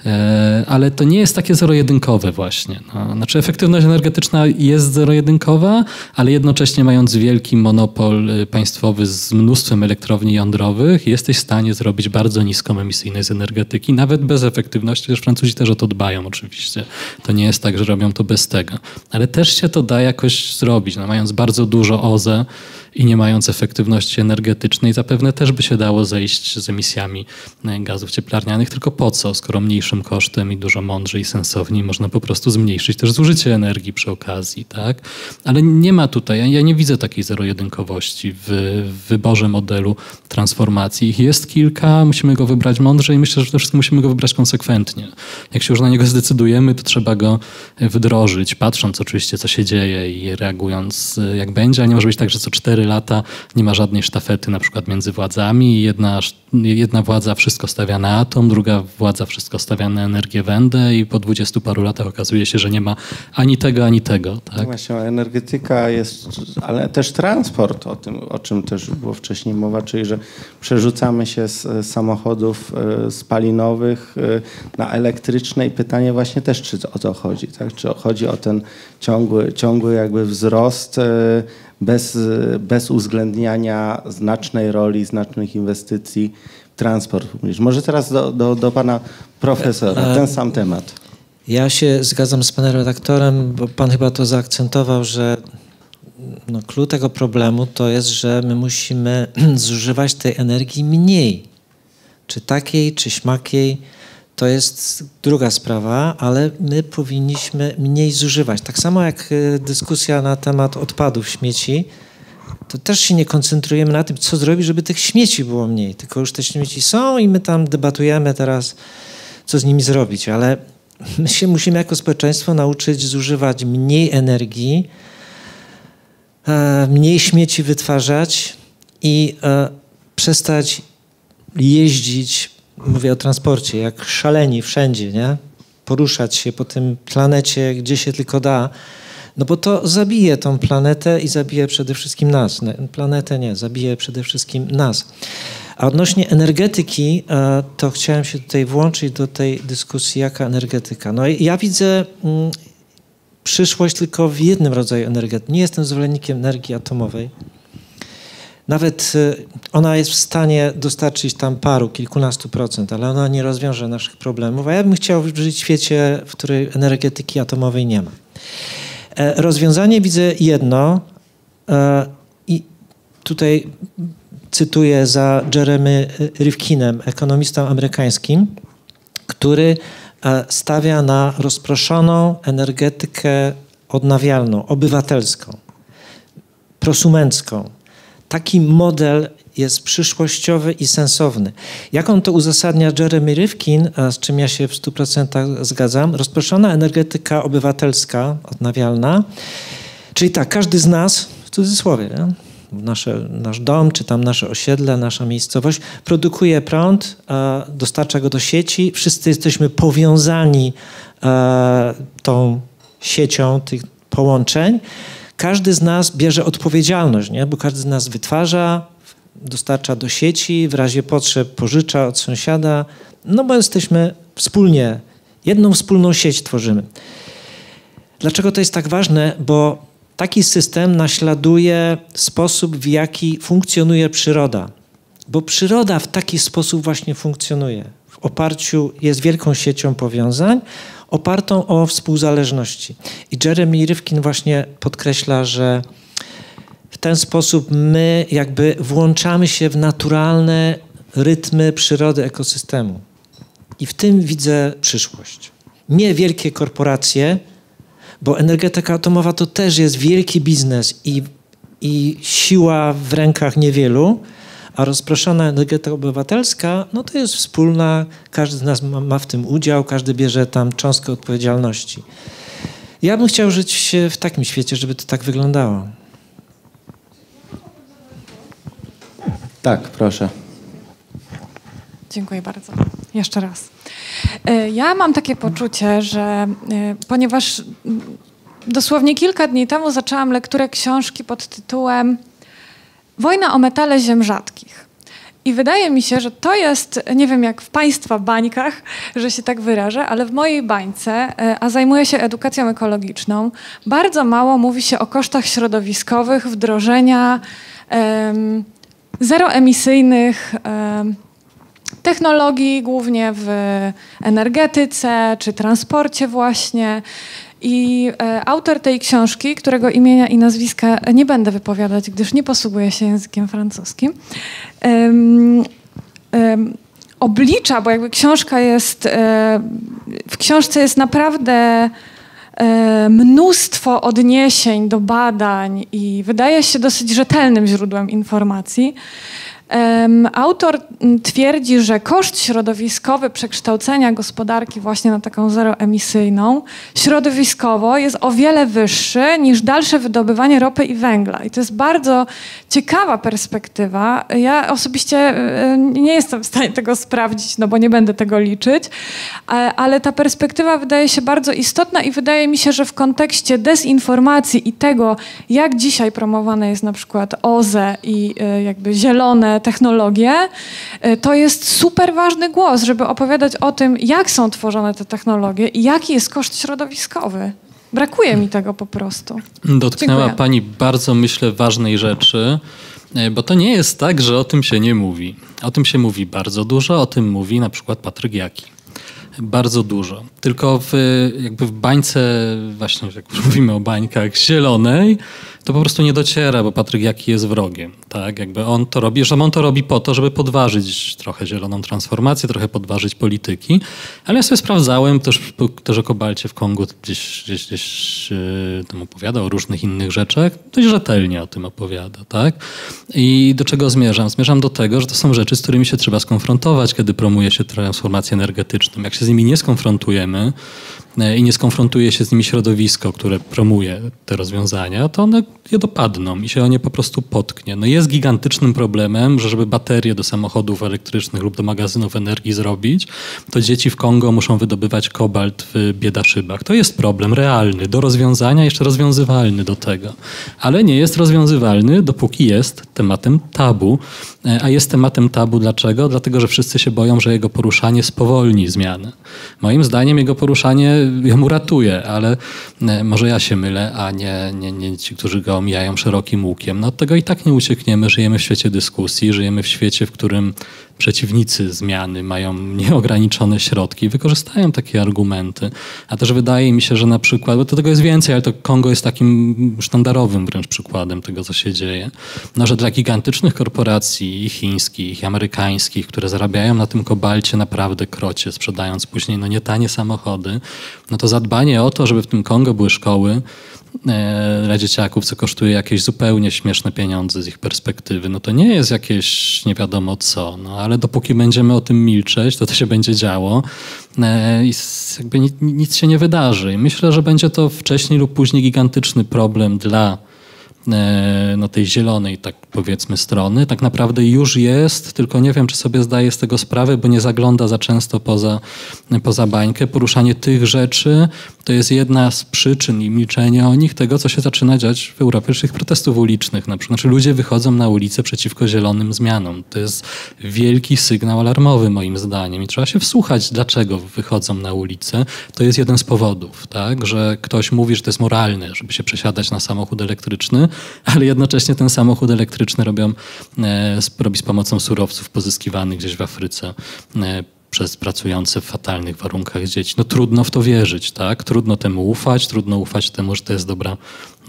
E, ale to nie jest takie zero-jedynkowe właśnie. No, znaczy efektywność energetyczna jest zero-jedynkowa, ale jednocześnie mając wielki monopol y, państwowy z mnóstwem elektrowni jądrowych, jesteś w stanie zrobić bardzo niską emisyjność z energetyki, nawet bez efektywności, chociaż Francuzi też o to dbają oczywiście. To nie jest tak, że robią to bez tego. Ale też się to da jakoś zrobić. No, mając bardzo dużo OZE, i nie mając efektywności energetycznej, zapewne też by się dało zejść z emisjami e, gazów cieplarnianych. Tylko po co, skoro mniejszym kosztem i dużo mądrzej i sensowniej można po prostu zmniejszyć też zużycie energii przy okazji, tak? Ale nie ma tutaj, ja nie widzę takiej zero-jedynkowości w, w wyborze modelu transformacji. Ich jest kilka, musimy go wybrać mądrze i myślę, że przede wszystkim musimy go wybrać konsekwentnie. Jak się już na niego zdecydujemy, to trzeba go wdrożyć, patrząc oczywiście, co się dzieje i reagując e, jak będzie, a nie może być tak, że co cztery lata nie ma żadnej sztafety na przykład między władzami. Jedna, jedna władza wszystko stawia na atom, druga władza wszystko stawia na energię wędę i po dwudziestu paru latach okazuje się, że nie ma ani tego, ani tego. Tak? No właśnie, energetyka jest, ale też transport, o tym, o czym też było wcześniej mowa, czyli że przerzucamy się z samochodów e, spalinowych e, na elektryczne i pytanie właśnie też, czy o to chodzi, tak? Czy chodzi o ten ciągły, ciągły jakby wzrost e, bez, bez uwzględniania znacznej roli, znacznych inwestycji w transport Może teraz do, do, do pana profesora, e, ten sam temat. Ja się zgadzam z panem redaktorem, bo pan chyba to zaakcentował, że no, klucz tego problemu to jest, że my musimy zużywać tej energii mniej. Czy takiej, czy śmakiej to jest druga sprawa, ale my powinniśmy mniej zużywać. Tak samo jak e, dyskusja na temat odpadów, śmieci, to też się nie koncentrujemy na tym, co zrobić, żeby tych śmieci było mniej. Tylko już te śmieci są i my tam debatujemy teraz, co z nimi zrobić. Ale my się musimy jako społeczeństwo nauczyć zużywać mniej energii, e, mniej śmieci wytwarzać i e, przestać jeździć mówię o transporcie, jak szaleni wszędzie, nie? Poruszać się po tym planecie, gdzie się tylko da. No bo to zabije tą planetę i zabije przede wszystkim nas. Planetę nie, zabije przede wszystkim nas. A odnośnie energetyki, e, to chciałem się tutaj włączyć do tej dyskusji, jaka energetyka. No ja widzę mm, przyszłość tylko w jednym rodzaju energetyki. Nie jestem zwolennikiem energii atomowej. Nawet y, ona jest w stanie dostarczyć tam paru, kilkunastu procent, ale ona nie rozwiąże naszych problemów. A ja bym chciał żyć w świecie, w którym energetyki atomowej nie ma. E, rozwiązanie widzę jedno e, i tutaj cytuję za Jeremy Rifkinem, ekonomistą amerykańskim, który e, stawia na rozproszoną energetykę odnawialną, obywatelską, prosumencką. Taki model jest przyszłościowy i sensowny. Jak on to uzasadnia Jeremy Rifkin, z czym ja się w 100% zgadzam, rozproszona energetyka obywatelska, odnawialna, czyli tak, każdy z nas, w cudzysłowie? Nasze, nasz dom, czy tam nasze osiedle, nasza miejscowość produkuje prąd, dostarcza go do sieci. Wszyscy jesteśmy powiązani e, tą siecią tych połączeń. Każdy z nas bierze odpowiedzialność, nie? bo każdy z nas wytwarza, dostarcza do sieci, w razie potrzeb pożycza od sąsiada, no bo jesteśmy wspólnie, jedną wspólną sieć tworzymy. Dlaczego to jest tak ważne? Bo taki system naśladuje sposób, w jaki funkcjonuje przyroda. Bo przyroda w taki sposób właśnie funkcjonuje. W oparciu jest wielką siecią powiązań, opartą o współzależności. I Jeremy Rifkin właśnie podkreśla, że w ten sposób my jakby włączamy się w naturalne rytmy przyrody ekosystemu. I w tym widzę przyszłość. Nie wielkie korporacje, bo energetyka atomowa to też jest wielki biznes i, i siła w rękach niewielu, a rozproszona energetyka obywatelska, no to jest wspólna, każdy z nas ma, ma w tym udział, każdy bierze tam cząstkę odpowiedzialności. Ja bym chciał żyć w takim świecie, żeby to tak wyglądało. Tak, proszę. Dziękuję bardzo. Jeszcze raz. E, ja mam takie poczucie, że e, ponieważ dosłownie kilka dni temu zaczęłam lekturę książki pod tytułem Wojna o metale ziem rzadkich. I wydaje mi się, że to jest, nie wiem jak w Państwa bańkach, że się tak wyrażę, ale w mojej bańce, e, a zajmuję się edukacją ekologiczną, bardzo mało mówi się o kosztach środowiskowych wdrożenia um, zeroemisyjnych um, technologii, głównie w energetyce czy transporcie właśnie. I e, autor tej książki, którego imienia i nazwiska nie będę wypowiadać, gdyż nie posługuje się językiem francuskim, oblicza, bo jakby książka jest, e, w książce jest naprawdę e, mnóstwo odniesień do badań i wydaje się dosyć rzetelnym źródłem informacji. Autor twierdzi, że koszt środowiskowy przekształcenia gospodarki właśnie na taką zeroemisyjną środowiskowo jest o wiele wyższy niż dalsze wydobywanie ropy i węgla. I to jest bardzo ciekawa perspektywa. Ja osobiście e, nie jestem w stanie tego sprawdzić, no bo nie będę tego liczyć, ale ta perspektywa wydaje się bardzo istotna i wydaje mi się, że w kontekście dezinformacji i tego, jak dzisiaj promowane jest na przykład OZE i e, jakby zielone technologie, y, to jest super ważny głos, żeby opowiadać o tym, jak są tworzone te technologie i jaki jest koszt środowiskowy. Brakuje mi tego po prostu. Dotknęła Dziękuję. Pani bardzo, myślę, ważnej rzeczy, y, bo to nie jest tak, że o tym się nie mówi. O tym się mówi bardzo dużo, o tym mówi na przykład Patryk Jaki. Bardzo dużo. Tylko w, jakby w bańce, właśnie jak mówimy o bańkach zielonej, to po prostu nie dociera, bo Patryk Jaki jest wrogiem. Tak? Jakby on to robi, że on to robi po to, żeby podważyć trochę zieloną transformację, trochę podważyć polityki. Ale ja sobie sprawdzałem, też, też o kobalcie w Kongu gdzieś, gdzieś, gdzieś yy, tam opowiada o różnych innych rzeczach. Dość rzetelnie o tym opowiada. Tak? I do czego zmierzam? Zmierzam do tego, że to są rzeczy, z którymi się trzeba skonfrontować, kiedy promuje się transformację energetyczną. Jak się z nimi nie skonfrontujemy, E, i nie skonfrontuje się z nimi środowisko, które promuje te rozwiązania, to one je dopadną i się o nie po prostu potknie. No jest gigantycznym problemem, że żeby baterie do samochodów elektrycznych lub do magazynów energii zrobić, to dzieci w Kongo muszą wydobywać kobalt w biedaszybach. To jest problem realny, do rozwiązania, jeszcze rozwiązywalny do tego. Ale nie jest rozwiązywalny, dopóki jest tematem tabu. E, a jest tematem tabu dlaczego? Dlatego, że wszyscy się boją, że jego poruszanie spowolni zmianę. Moim zdaniem jego poruszanie ją uratuje, ale e, może ja się mylę, a nie, nie, nie ci, którzy go omijają szerokim łukiem. No od tego i tak nie uciekniemy. Żyjemy w świecie dyskusji, żyjemy w świecie, w którym przeciwnicy zmiany mają nieograniczone środki, wykorzystają takie argumenty. A też wydaje mi się, że na przykład, bo to tego jest więcej, ale to Kongo jest takim sztandarowym wręcz przykładem tego, co się dzieje, no, że dla gigantycznych korporacji i chińskich, i amerykańskich, które zarabiają na tym kobalcie naprawdę krocie, sprzedając później no, nietanie samochody, no to zadbanie o to, żeby w tym Kongo były szkoły, dla dzieciaków, co kosztuje jakieś zupełnie śmieszne pieniądze z ich perspektywy, no to nie jest jakieś nie wiadomo co, no ale dopóki będziemy o tym milczeć, to to się będzie działo e, i jakby nic się nie wydarzy. I myślę, że będzie to wcześniej lub później gigantyczny problem dla E, no, tej zielonej, tak powiedzmy, strony, tak naprawdę już jest, tylko nie wiem, czy sobie zdaje z tego sprawę, bo nie zagląda za często poza, poza bańkę. Poruszanie tych rzeczy to jest jedna z przyczyn i milczenie o nich tego, co się zaczyna dziać w Europie, protestów ulicznych. Na przykład, znaczy ludzie wychodzą na ulicę przeciwko zielonym zmianom. To jest wielki sygnał alarmowy moim zdaniem i trzeba się wsłuchać, dlaczego wychodzą na ulicę. To jest jeden z powodów, tak, że ktoś mówi, że to jest moralne, żeby się przesiadać na samochód elektryczny, ale jednocześnie ten samochód elektryczny robią, e, robi z pomocą surowców pozyskiwanych gdzieś w Afryce. E, przez pracujące w fatalnych warunkach dzieci. No trudno w to wierzyć, tak? Trudno temu ufać, trudno ufać temu, że to jest dobra,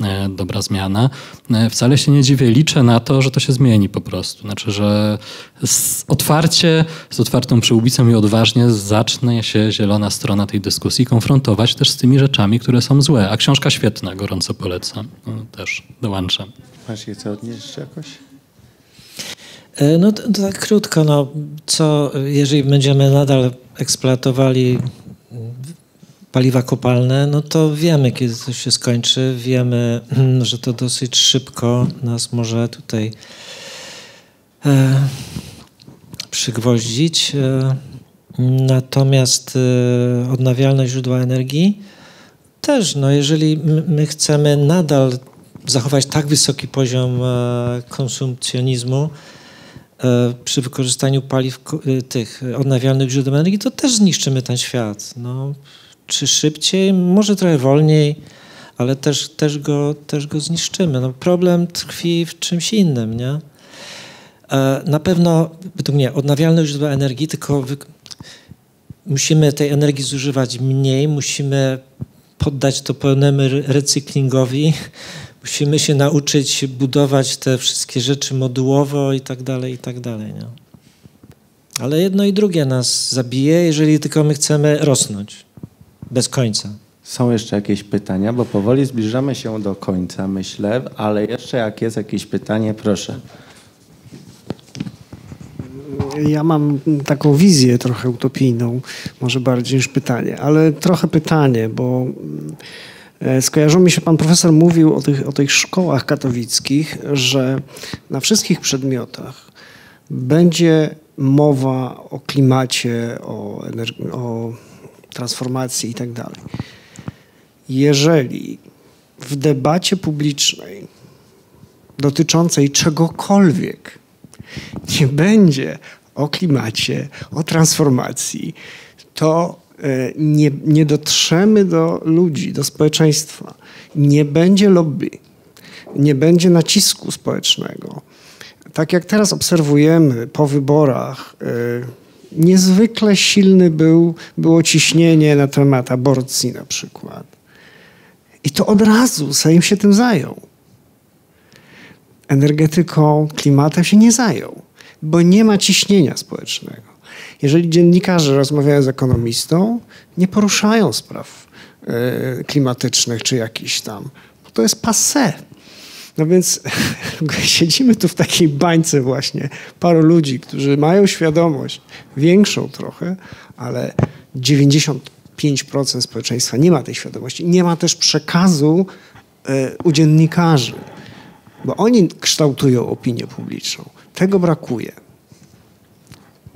e, dobra zmiana. E, wcale się nie dziwię, liczę na to, że to się zmieni po prostu. Znaczy, że z otwarcie, z otwartą przyłbicą i odważnie zacznie się zielona strona tej dyskusji konfrontować też z tymi rzeczami, które są złe. A książka świetna, gorąco polecam. No, też dołączam. Masz je co odnieść jakoś? E, no tak krótko, no, co jeżeli będziemy nadal eksploatowali paliwa kopalne, no to wiemy, kiedy to się skończy. Wiemy, że to dosyć szybko nas może tutaj e, przygwoździć. E, natomiast e, odnawialne źródła energii też, no jeżeli my chcemy nadal zachować tak wysoki poziom e, konsumpcjonizmu, przy wykorzystaniu paliw e, tych odnawialnych źródeł energii, to też zniszczymy ten świat. No, czy szybciej, może trochę wolniej, ale też, też, go, też go zniszczymy. No, problem tkwi w czymś innym, nie? E, na pewno, według mnie, odnawialne źródła energii, tylko wy... musimy tej energii zużywać mniej, musimy poddać to pełnemu recyklingowi, musimy się nauczyć budować te wszystkie rzeczy modułowo i tak dalej, i tak dalej. Nie? Ale jedno i drugie nas zabije, jeżeli tylko my chcemy rosnąć bez końca. Są jeszcze jakieś pytania, bo powoli zbliżamy się do końca, myślę, ale jeszcze jak jest jakieś pytanie, proszę. Ja mam taką wizję trochę utopijną, może bardziej niż pytanie, ale trochę pytanie, bo skojarzył mi się, pan profesor mówił o tych, o tych szkołach katowickich, że na wszystkich przedmiotach będzie mowa o klimacie, o, o transformacji itd. Tak Jeżeli w debacie publicznej dotyczącej czegokolwiek nie będzie o klimacie, o transformacji, to E, nie, nie dotrzemy do ludzi, do społeczeństwa, nie będzie lobby, nie będzie nacisku społecznego. Tak jak teraz obserwujemy po wyborach, e, niezwykle silny był, było ciśnienie na temat aborcji na przykład. I to od razu Sejm się tym zajął. Energetyką, klimatem się nie zajął, bo nie ma ciśnienia społecznego. Jeżeli dziennikarze rozmawiają z ekonomistą, nie poruszają spraw e, klimatycznych czy jakichś tam. To jest passé. No więc siedzimy tu w takiej bańce właśnie paru ludzi, którzy mają świadomość, większą trochę, ale 95% społeczeństwa nie ma tej świadomości. Nie ma też przekazu e, u dziennikarzy, bo oni kształtują opinię publiczną. Tego brakuje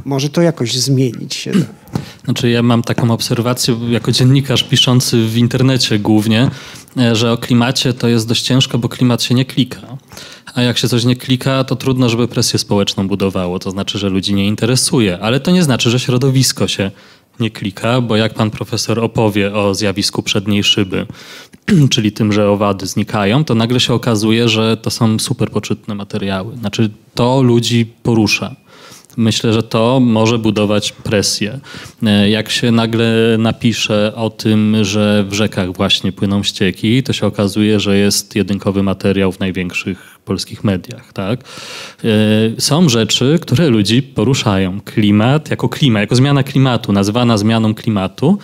może to jakoś zmienić się Znaczy ja mam taką obserwację jako dziennikarz piszący w internecie głównie, e, że o klimacie to jest dość ciężko, bo klimat się nie klika. A jak się coś nie klika, to trudno, żeby presję społeczną budowało. To znaczy, że ludzi nie interesuje. Ale to nie znaczy, że środowisko się nie klika, bo jak pan profesor opowie o zjawisku przedniej szyby, czyli tym, że owady znikają, to nagle się okazuje, że to są super poczytne materiały. Znaczy to ludzi porusza. Myślę, że to może budować presję. E, jak się nagle napisze o tym, że w rzekach właśnie płyną ścieki, to się okazuje, że jest jedynkowy materiał w największych polskich mediach. Tak? E, są rzeczy, które ludzi poruszają. Klimat jako klimat, jako zmiana klimatu, nazywana zmianą klimatu,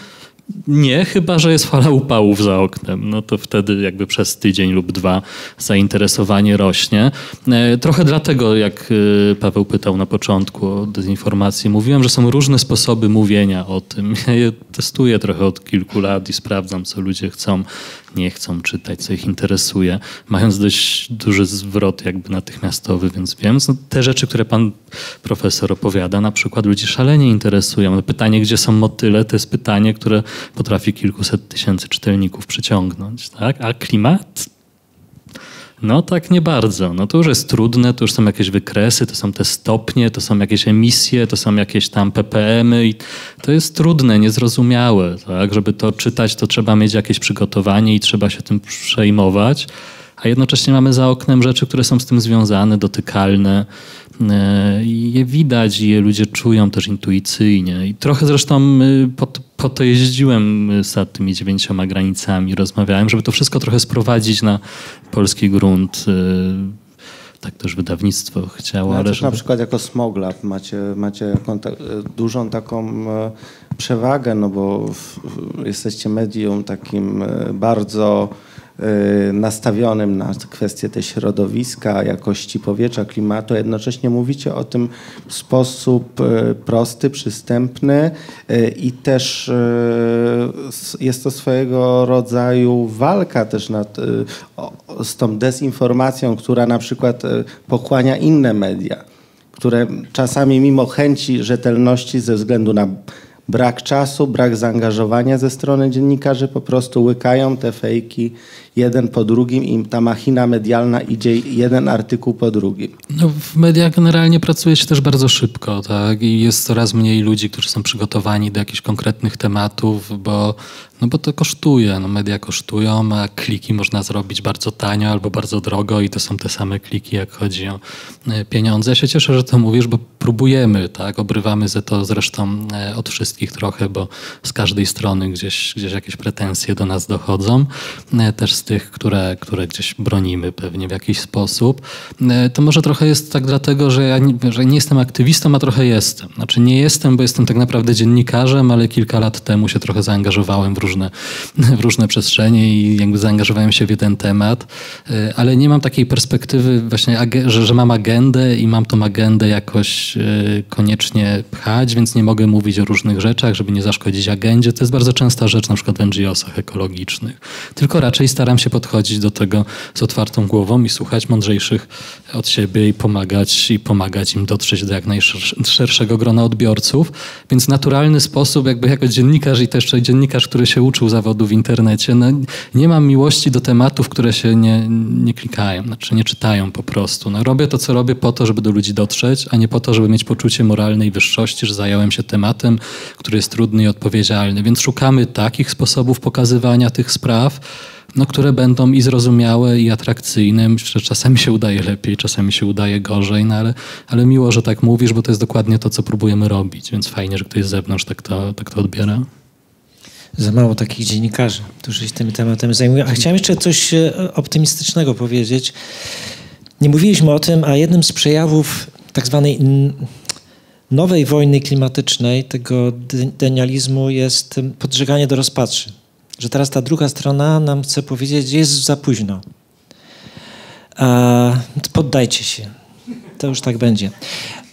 nie, chyba że jest fala upałów za oknem. No to wtedy jakby przez tydzień lub dwa zainteresowanie rośnie. E, trochę dlatego, jak e, Paweł pytał na początku o dezinformację, mówiłem, że są różne sposoby mówienia o tym. Ja je testuję trochę od kilku lat i sprawdzam, co ludzie chcą nie chcą czytać, co ich interesuje, mając dość duży zwrot jakby natychmiastowy, więc wiem, no, te rzeczy, które pan profesor opowiada, na przykład ludzi szalenie interesują. No, pytanie, gdzie są motyle, to jest pytanie, które potrafi kilkuset tysięcy czytelników przyciągnąć, tak? A klimat? No tak nie bardzo. No to już jest trudne, to już są jakieś wykresy, to są te stopnie, to są jakieś emisje, to są jakieś tam ppmy i to jest trudne, niezrozumiałe. Tak? Żeby to czytać, to trzeba mieć jakieś przygotowanie i trzeba się tym przejmować, a jednocześnie mamy za oknem rzeczy, które są z tym związane, dotykalne e, i je widać i je ludzie czują też intuicyjnie. I trochę zresztą y, po, to jeździłem za tymi dziewięcioma granicami, rozmawiałem, żeby to wszystko trochę sprowadzić na polski grunt. Y, tak też wydawnictwo chciało. No, ale też żeby... na przykład jako Smoglab macie, macie kontak- dużą taką e, przewagę, no bo w, jesteście medium takim e, bardzo nastawionym na kwestię te środowiska, jakości powietrza, klimatu, a jednocześnie mówicie o tym w sposób prosty, przystępny i też jest to swojego rodzaju walka też nad, z tą dezinformacją, która na przykład pochłania inne media, które czasami mimo chęci rzetelności ze względu na brak czasu, brak zaangażowania ze strony dziennikarzy po prostu łykają te fejki jeden po drugim i ta machina medialna idzie jeden artykuł po drugim. No, w mediach generalnie pracuje się też bardzo szybko, tak? I jest coraz mniej ludzi, którzy są przygotowani do jakichś konkretnych tematów, bo, no bo to kosztuje. No, media kosztują, a kliki można zrobić bardzo tanio albo bardzo drogo i to są te same kliki, jak chodzi o e, pieniądze. Ja się cieszę, że to mówisz, bo próbujemy, tak? Obrywamy ze to zresztą e, od wszystkich trochę, bo z każdej strony gdzieś, gdzieś jakieś pretensje do nas dochodzą. E, też z tych, które, które gdzieś bronimy pewnie w jakiś sposób. E, to może trochę jest tak dlatego, że ja nie, że nie jestem aktywistą, a trochę jestem. Znaczy nie jestem, bo jestem tak naprawdę dziennikarzem, ale kilka lat temu się trochę zaangażowałem w różne, w różne przestrzenie i jakby zaangażowałem się w jeden temat, e, ale nie mam takiej perspektywy właśnie, że, że mam agendę i mam tą agendę jakoś e, koniecznie pchać, więc nie mogę mówić o różnych rzeczach, żeby nie zaszkodzić agendzie. To jest bardzo częsta rzecz na przykład w NGO-sach ekologicznych. Tylko raczej staram się podchodzić do tego z otwartą głową i słuchać mądrzejszych od siebie i pomagać, i pomagać im dotrzeć do jak najszerszego grona odbiorców. Więc naturalny sposób, jakby jako dziennikarz i też dziennikarz, który się uczył zawodu w internecie, no, nie mam miłości do tematów, które się nie, nie klikają, znaczy nie czytają po prostu. No, robię to, co robię po to, żeby do ludzi dotrzeć, a nie po to, żeby mieć poczucie moralnej wyższości, że zająłem się tematem, który jest trudny i odpowiedzialny. Więc szukamy takich sposobów pokazywania tych spraw, no, które będą i zrozumiałe, i atrakcyjne. Myślę, że czasami się udaje lepiej, czasami się udaje gorzej, no ale, ale miło, że tak mówisz, bo to jest dokładnie to, co próbujemy robić, więc fajnie, że ktoś z zewnątrz tak to, tak to odbiera. Za mało takich dziennikarzy, którzy się tym tematem zajmują. A chciałem jeszcze coś e, optymistycznego powiedzieć. Nie mówiliśmy o tym, a jednym z przejawów tak zwanej nowej wojny klimatycznej, tego denializmu jest podżeganie do rozpatrzy że teraz ta druga strona nam chce powiedzieć, że jest za późno. E, poddajcie się. To już tak będzie.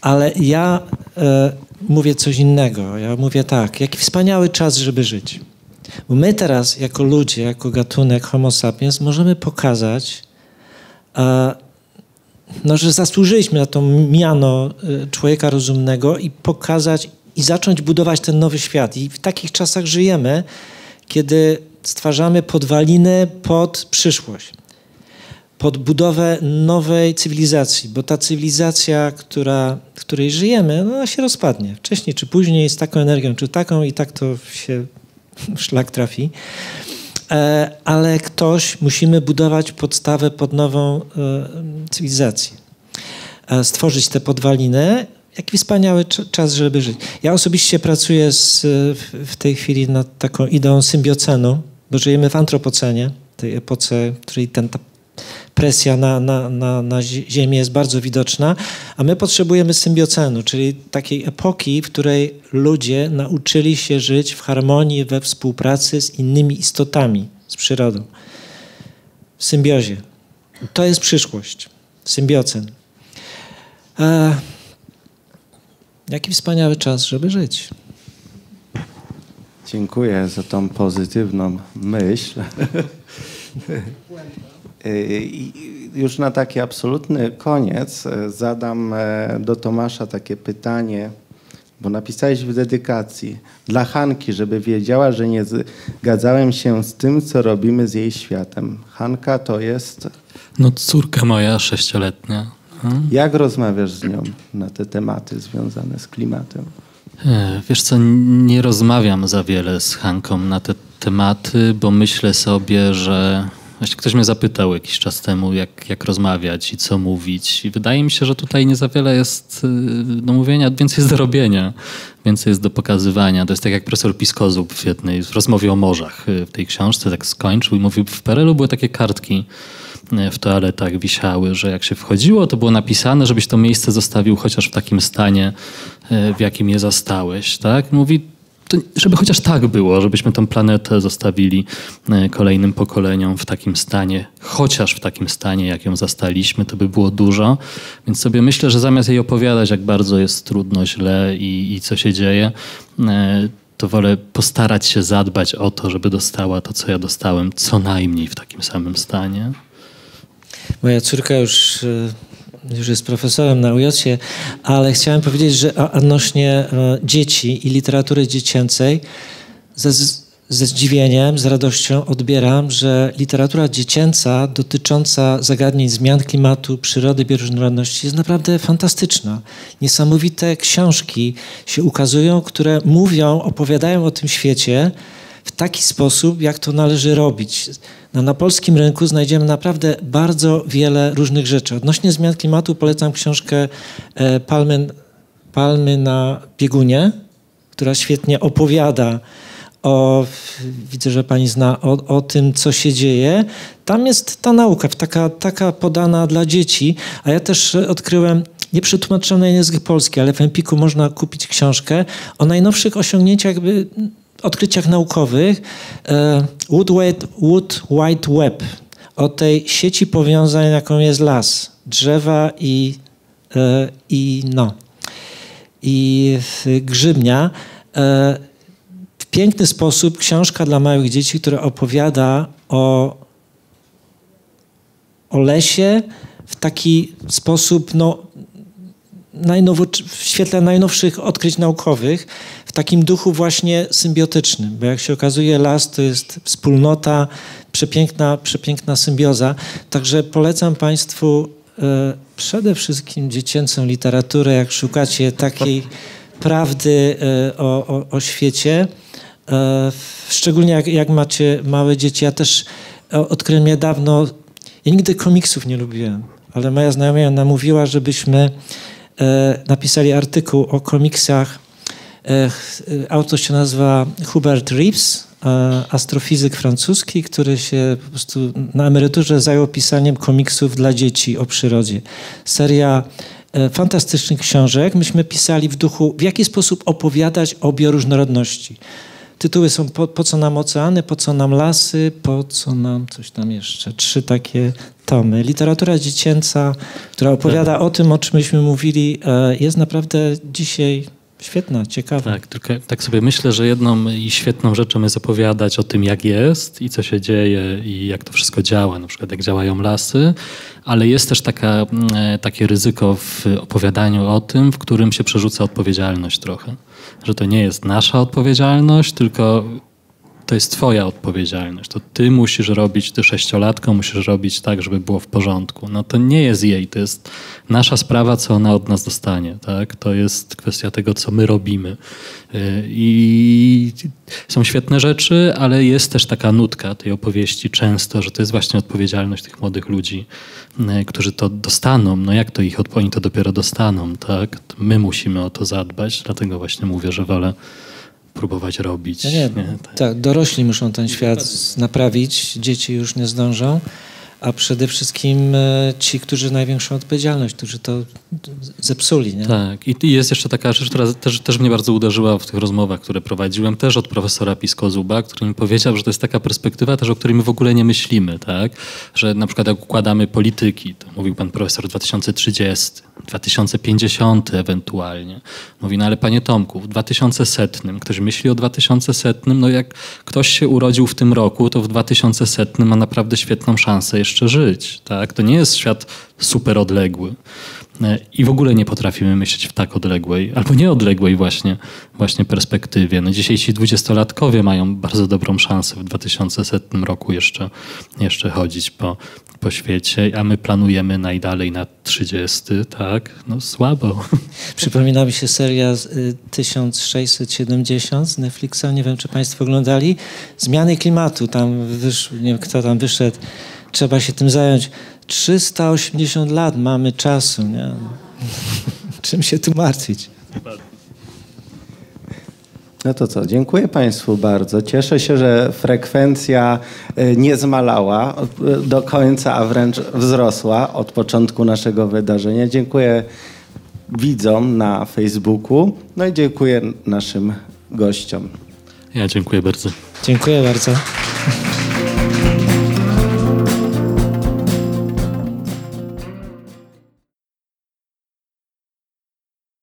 Ale ja e, mówię coś innego. Ja mówię tak, jaki wspaniały czas, żeby żyć. Bo my teraz, jako ludzie, jako gatunek Homo sapiens, możemy pokazać, e, no, że zasłużyliśmy na to miano e, człowieka rozumnego i pokazać i zacząć budować ten nowy świat. I w takich czasach żyjemy, kiedy stwarzamy podwaliny pod przyszłość, pod budowę nowej cywilizacji, bo ta cywilizacja, która, w której żyjemy, no, ona się rozpadnie. Wcześniej czy później z taką energią, czy taką i tak to się szlak trafi. E, ale ktoś, musimy budować podstawę pod nową e, cywilizację. E, stworzyć te podwaliny Jaki wspaniały czas, żeby żyć. Ja osobiście pracuję z, w tej chwili nad taką ideą symbiocenu, bo żyjemy w antropocenie, tej epoce, w której ten, ta presja na, na, na, na Ziemię jest bardzo widoczna, a my potrzebujemy symbiocenu, czyli takiej epoki, w której ludzie nauczyli się żyć w harmonii, we współpracy z innymi istotami, z przyrodą. W symbiozie. To jest przyszłość. Symbiocen. E, jaki wspaniały czas, żeby żyć. Dziękuję za tą pozytywną myśl. I już na taki absolutny koniec e, zadam e, do Tomasza takie pytanie, bo napisałeś w dedykacji dla Hanki, żeby wiedziała, że nie zgadzałem się z tym, co robimy z jej światem. Hanka to jest... No córka moja sześcioletnia. Jak rozmawiasz z nią na te tematy związane z klimatem? E, wiesz co, nie rozmawiam za wiele z Hanką na te tematy, bo myślę sobie, że Właśnie ktoś mnie zapytał jakiś czas temu, jak, jak rozmawiać i co mówić. I wydaje mi się, że tutaj nie za wiele jest y, do mówienia, więcej jest do robienia, więcej jest do pokazywania. To jest tak jak profesor Piskozub w jednej w rozmowie o morzach y, w tej książce tak skończył i mówił, w Perelu były takie kartki y, w toaletach wisiały, że jak się wchodziło, to było napisane, żebyś to miejsce zostawił chociaż w takim stanie, w jakim je zastałeś. Tak? Mówi, to, żeby chociaż tak było, żebyśmy tę planetę zostawili e, kolejnym pokoleniom w takim stanie, chociaż w takim stanie, jak ją zastaliśmy, to by było dużo. Więc sobie myślę, że zamiast jej opowiadać, jak bardzo jest trudno, źle i, i co się dzieje, e, to wolę postarać się zadbać o to, żeby dostała to, co ja dostałem, co najmniej w takim samym stanie. Moja córka już e, już jest profesorem na UJ, ale chciałem powiedzieć, że odnośnie e, dzieci i literatury dziecięcej ze, ze zdziwieniem, z radością odbieram, że literatura dziecięca dotycząca zagadnień zmian klimatu, przyrody, bioróżnorodności jest naprawdę fantastyczna. Niesamowite książki się ukazują, które mówią, opowiadają o tym świecie, w taki sposób, jak to należy robić. No, na polskim rynku znajdziemy naprawdę bardzo wiele różnych rzeczy. Odnośnie zmian klimatu polecam książkę e, Palmy, Palmy na biegunie, która świetnie opowiada o, widzę, że pani zna, o, o, tym, co się dzieje. Tam jest ta nauka, taka, taka podana dla dzieci, a ja też odkryłem nieprzetłumaczoną na język polski, ale w Empiku można kupić książkę o najnowszych osiągnięciach odkryciach naukowych e, Wood, Wood Wide Web, o tej sieci powiązań, jaką jest las, drzewa i, e, i, no, i grzybnia. E, w piękny sposób książka dla małych dzieci, która opowiada o, o lesie w taki sposób no, w świetle najnowszych odkryć naukowych, w takim duchu właśnie symbiotycznym, bo jak się okazuje, las to jest wspólnota, przepiękna, przepiękna symbioza. Także polecam Państwu e, przede wszystkim dziecięcą literaturę, jak szukacie takiej prawdy e, o, o, o świecie. E, szczególnie jak, jak macie małe dzieci. Ja też odkryłem niedawno, ja nigdy komiksów nie lubiłem, ale moja znajoma namówiła, żebyśmy napisali artykuł o komiksach E, autor się nazywa Hubert Reeves, e, astrofizyk francuski, który się po prostu na emeryturze zajął pisaniem komiksów dla dzieci o przyrodzie. Seria e, fantastycznych książek. Myśmy pisali w duchu, w jaki sposób opowiadać o bioróżnorodności. Tytuły są po, po, co nam oceany, po co nam lasy, po co nam coś tam jeszcze. Trzy takie tomy. Literatura dziecięca, która opowiada o tym, o czym myśmy mówili, jest naprawdę dzisiaj Świetna, ciekawa. Tak, tylko tak sobie myślę, że jedną i świetną rzeczą jest opowiadać o tym, jak jest i co się dzieje i jak to wszystko działa, na przykład jak działają lasy, ale jest też taka, mm, e, takie ryzyko w opowiadaniu o tym, w którym się przerzuca odpowiedzialność trochę. Że to nie jest nasza odpowiedzialność, tylko to jest twoja odpowiedzialność. To ty musisz robić, ty sześciolatko musisz robić tak, żeby było w porządku. No to nie jest jej, to jest nasza sprawa, co ona od nas dostanie. Tak? To jest kwestia tego, co my robimy. Y, I są świetne rzeczy, ale jest też taka nutka tej opowieści często, że to jest właśnie odpowiedzialność tych młodych ludzi, y, którzy to dostaną. No jak to ich, oni to dopiero dostaną, tak? My musimy o to zadbać, dlatego właśnie mówię, że wolę próbować robić. No nie, Tak. tak, dorośli muszą ten świat naprawić, dzieci już nie zdążą, a przede wszystkim e, ci, którzy największą odpowiedzialność, którzy to zepsuli. Nie? Tak. I jest jeszcze taka rzecz, która też, też mnie bardzo uderzyła w tych rozmowach, które prowadziłem, też od profesora Pisko-Zuba, który mi powiedział, że to jest taka perspektywa też, o której my w ogóle nie myślimy, tak? Że na przykład jak układamy polityki, to mówił pan profesor 2030, 2050 ewentualnie. Mówi, no ale panie Tomku, w 2100, ktoś myśli o 2100, no jak ktoś się urodził w tym roku, to w 2100 ma naprawdę świetną szansę jeszcze żyć, tak? To nie jest świat super odległy. E, I w ogóle nie potrafimy myśleć w tak odległej, albo nieodległej właśnie, właśnie perspektywie. No dzisiejsi dwudziestolatkowie mają bardzo dobrą szansę w 2100 roku jeszcze, jeszcze chodzić po, po świecie, a my planujemy najdalej na 30, tak? No słabo. Przypomina mi się seria z, y, 1670 z Netflixa, nie wiem czy Państwo oglądali. Zmiany klimatu, tam wyszł, nie wiem kto tam wyszedł, trzeba się tym zająć. 380 lat mamy czasu, nie? Czym się tu martwić? No to co, dziękuję Państwu bardzo. Cieszę się, że frekwencja y, nie zmalała y, do końca, a wręcz wzrosła od początku naszego wydarzenia. Dziękuję widzom na Facebooku, no i dziękuję naszym gościom. Ja dziękuję bardzo. Dziękuję bardzo.